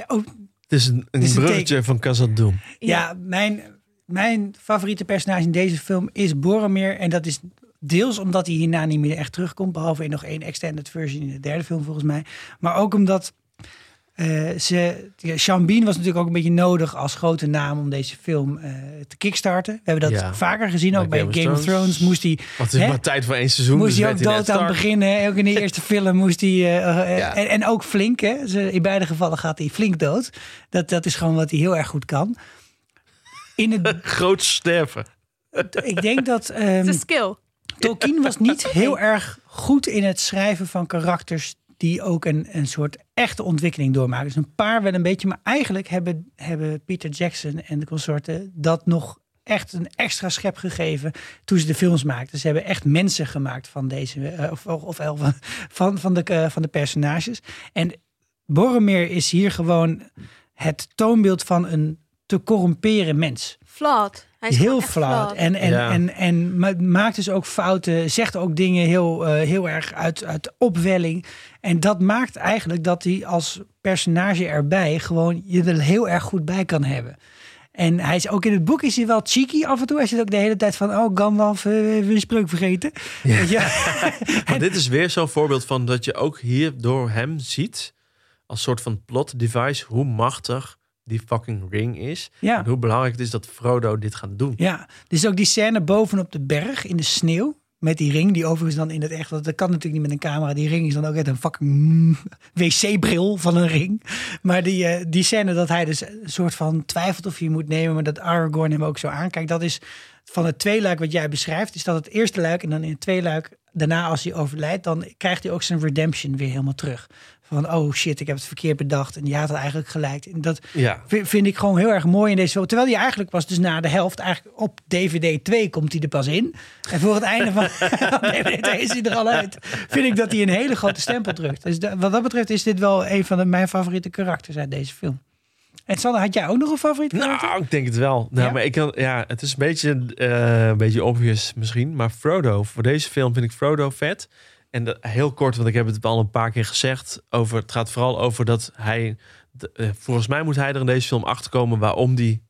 S3: Oh,
S2: Het is een, een bruggetje van Khazad-dûm.
S3: Ja, mijn, mijn favoriete personage in deze film is Boromir. En dat is deels omdat hij hierna niet meer echt terugkomt. Behalve in nog één extended version in de derde film volgens mij. Maar ook omdat eh, ze... Ja, Sean Bean was natuurlijk ook een beetje nodig als grote naam om deze film eh, te kickstarten. We hebben dat
S2: Ja.
S3: vaker gezien. Ook
S2: Bij Game
S3: Game
S2: of
S3: Thrones moest hij...
S2: Want het is
S3: hè,
S2: maar tijd voor één seizoen.
S3: Moest
S2: dus
S3: hij ook dood aan het
S2: Stark.
S3: begin. hè. Ook in de eerste film moest hij... eh,
S2: Ja.
S3: en, en ook flink, hè. Ze- In beide gevallen gaat hij flink dood. Dat, dat is gewoon wat hij heel erg goed kan. In het,
S2: Groot sterven.
S3: ik denk dat...
S1: Het
S3: ehm,
S1: is een skill.
S3: Tolkien was niet heel erg goed in het schrijven van karakters die ook een, een soort echte ontwikkeling doormaken. Dus een paar wel een beetje, maar eigenlijk hebben, hebben Peter Jackson en de consorten dat nog echt een extra schep gegeven toen ze de films maakten. Ze hebben echt mensen gemaakt van deze, eh, of, of, van- van, de, eh, van de personages. En Boromir is hier gewoon het toonbeeld van een te corrumperen mens
S1: Flawed. Hij is
S3: heel flauw. En, en,
S2: Ja.
S3: en, en ma- maakt dus ook fouten, zegt ook dingen heel, eh, heel erg uit, uit opwelling. En dat maakt eigenlijk dat hij als personage erbij gewoon je er heel erg goed bij kan hebben. En hij is ook in het boek is hij wel cheeky af en toe. Hij zit ook de hele tijd van, oh Gandalf, we een spreuk vergeten. Je?
S2: Maar dit is weer zo'n voorbeeld van dat je ook hier door hem ziet, als soort van plot device, hoe machtig die fucking ring is.
S3: Ja.
S2: En hoe belangrijk het is dat Frodo dit gaat doen.
S3: Ja, dus ook die scène bovenop de berg in de sneeuw. Met die ring, die overigens dan in het echt... Dat kan natuurlijk niet met een camera. Die ring is dan ook echt een fucking mm, wc-bril van een ring. Maar die, eh, die scène dat hij dus een soort van twijfelt of hij moet nemen... maar dat Aragorn hem ook zo aankijkt. Dat is van het tweeluik wat jij beschrijft. Is dat het eerste luik en dan in het tweeluik... daarna als hij overlijdt, dan krijgt hij ook zijn redemption weer helemaal terug. Van, oh shit, ik heb het verkeerd bedacht. En die had het eigenlijk gelijk. En dat
S2: Ja.
S3: vind, ik gewoon heel erg mooi in deze film. Terwijl hij eigenlijk was dus na de helft, eigenlijk op DVD 2 komt hij er pas in. En voor het einde van DVD 2 is hij er al uit. Vind ik dat hij een hele grote stempel drukt. Dus wat dat betreft is dit wel een van de, mijn favoriete karakters uit deze film. En Sander, had jij ook nog een favoriet karakter?
S2: Nou, ik denk het wel. Nou,
S3: Ja?
S2: maar ik kan, ja, het is een beetje, eh, een beetje obvious misschien. Maar Frodo, voor deze film vind ik Frodo vet. En heel kort, want ik heb het al een paar keer gezegd. Over, het gaat vooral over dat hij. de- eh, volgens mij moet hij er in deze film achterkomen waarom hij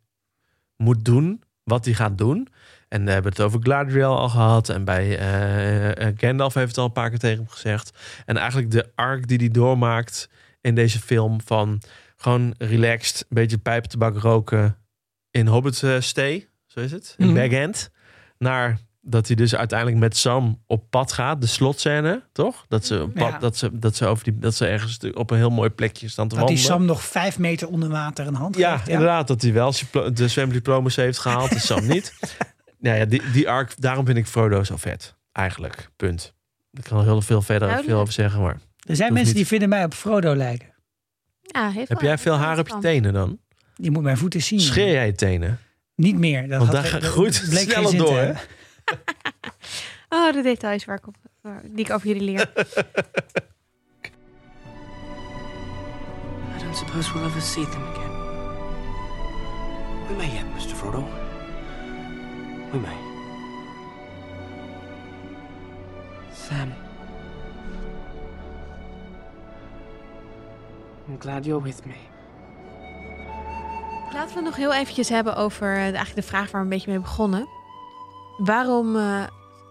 S2: moet doen wat hij gaat doen. En we hebben het over Gladriel al gehad. En bij eh, Gandalf heeft het al een paar keer tegen hem gezegd. En eigenlijk de arc die hij doormaakt in deze film van gewoon relaxed, een beetje pijpentabak roken in Hobbit Stay, zo is het, in
S3: Mhm.
S2: Bag End. Naar dat hij dus uiteindelijk met Sam op pad gaat, de slotscène, toch? Dat ze, op pad,
S3: Ja.
S2: dat ze, dat ze, over die, dat ze ergens op een heel mooi plekje staan te
S3: Dat die
S2: wandelen.
S3: Sam nog vijf meter onder water een hand
S2: Ja,
S3: geeft.
S2: inderdaad. Dat hij wel de zwemdiplomas heeft gehaald. en Sam niet. Nou ja, die, die arc, daarom vind ik Frodo zo vet. Eigenlijk, punt. Ik kan er heel veel verder
S1: Duidelijk.
S2: veel over zeggen, maar...
S3: Er zijn mensen
S2: niet.
S3: die vinden mij op Frodo lijken.
S1: Ja, heeft
S2: Heb
S1: wel
S2: jij veel haar op je tenen dan?
S3: Je moet mijn voeten zien.
S2: Scheer jij je tenen?
S3: Niet meer. Dat
S2: Want
S3: had-
S2: daar
S3: dat-
S2: groeit
S3: dat
S2: het sneller door, hè?
S1: Oh, de details waar ik op, die ik over jullie leer.
S6: I don't suppose we'll ever see them again. We may yet, Mr. Frodo. We may.
S9: Sam. I'm glad you're with me.
S1: Laten we het nog heel eventjes hebben over eh, eigenlijk de vraag waar we een beetje mee begonnen. Waarom eh,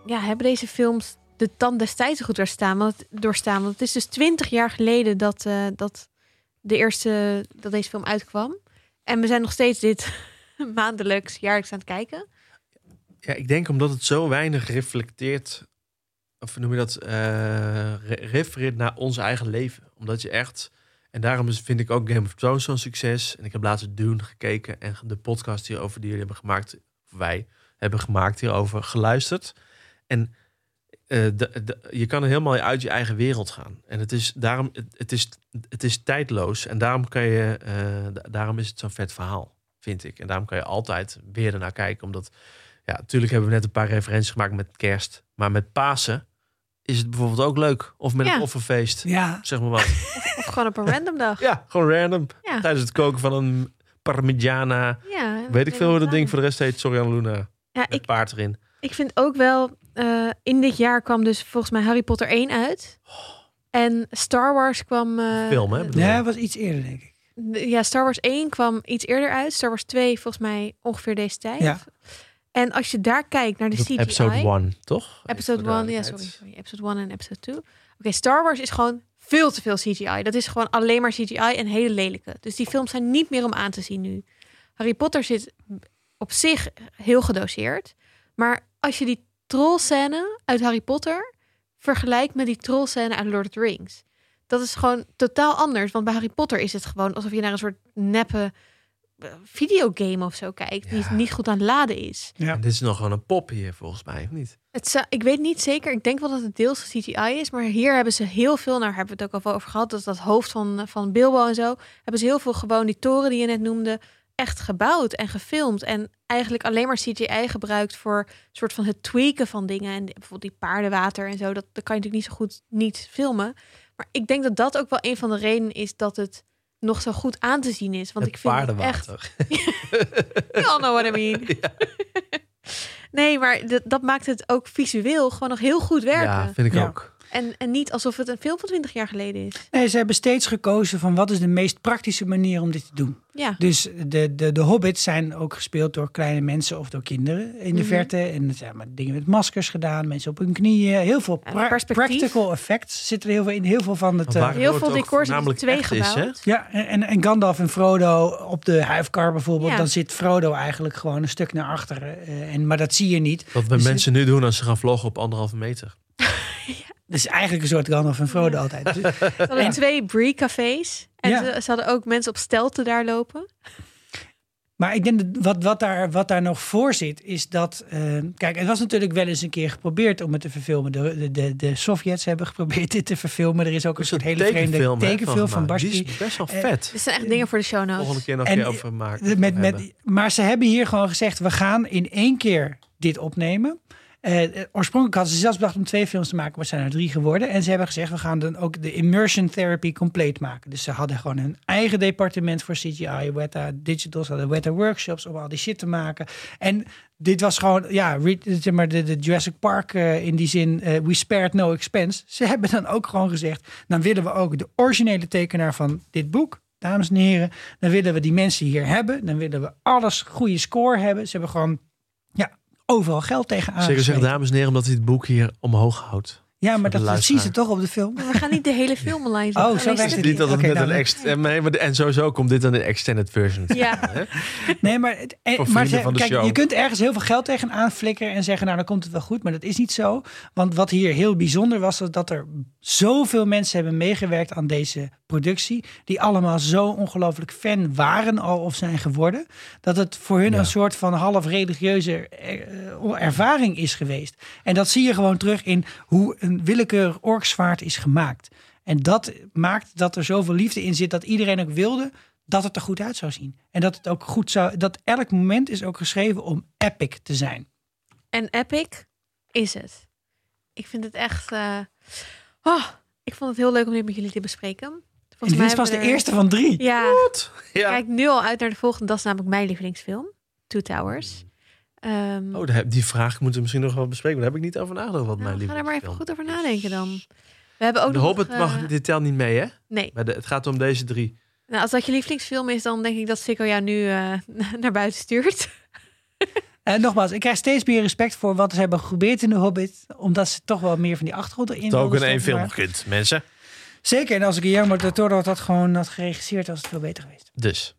S1: ja, hebben deze films de tand destijds goed doorstaan? Want, doorstaan? Want het is dus twintig jaar geleden dat, eh, dat, de eerste, dat deze film uitkwam. En we zijn nog steeds dit maandelijks, jaarlijks aan het kijken.
S2: Ja, ik denk omdat het zo weinig reflecteert, of noem je dat, eh, re- refereert naar ons eigen leven. Omdat je echt, En daarom vind ik ook Game of Thrones zo'n succes. En ik heb laatst Dune gekeken en de podcast hierover die jullie hebben gemaakt, wij hebben gemaakt hierover, geluisterd. En eh, de, de- je kan er helemaal uit je eigen wereld gaan. En het is, daarom, het, het is, het is tijdloos. En daarom, kan je, eh, da- daarom is het zo'n vet verhaal, vind ik. En daarom kan je altijd weer ernaar kijken. Omdat, ja, natuurlijk hebben we net een paar referenties gemaakt met kerst. Maar met Pasen is het bijvoorbeeld ook leuk. Of met
S1: Ja.
S2: een offerfeest.
S3: Ja.
S2: Zeg maar wat.
S1: Of gewoon op een random dag.
S2: ja, gewoon random.
S1: Ja.
S2: Tijdens het koken van een parmigiana.
S1: Ja,
S2: Weet ik veel hoe dat ding voor de rest heet. Sorry aan Luna.
S1: Ja,
S2: Met paard erin.
S1: Ik vind ook wel, eh, in dit jaar kwam dus volgens mij Harry Potter 1 uit. En Star Wars kwam... eh,
S2: Film, hè?
S3: Ja, dat was iets eerder, denk ik.
S1: Ja, Star Wars 1 kwam iets eerder uit. Star Wars 2 volgens mij ongeveer deze tijd.
S3: Ja.
S1: En als je daar kijkt naar de CGI...
S2: Episode 1, toch?
S1: Episode
S2: Even voor
S1: 1,
S2: de
S1: ja, sorry, sorry. Episode 1 en episode 2. Oké, Star Wars is gewoon veel te veel CGI. Dat is gewoon alleen maar CGI en hele lelijke. Dus die films zijn niet meer om aan te zien nu. Harry Potter zit op zich heel gedoseerd. Maar als je die trollscène uit Harry Potter vergelijkt met die trollscène uit Lord of the Rings. Dat is gewoon totaal anders. Want bij Harry Potter is het gewoon alsof je naar een soort neppe eh, videogame of zo kijkt. Die niet goed aan het laden is.
S3: Ja.
S2: En dit is nog gewoon een pop hier, volgens mij, of niet?
S1: Het zou- ik weet niet zeker. Ik denk wel dat het deels CGI is. Maar hier hebben ze heel veel. Nou, hebben we het ook al wel over gehad. Dat dat hoofd van, van Bilbo en zo. Hebben ze heel veel gewoon die toren die je net noemde. Echt gebouwd en gefilmd. En eigenlijk alleen maar CGI gebruikt voor een soort van het tweaken van dingen. En bijvoorbeeld die paardenwater en zo. Dat, dat kan je natuurlijk niet zo goed niet filmen. Maar ik denk dat dat ook wel een van de redenen is dat het nog zo goed aan te zien is. Want
S2: Het
S1: ik vind het echt
S2: paardenwater.
S1: You all know what I mean. nee, maar dat, dat maakt het ook visueel gewoon nog heel goed werken.
S2: Ja, vind ik
S3: Ja.
S2: ook.
S1: En, en niet alsof het een film van 20 jaar geleden is.
S3: Nee, ze hebben steeds gekozen van wat is de meest praktische manier om dit te doen.
S1: Ja.
S3: Dus de, de, de hobbits zijn ook gespeeld door kleine mensen of door kinderen in de
S1: Mhm.
S3: verte. En er zijn maar dingen met maskers gedaan, mensen op hun knieën. Heel veel pra- practical effects zitten er heel veel in. Heel veel van het... Eh,
S1: Heel veel decors in
S2: voornamelijk
S1: twee
S2: is,
S1: gebouwd.
S3: Ja, en, en- Gandalf en Frodo op de huifkar bijvoorbeeld.
S1: Ja.
S3: Dan zit Frodo eigenlijk gewoon een stuk naar achteren. eh, en, maar dat zie je niet.
S2: Wat we
S3: Dus
S2: mensen nu doen als ze gaan vloggen op anderhalve meter.
S3: Het is eigenlijk een soort Gandalf en Frodo altijd. Dus-
S1: Ze hadden twee Brie-cafés. En
S3: Ja.
S1: ze, ze hadden ook mensen op stelten daar lopen.
S3: Maar ik denk dat wat, wat, daar, wat daar nog voor zit, is dat. eh, kijk, het was natuurlijk wel eens een keer geprobeerd om het te verfilmen. De, de, de, de Sovjets hebben geprobeerd dit te verfilmen. Er is ook een soort hele vreemde
S2: tekenfilm,
S3: van
S2: gemaakt. Die is best wel
S3: Eh,
S2: vet.
S1: Dit zijn echt dingen voor de show notes.
S2: Volgende keer nog
S3: En,
S2: een keer over maken.
S3: De- Met, met, maar ze hebben hier gewoon gezegd: we gaan in één keer dit opnemen. Eh, oorspronkelijk hadden ze zelfs bedacht om twee films te maken, maar zijn er drie geworden. En ze hebben gezegd: we gaan dan ook de immersion therapy compleet maken. Dus ze hadden gewoon een eigen departement voor CGI, Weta Digital, ze hadden Weta workshops om al die shit te maken. En dit was gewoon, ja, maar de, Jurassic Park eh, in die zin, eh, we spared no expense. Ze hebben dan ook gewoon gezegd: dan willen we ook de originele tekenaar van dit boek dames en heren. Dan willen we die mensen hier hebben. Dan willen we alles goede score hebben. Ze hebben gewoon ja, overal geld tegen
S2: Zeker zeggen,
S3: aangesmeten.
S2: dames en heren, omdat hij het boek hier omhoog houdt.
S3: Ja, maar
S2: de
S3: dat, dat zien ze toch op de film.
S1: Maar we gaan niet de hele film online
S3: Oh,
S1: zetten.
S3: zo
S1: Alleen
S3: werkt het.
S2: Niet dat het met
S3: nou,
S2: een ext en, nee, maar de- en sowieso komt dit dan in extended version.
S1: Ja.
S2: Hè?
S3: Nee, maar, het- en,
S2: Voor
S3: maar
S2: vrienden
S3: ze-
S2: van de
S3: kijk,
S2: show.
S3: je kunt ergens heel veel geld tegenaan flikkeren en zeggen, nou dan komt het wel goed. Maar dat is niet zo. Want wat hier heel bijzonder was, was dat er zoveel mensen hebben meegewerkt aan deze productie. Die allemaal zo ongelooflijk fan waren al of zijn geworden. Dat het voor hun
S2: Ja.
S3: een soort van half religieuze eh, ervaring is geweest. En dat zie je gewoon terug in hoe een willekeurig orksvaart is gemaakt. En dat maakt dat er zoveel liefde in zit dat iedereen ook wilde dat het er goed uit zou zien. En dat het ook goed zou. Dat elk moment is ook geschreven om epic te zijn.
S1: En Epic is het. Ik vind het echt... eh, oh, ik vond het heel leuk om dit met jullie te bespreken.
S3: En dit is pas de eerste van drie.
S1: Ja,
S2: Ja.
S1: kijk nu al uit naar de volgende. Dat is namelijk mijn lievelingsfilm. Two Towers. Ehm,
S2: Oh, daar- die vraag moeten we misschien nog wel bespreken. Daar heb ik niet over nagedacht wat mijn
S1: nou, ga er maar even goed over nadenken dan. We hebben ook
S2: De
S1: nog,
S2: Hobbit
S1: eh,
S2: mag, dit telt niet mee, hè?
S1: Nee.
S2: Maar de- het gaat om deze drie.
S1: Nou, als dat je lievelingsfilm is, dan denk ik dat Sikko jou nu eh, naar buiten stuurt.
S3: En nogmaals, ik krijg steeds meer respect voor wat ze hebben geprobeerd in de Hobbit. Omdat ze toch wel meer van die achtergrond erin
S2: Het ook in één
S3: stoppen,
S2: film
S3: maar-
S2: kunt, mensen.
S3: Zeker. En als ik Guillermo del Toro dat gewoon had geregisseerd, was het veel beter geweest.
S2: Dus.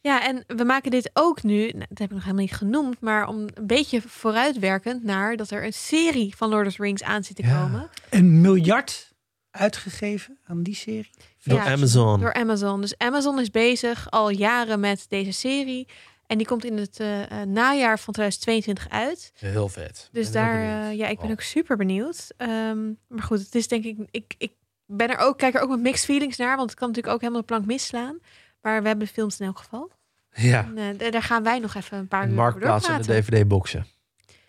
S1: Ja, en we maken dit ook nu, nou, dat heb ik nog helemaal niet genoemd, maar om een beetje vooruitwerkend naar dat er een serie van Lord of the Rings aan zit te
S2: Ja.
S1: komen.
S3: Een miljard uitgegeven aan die serie?
S2: Door
S1: Ja,
S2: Amazon.
S1: Door Amazon. Dus Amazon is bezig al jaren met deze serie. En die komt in het eh, eh, najaar van 2022 uit.
S2: Heel vet.
S1: Dus
S2: Ben
S1: daar, eh, ja, ik ben
S2: Oh.
S1: ook super benieuwd. Ehm, maar goed, het is denk ik, ik, ik ben er ook, kijk er ook met mixed feelings naar, want het kan natuurlijk ook helemaal de plank misslaan. Maar we hebben de films in elk geval.
S2: Ja.
S1: En, eh, daar gaan wij nog even een paar uur
S2: marktplaats en de. DVD-boxen.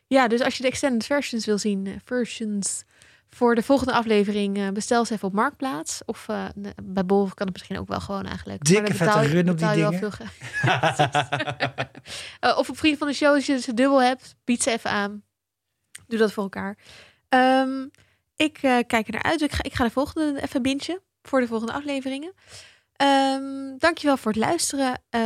S1: Ja, dus als je de extended versions wil zien, eh, versions voor de volgende aflevering, eh, bestel ze even op Marktplaats. Of de- bij Bol kan het misschien ook wel gewoon eigenlijk.
S3: Dikke vette run op die dingen.
S1: veel of op Vriend van de Show, als je ze dubbel hebt, bied ze even aan. Doe dat voor elkaar. Ehm, ik eh, kijk er naar uit. Ik ga, ik ga de volgende even bintje voor de volgende afleveringen. Ehm dankjewel voor het luisteren. Eh,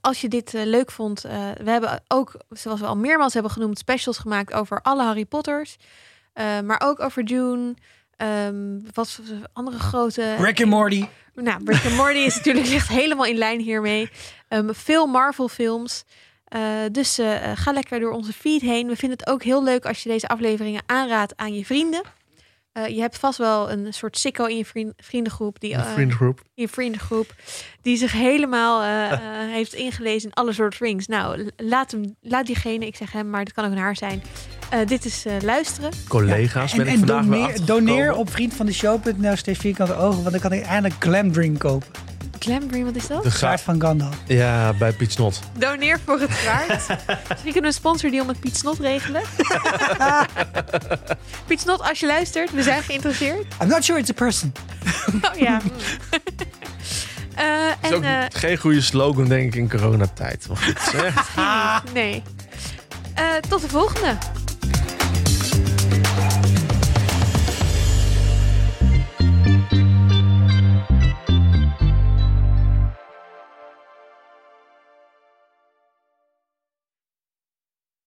S1: als je dit eh, leuk vond, we hebben ook, zoals we al meermaals hebben genoemd, specials gemaakt over alle Harry Potters. Maar ook over Dune. Ehm, wat voor andere grote.
S3: Rick and Morty.
S1: Nou, Rick and Morty is natuurlijk ligt helemaal in lijn hiermee. Ehm, veel Marvel films. Eh, dus ga lekker door onze feed heen. We vinden het ook heel leuk als je deze afleveringen aanraadt aan je vrienden. Eh, je hebt vast wel een soort sicko in je vriend- vriendengroep. Die, eh,
S2: vriendengroep.
S1: in je vriendengroep. Die zich helemaal eh, heeft ingelezen in alle soort rings. Nou, laat, hem, laat diegene, ik zeg hem, maar het kan ook een haar zijn. Eh, dit is eh, luisteren.
S2: Collega's
S3: En,
S2: ben ik
S3: en
S2: vandaag weer
S3: doneer, doneer op vriendvandeshow.nl steeds vierkante ogen, want dan kan ik eindelijk Glamdring kopen.
S1: Glamdring, wat is dat?
S2: De ga-
S3: van Gandalf.
S2: Ja, bij Piet Snot.
S1: Doneer voor het zwaard. Misschien kunnen we een sponsordeal met Piet Snot regelen. Piet Snot, als je luistert, we zijn geïnteresseerd.
S3: I'm not sure it's a person.
S1: Oh ja. Eh,
S2: is
S1: en
S2: ook
S1: eh,
S2: geen goede slogan, denk ik, in coronatijd. Maar goed, zeg.
S1: nee. Eh, tot de volgende.